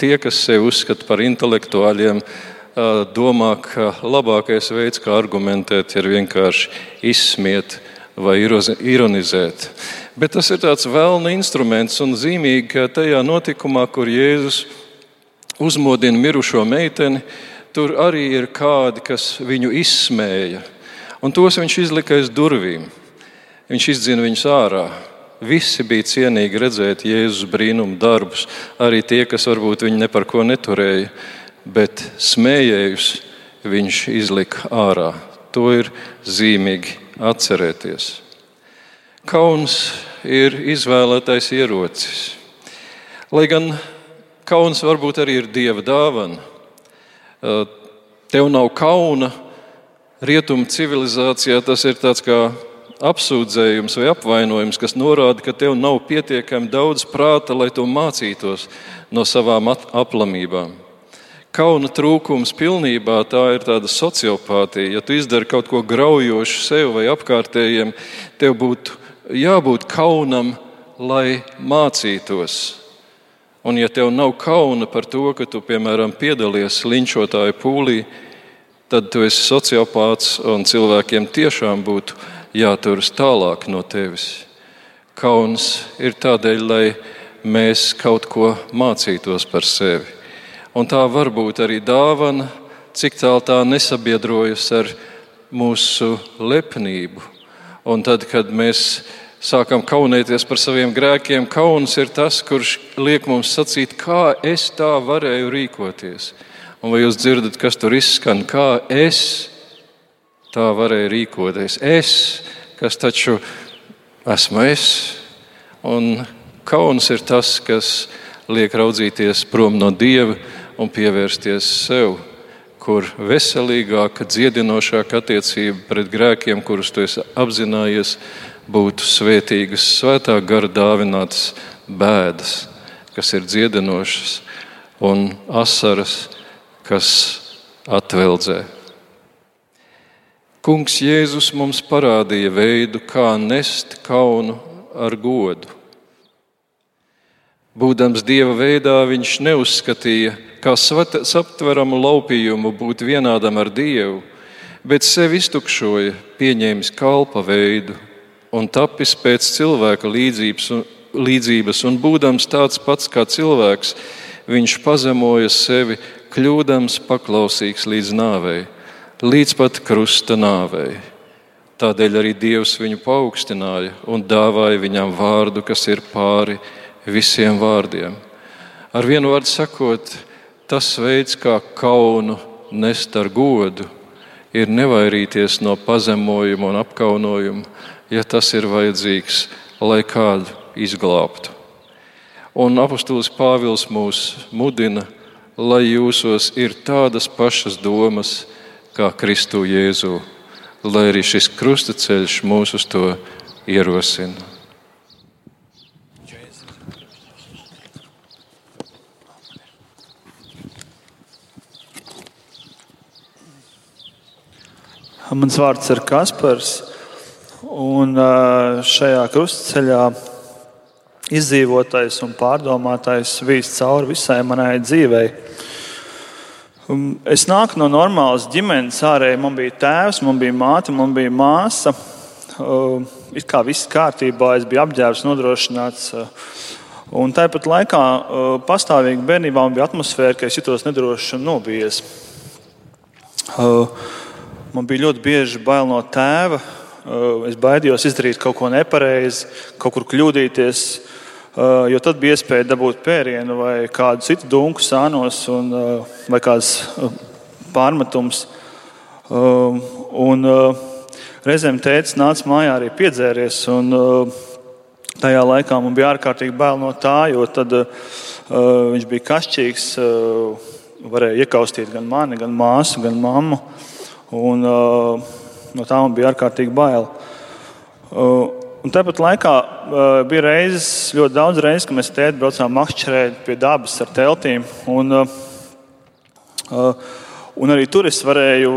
tie, kas sevi uzskata par intelektuāļiem, domā, ka labākais veids, kā argumentēt, ir vienkārši izsmiet vai ironizēt. Bet tas ir tāds vēlna instruments un zīmīgi, ka tajā notikumā, kur Jēzus uzmodina mirušo meiteni, tur arī ir kādi, kas viņu izsmēja. Un tos viņš izlika aiz durvīm. Viņš izdzina viņus ārā. Visi bija cienīgi redzēt Jēzus brīnumu darbus, arī tie, kas varbūt viņu par ko neturēja bet smējējus viņš izlika ārā. To ir zīmīgi atcerēties. Kauns ir izvēlētais ierocis. Lai gan kauns varbūt arī ir dieva dāvana. Tev nav kauna, rietumu civilizācijā tas ir tāds kā apsūdzējums vai apvainojums, kas norāda, ka tev nav pietiekami daudz prāta, lai to mācītos no savām aplamībām. Kauna trūkums pilnībā tā ir tāda sociopātija. Ja tu izdari kaut ko graujošu sev vai apkārtējiem, tev būtu jābūt kaunam, lai mācītos. Un, ja tev nav kauna par to, ka tu, piemēram, piedalies linčotāju pūlī, tad tu esi sociopāts un cilvēkiem tiešām būtu jāturas tālāk no tevis. Kauns ir tādēļ, lai mēs kaut ko mācītos par sevi. Un tā var būt arī dāvana, cik tālu tā nesabiedrojas ar mūsu lepnību. Un tad, kad mēs sākam kaunēties par saviem grēkiem, kauns ir tas, kurš liek mums sacīt, kā es tā varēju rīkoties. Un vai jūs dzirdat, kas tur izskan, kā es tā varēju rīkoties? Es, kas taču esmu es. Un kauns ir tas, kas liek raudzīties prom no Dieva un pievērsties sev, kur veselīgāka, dziedinošāka attiecība pret grēkiem, kurus tu esi apzinājies, būtu svētīgas, svētā gara dāvinātas bēdas, kas ir dziedinošas, un asaras, kas atveldzē. Kungs Jēzus mums parādīja veidu, kā nest kaunu ar godu. Būdams dieva veidā, viņš neuzskatīja, kā saptveramu laupījumu būt vienādam ar Dievu, bet sevi iztukšoja, pieņēmis kalpa veidu un tapis pēc cilvēka līdzības un, līdzības, un būdams tāds pats kā cilvēks, viņš pazemoja sevi, kļūdams paklausīgs līdz nāvei, līdz pat krusta nāvei. Tādēļ arī Dievs viņu paaugstināja un dāvāja viņam vārdu, kas ir pāri visiem vārdiem. Ar vienu vārdu sakot, Tas veids, kā kaunu nest ar godu, ir nevairīties no pazemojuma un apkaunojuma, ja tas ir vajadzīgs, lai kādu izglābtu. Un apustulis Pāvils mūs mudina, lai jūsos ir tādas pašas domas kā Kristu Jēzu, lai arī šis krustaceļš mūs uz to ierosina. Mans vārds ir Kaspars. Un šajā krustceļā izdzīvotais un pārdomātais vīst cauri visai manai dzīvei. Es nāku no normālas ģimenes. Ārēji man bija tēvs, man bija māte, man bija māsa. It kā viss kārtībā, es biju apģērbs, nodrošināts. Un tāpat laikā pastāvīgi bērnībā bija atmosfēra, ka es jutos nedrošs un nobijies. Uh, Man bija ļoti bieži bail no tēva. Uh, Es baidījos izdarīt kaut ko nepareizi, kaut kur kļūdīties, uh, jo tad bija iespēja dabūt pērienu vai kādu citu dunku sānos un, uh, vai kāds uh, pārmetums. Um, Un, uh, reizēm tēvs nāca mājā arī piedzēries. Un, uh, Tajā laikā man bija ārkārtīgi bail no tā, jo tad, uh, viņš bija kašķīgs. Uh, varēja iekaustīt gan mani, gan māsu, gan mammu. Un, uh, no tā man bija ārkārtīgi bail. Uh, un tāpat laikā uh, bija reizes, ļoti daudz reizes, kad mēs tēti braucām makšķerēt pie dabas ar teltīm. Un, un arī tur es varēju.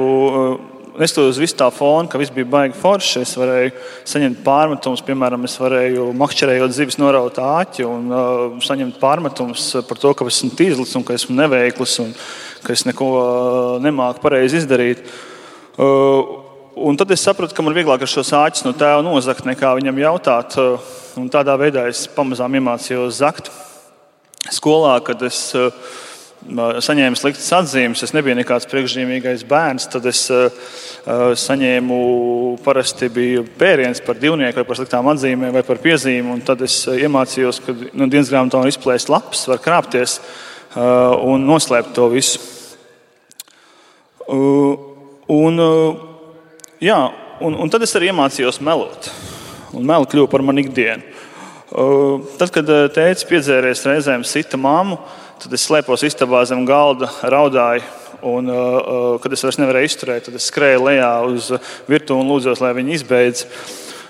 Neskatoties uz visu tā fonu, ka viss bija baigi forši, es varēju saņemt pārmetumus. Piemēram, es varēju makšķerējot zivis noraut āķi un saņemt pārmetumus par to, ka esmu tīzlis un ka esmu neveikls un ka es neko nemāku pareizi izdarīt. Uh, un tad es sapratu, ka man ir vieglāk ar šos āķus no tēva nozagt, nekā viņam jautāt. Uh, un tādā veidā es pamazām iemācījos zakt. Skolā, kad es uh, saņēmu sliktas atzīmes, es nebiju nekāds priekšzīmīgais bērns, tad es saņēmu parasti biju pēriens par divnieku, vai par sliktām atzīmēm, vai par piezīmēm. Tad es iemācījos, ka no dienas grāmatā var izplēst lapas, var krāpties un noslēpt to visu. Un, uh, jā, un, un tad es arī iemācījos melot. Un meli kļuva par manu ikdienu. Uh, tad, kad uh, tēvs piedzēries reizēm sita māmu, tad es slēpos istabā zem galda, raudāju. Un, kad es vairs nevarēju izturēt, tad es skrēju lejā uz virtuvi un lūdzos, lai viņi izbeidz.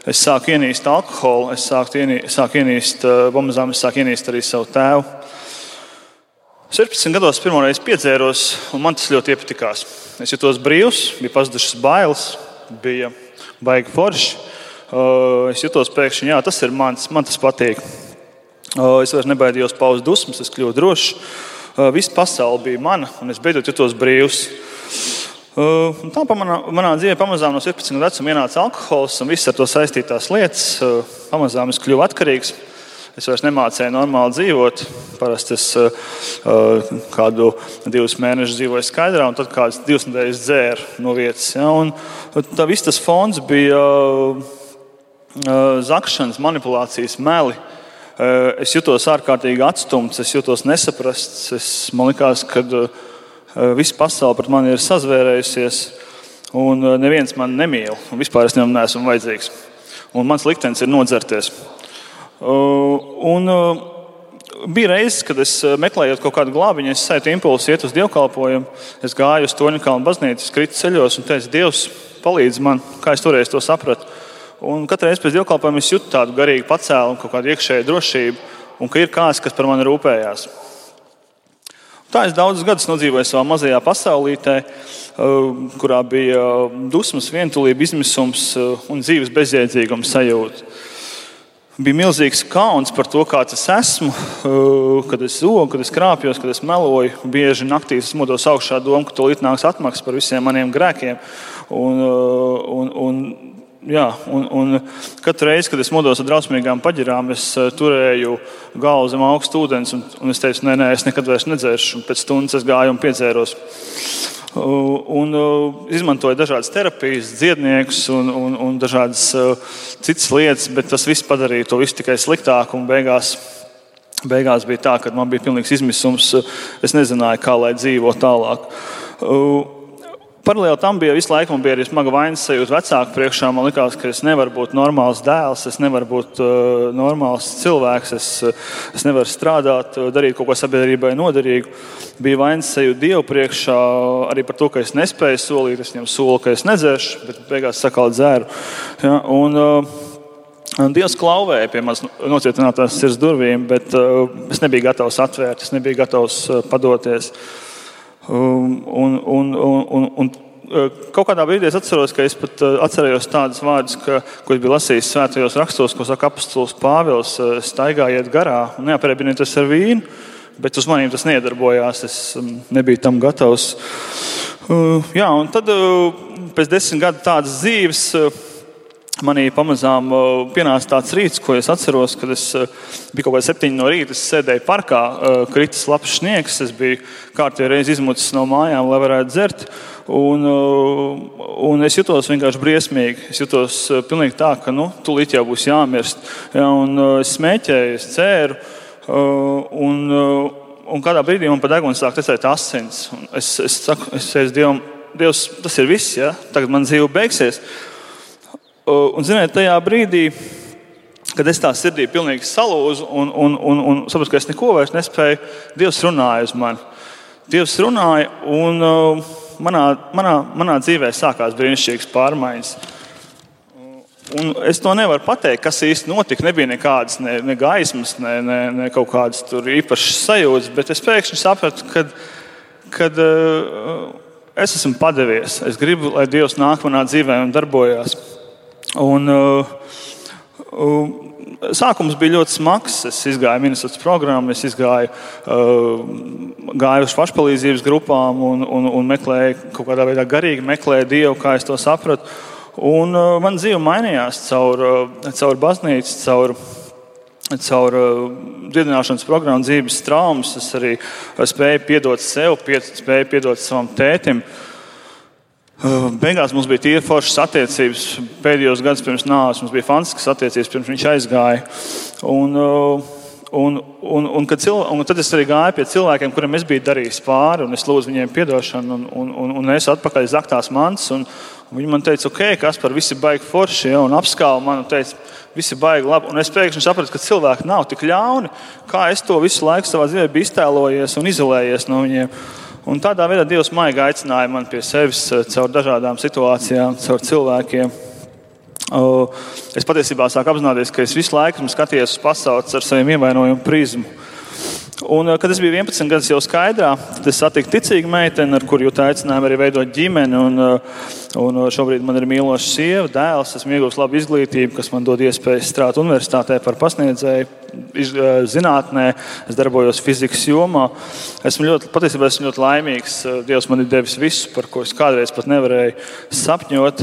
Es sāku ienīst alkoholu, es sāku ienīst, sāku ienīst pamazām, es sāku ienīst arī savu tēvu. 16 gados pirmo reizi piedzēros, un man tas ļoti iepatikās. Es jutos brīvs, bija pazudušas bailes, bija baigi forši. Uh, Es jutos pēkšņi, jā, tas ir mans, man tas patīk. Uh, Es vairs nebaidījos paust dusmas, es kļuvu drošs. Uh, Visa pasaule bija mana, un es beidzot jutos brīvs. Un Tā manā, manā dzīvē pamazām no 17 gadu vecuma ienāca alkohols un visas ar to saistītās lietas. Pamazām es kļuvu atkarīgs. Es vairs nemācīju normāli dzīvot. Parasti es uh, kādu divus mēnešus dzīvoju skaidrā, un tad kādas divas nedēļas dzēru no vietas. Ja? Un, tā viss tas fons bija uh, zakšanas, manipulācijas, meli. Uh, Es jutos ārkārtīgi atstumts, es jutos nesaprasts. Es, man liekas, ka uh, visa pasaule pret mani ir sazvērējusies, un neviens man nemīl. un Vispār es viņam neesmu vajadzīgs. Un mans liktenis ir nodzerties. Uh, Un, uh, bija reizes, kad es uh, meklēju kaut kādu glābiņu, es sajūtu impulsu iet uz dievkalpojumu. Es gāju uz Toņa kalnu baznīcu, kritu ceļos un teicu, Dievs, palīdzi man, kā es toreiz to sapratu. Un katru reizi pēc dievkalpojuma es jūtu tādu garīgu pacēlumu, kaut kādu iekšēju drošību, un ka ir kāds, kas par mani rūpējās. Tā es daudzus gadus nodzīvoju savā mazajā pasaulītē, kurā bija dusmas, vientulība, izmisums un dzīves bezjēdzīguma sajūta. Bija milzīgs kauns par to, kāds es esmu, kad es zogu, kad es krāpjos, kad es meloju. Bieži naktī es modos augšā domu, ka to nāks atmaksas par visiem maniem grēkiem. Un, un, un, jā, un, un katru reizi, kad es modos ar drausmīgām paģirām, es eh, turēju galvu zem augsta ūdens. Un, un es teicu, nē, nē, es nekad vairs nedzeršu. Un pēc stundas es gāju un piedzēros. Un uh, izmantoja dažādas terapijas, dziedniekus un, un, un dažādas uh, citas lietas, bet tas viss padarīja to visu tikai sliktāku. un Beigās, beigās bija tā, ka man bija pilnīgs izmisums. Es nezināju, kā lai dzīvo tālāk. Uh, Paralēli tam bija visu laiku, bija arī smaga vainas sajūta vecāku priekšā. Man liekas, ka es nevaru būt normāls dēls, es nevaru būt uh, normāls cilvēks, es, uh, es nevaru strādāt, uh, darīt kaut ko sabiedrībai noderīgu. Bija vainas sajūta Dievu priekšā arī par to, ka es nespēju solīt. Es viņam solu, ka es nedzeršu, bet beigās sakālu dzēru. Ja, un, uh, Dievs klauvēja pie manas nocietinātās sirds durvīm, bet uh, es nebiju gatavs atvērt, es nebiju gatavs uh, padoties. Um, Un, un, un, un, un eh, kaut kādā brīdī es atceros, ka es pat eh, atcerējos tādus vārdus, ka, ko es biju lasījis svētajos rakstos, ko saka apustulis Pāvils, eh, staigājiet garā un neaprēķinieties ar vīnu, bet uz maniem tas nedarbojās. Es mm, nebiju tam gatavs. Uh, Jā, un tad uh, pēc desmit gadu tādas dzīves. Manī pamazām uh, pienāca tāds rīts, ko es atceros, kad es uh, biju kaut kādā septiņā no rīta. Es sēdēju parkā, uh, kritis labs sniegs. Es biju kārtīgi reizi izmucis no mājām, lai varētu dzert. Un, un es jutos vienkārši briesmīgi. Es jutos pilnīgi tā, ka nu, tūlīt jau būs jāmirst. Ja, es smēķēju, es cēru. Un, un kādā brīdī man pa degunu sāk tecēt asins. Es, es saku, es teicu Dievam, Dievs, tas ir viss, ja? tagad man dzīve beigsies. Un, ziniet, tajā brīdī, kad es tā sirdī pilnīgi salūzu un, un, un, un saprotu, ka es neko vairs nespēju, Dievs runāja uz mani. Dievs runāja, un uh, manā, manā, manā dzīvē sākās brīnišķīgas pārmaiņas. Un es to nevaru pateikt, kas īsti notika. Nebija nekādas ne, ne gaismas, ne, ne, ne kaut kādas īpašas sajūtas, bet es pēkšņi sapratu, ka kad, uh, es esmu padevies. Es gribu, lai Dievs nāk manā dzīvē un darbojas. Un, uh, uh, Sākums bija ļoti smags. Es gāju ministrs programmu, es gāju, uh, gāju uz pašpalīdzības grupām un, un, un meklēju kaut kādā veidā garīgi meklēju Dievu, kā es to sapratu. Un uh, man dzīve mainījās caur, uh, caur baznīcu, caur, caur uh, dziedināšanas programmu, dzīves traumas. Es arī spēju piedot sev, spēju piedot savam tētim. Uh, Uh, beigās mums bija tīri foršas attiecības. Pēdējos gados pirms nāves mums bija fantastiskas attiecības, pirms viņš aizgāja. Un, uh, un, un, un, cilvē, un tad es arī gāju pie cilvēkiem, kuriem es biju darījis pāri, un es lūdzu viņiem atdošanu, un, un, un, un es atpakaļ zaktās mantas. Un, un viņi man teica, ok, kas par visu baigi forši, ja, un apskāva man un teica, visi baigi labi. Un es pēkšņi sapratu, ka cilvēki nav tik ļauni, kā es to visu laiku savā dzīvē biju iztēlojies un izolējies no viņiem. Un tādā veidā Dievs maigi aicināja mani pie sevis eh, caur dažādām situācijām, caur cilvēkiem. Es patiesībā sāku apzināties, ka es visu laiku skatījos uz pasauli ar saviem ievainojumu prizmu. Un, eh, kad es biju 11 gadus jau skaidrā, tad es satiku ticīgu meiteni, ar kuru jūtu aicinājumu arī veidot ģimeni. Un, eh, un eh, šobrīd man ir mīloša sieva, dēls, esmu ieguvis labu izglītību, kas man dod iespēju strādāt universitātē par pasniedzēju, zinātnē. Es darbojos fizikas jomā. Esmu ļoti, patiesībā esmu ļoti laimīgs. Dievs man ir devis visu, par ko es kādreiz pat nevarēju sapņot.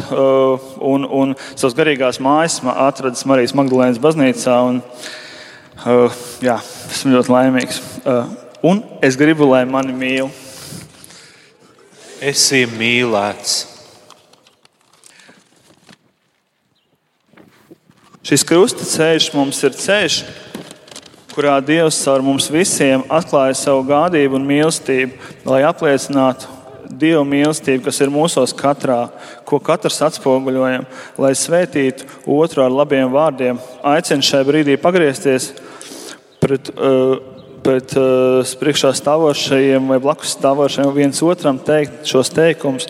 Un, un savas garīgās mājas atradis Marijas Magdalēnas baznīcā. Un, Uh, jā, esmu ļoti laimīgs. Uh, un es gribu, lai mani mīl. Esi mīlēts. Šis krusta ceļš mums ir ceļš, kurā Dievs caur mums visiem atklāja savu gādību un mīlestību, lai apliecinātu Dieva mīlestību, kas ir mūsos katrā, ko katrs atspoguļojam, lai svētītu otru ar labiem vārdiem. Aicinu šai brīdī pagriezties pret, uh, pret uh, priekšā stāvošajiem vai blakus stāvošajiem viens otram teikt šos teikumus.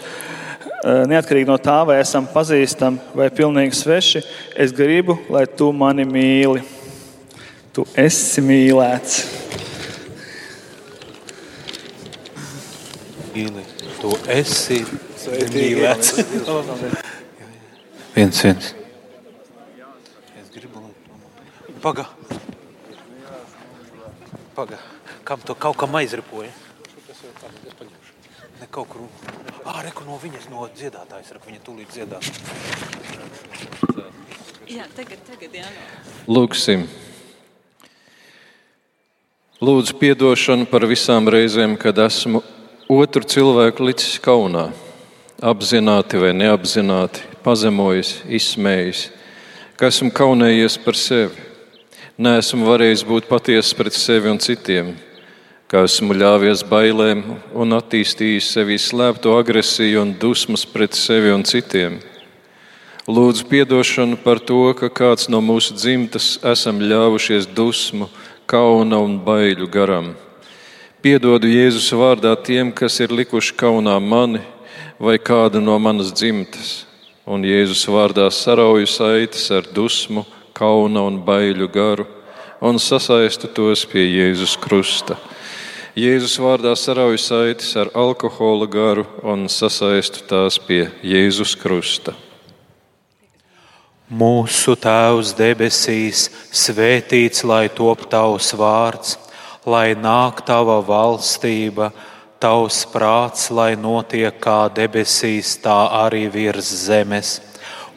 Uh, neatkarīgi no tā, vai esam pazīstami vai pilnīgi sveši, es gribu, lai tu mani mīli. Tu esi mīlēts. Mīli, tu esi mīlēts. viens, viens. Es gribu, lai tu mani. Pagaidi. Paga, kam to kaut kam aizripoja? Ne kaut kur. Ā, reku no viņas, no dziedātājas, reku viņa tūlīt dziedās. Jā, tagad, tagad, jā. Lūksim. Lūdzu, atdošanu par visām reizēm, kad esmu otru cilvēku licis kaunā, apzināti vai neapzināti, pazemojis, izsmējis, ka esmu kaunējies par sevi neesmu varējis būt patiess pret sevi un citiem, kā esmu ļāvies bailēm un attīstījis sevī slēpto agresiju un dusmas pret sevi un citiem. Lūdzu, atdošanu par to, ka kāds no mūsu dzimtas esam ļāvušies dusmu, kauna un baiļu garam. Piedodu Jēzus vārdā tiem, kas ir likuši kaunā mani vai kādu no manas dzimtas, un Jēzus vārdā sarauju saites ar dusmu, kauna un baiļu garu un sasaistu tos pie Jēzus krusta. Jēzus vārdā sarauju saites ar alkohola garu un sasaistu tās pie Jēzus krusta. Mūsu Tēvs debesīs, svētīts lai top tavs vārds, lai nāk tava valstība, tavs prāts, lai notiek kā debesīs, tā arī virs zemes.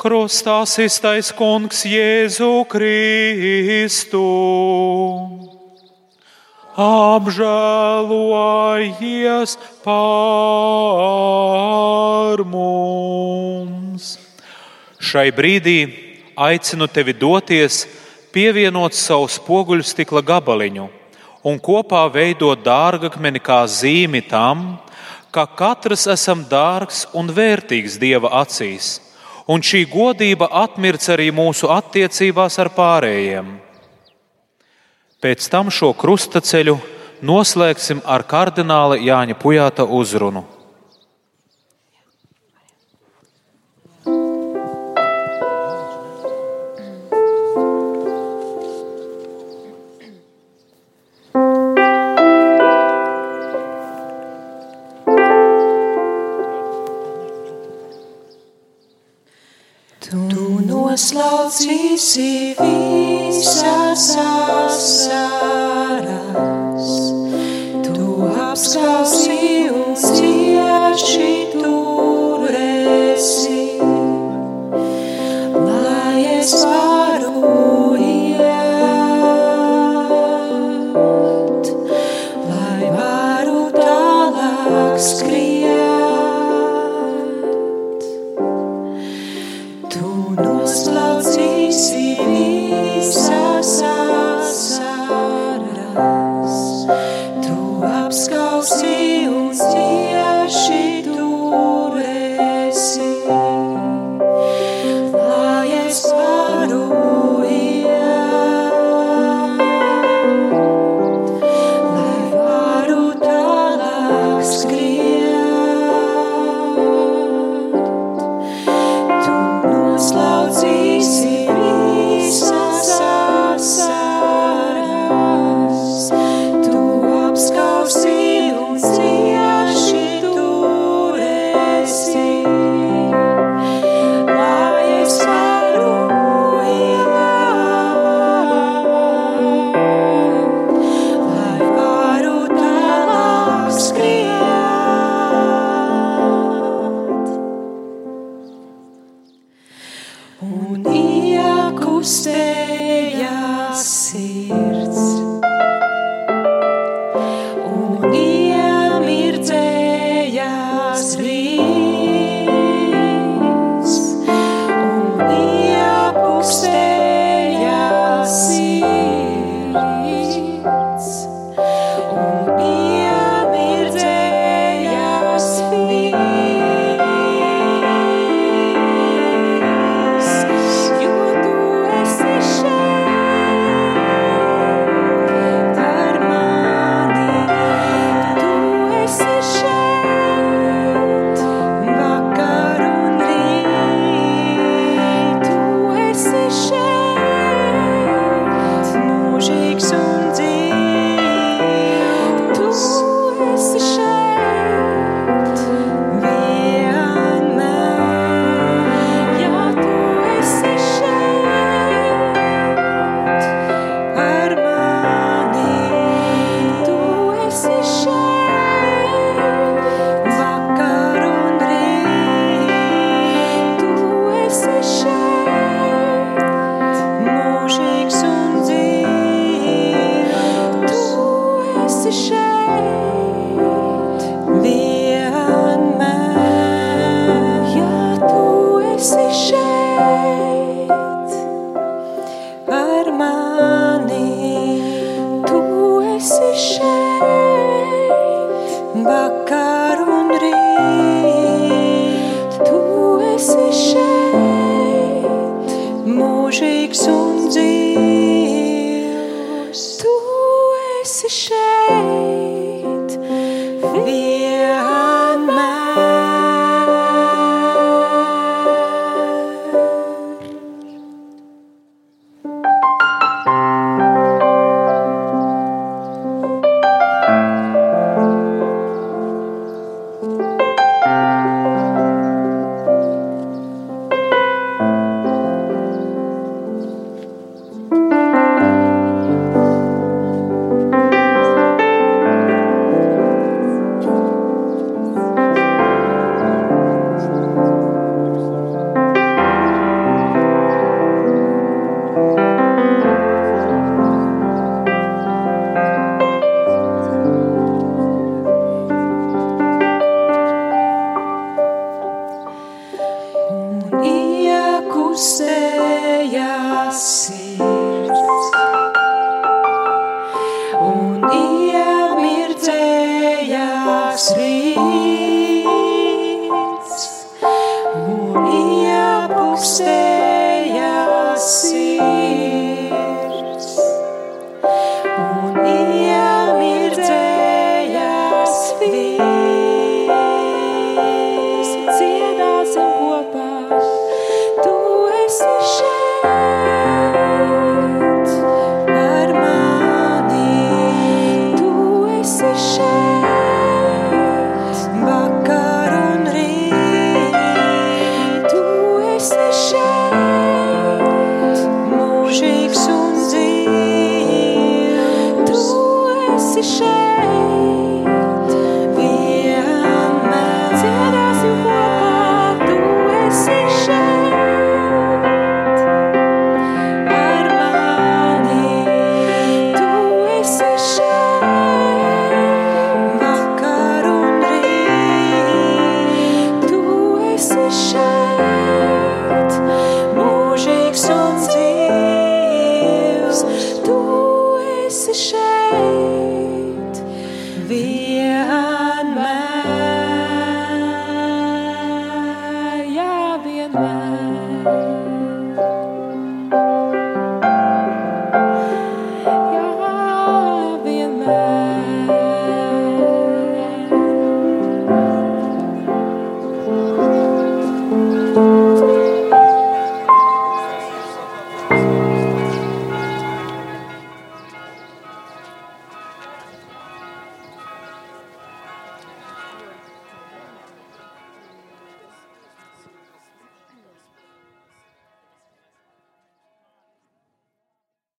Krustā iztais kungs Jēzu Kristu. Apžēlojies par mums! Šai brīdī aicinu tevi doties, pievienot savu spoguļu stikla gabaliņu un kopā veidot dārgakmeni kā zīmi tam, ka katrs esam dārgs un vērtīgs Dieva acīs, un šī godība atmirts arī mūsu attiecībās ar pārējiem. Pēc tam šo krustaceļu noslēgsim ar kardināla Jāņa Pujāta uzrunu. Noslaucīsi visas asaras, tu apskausi un cieši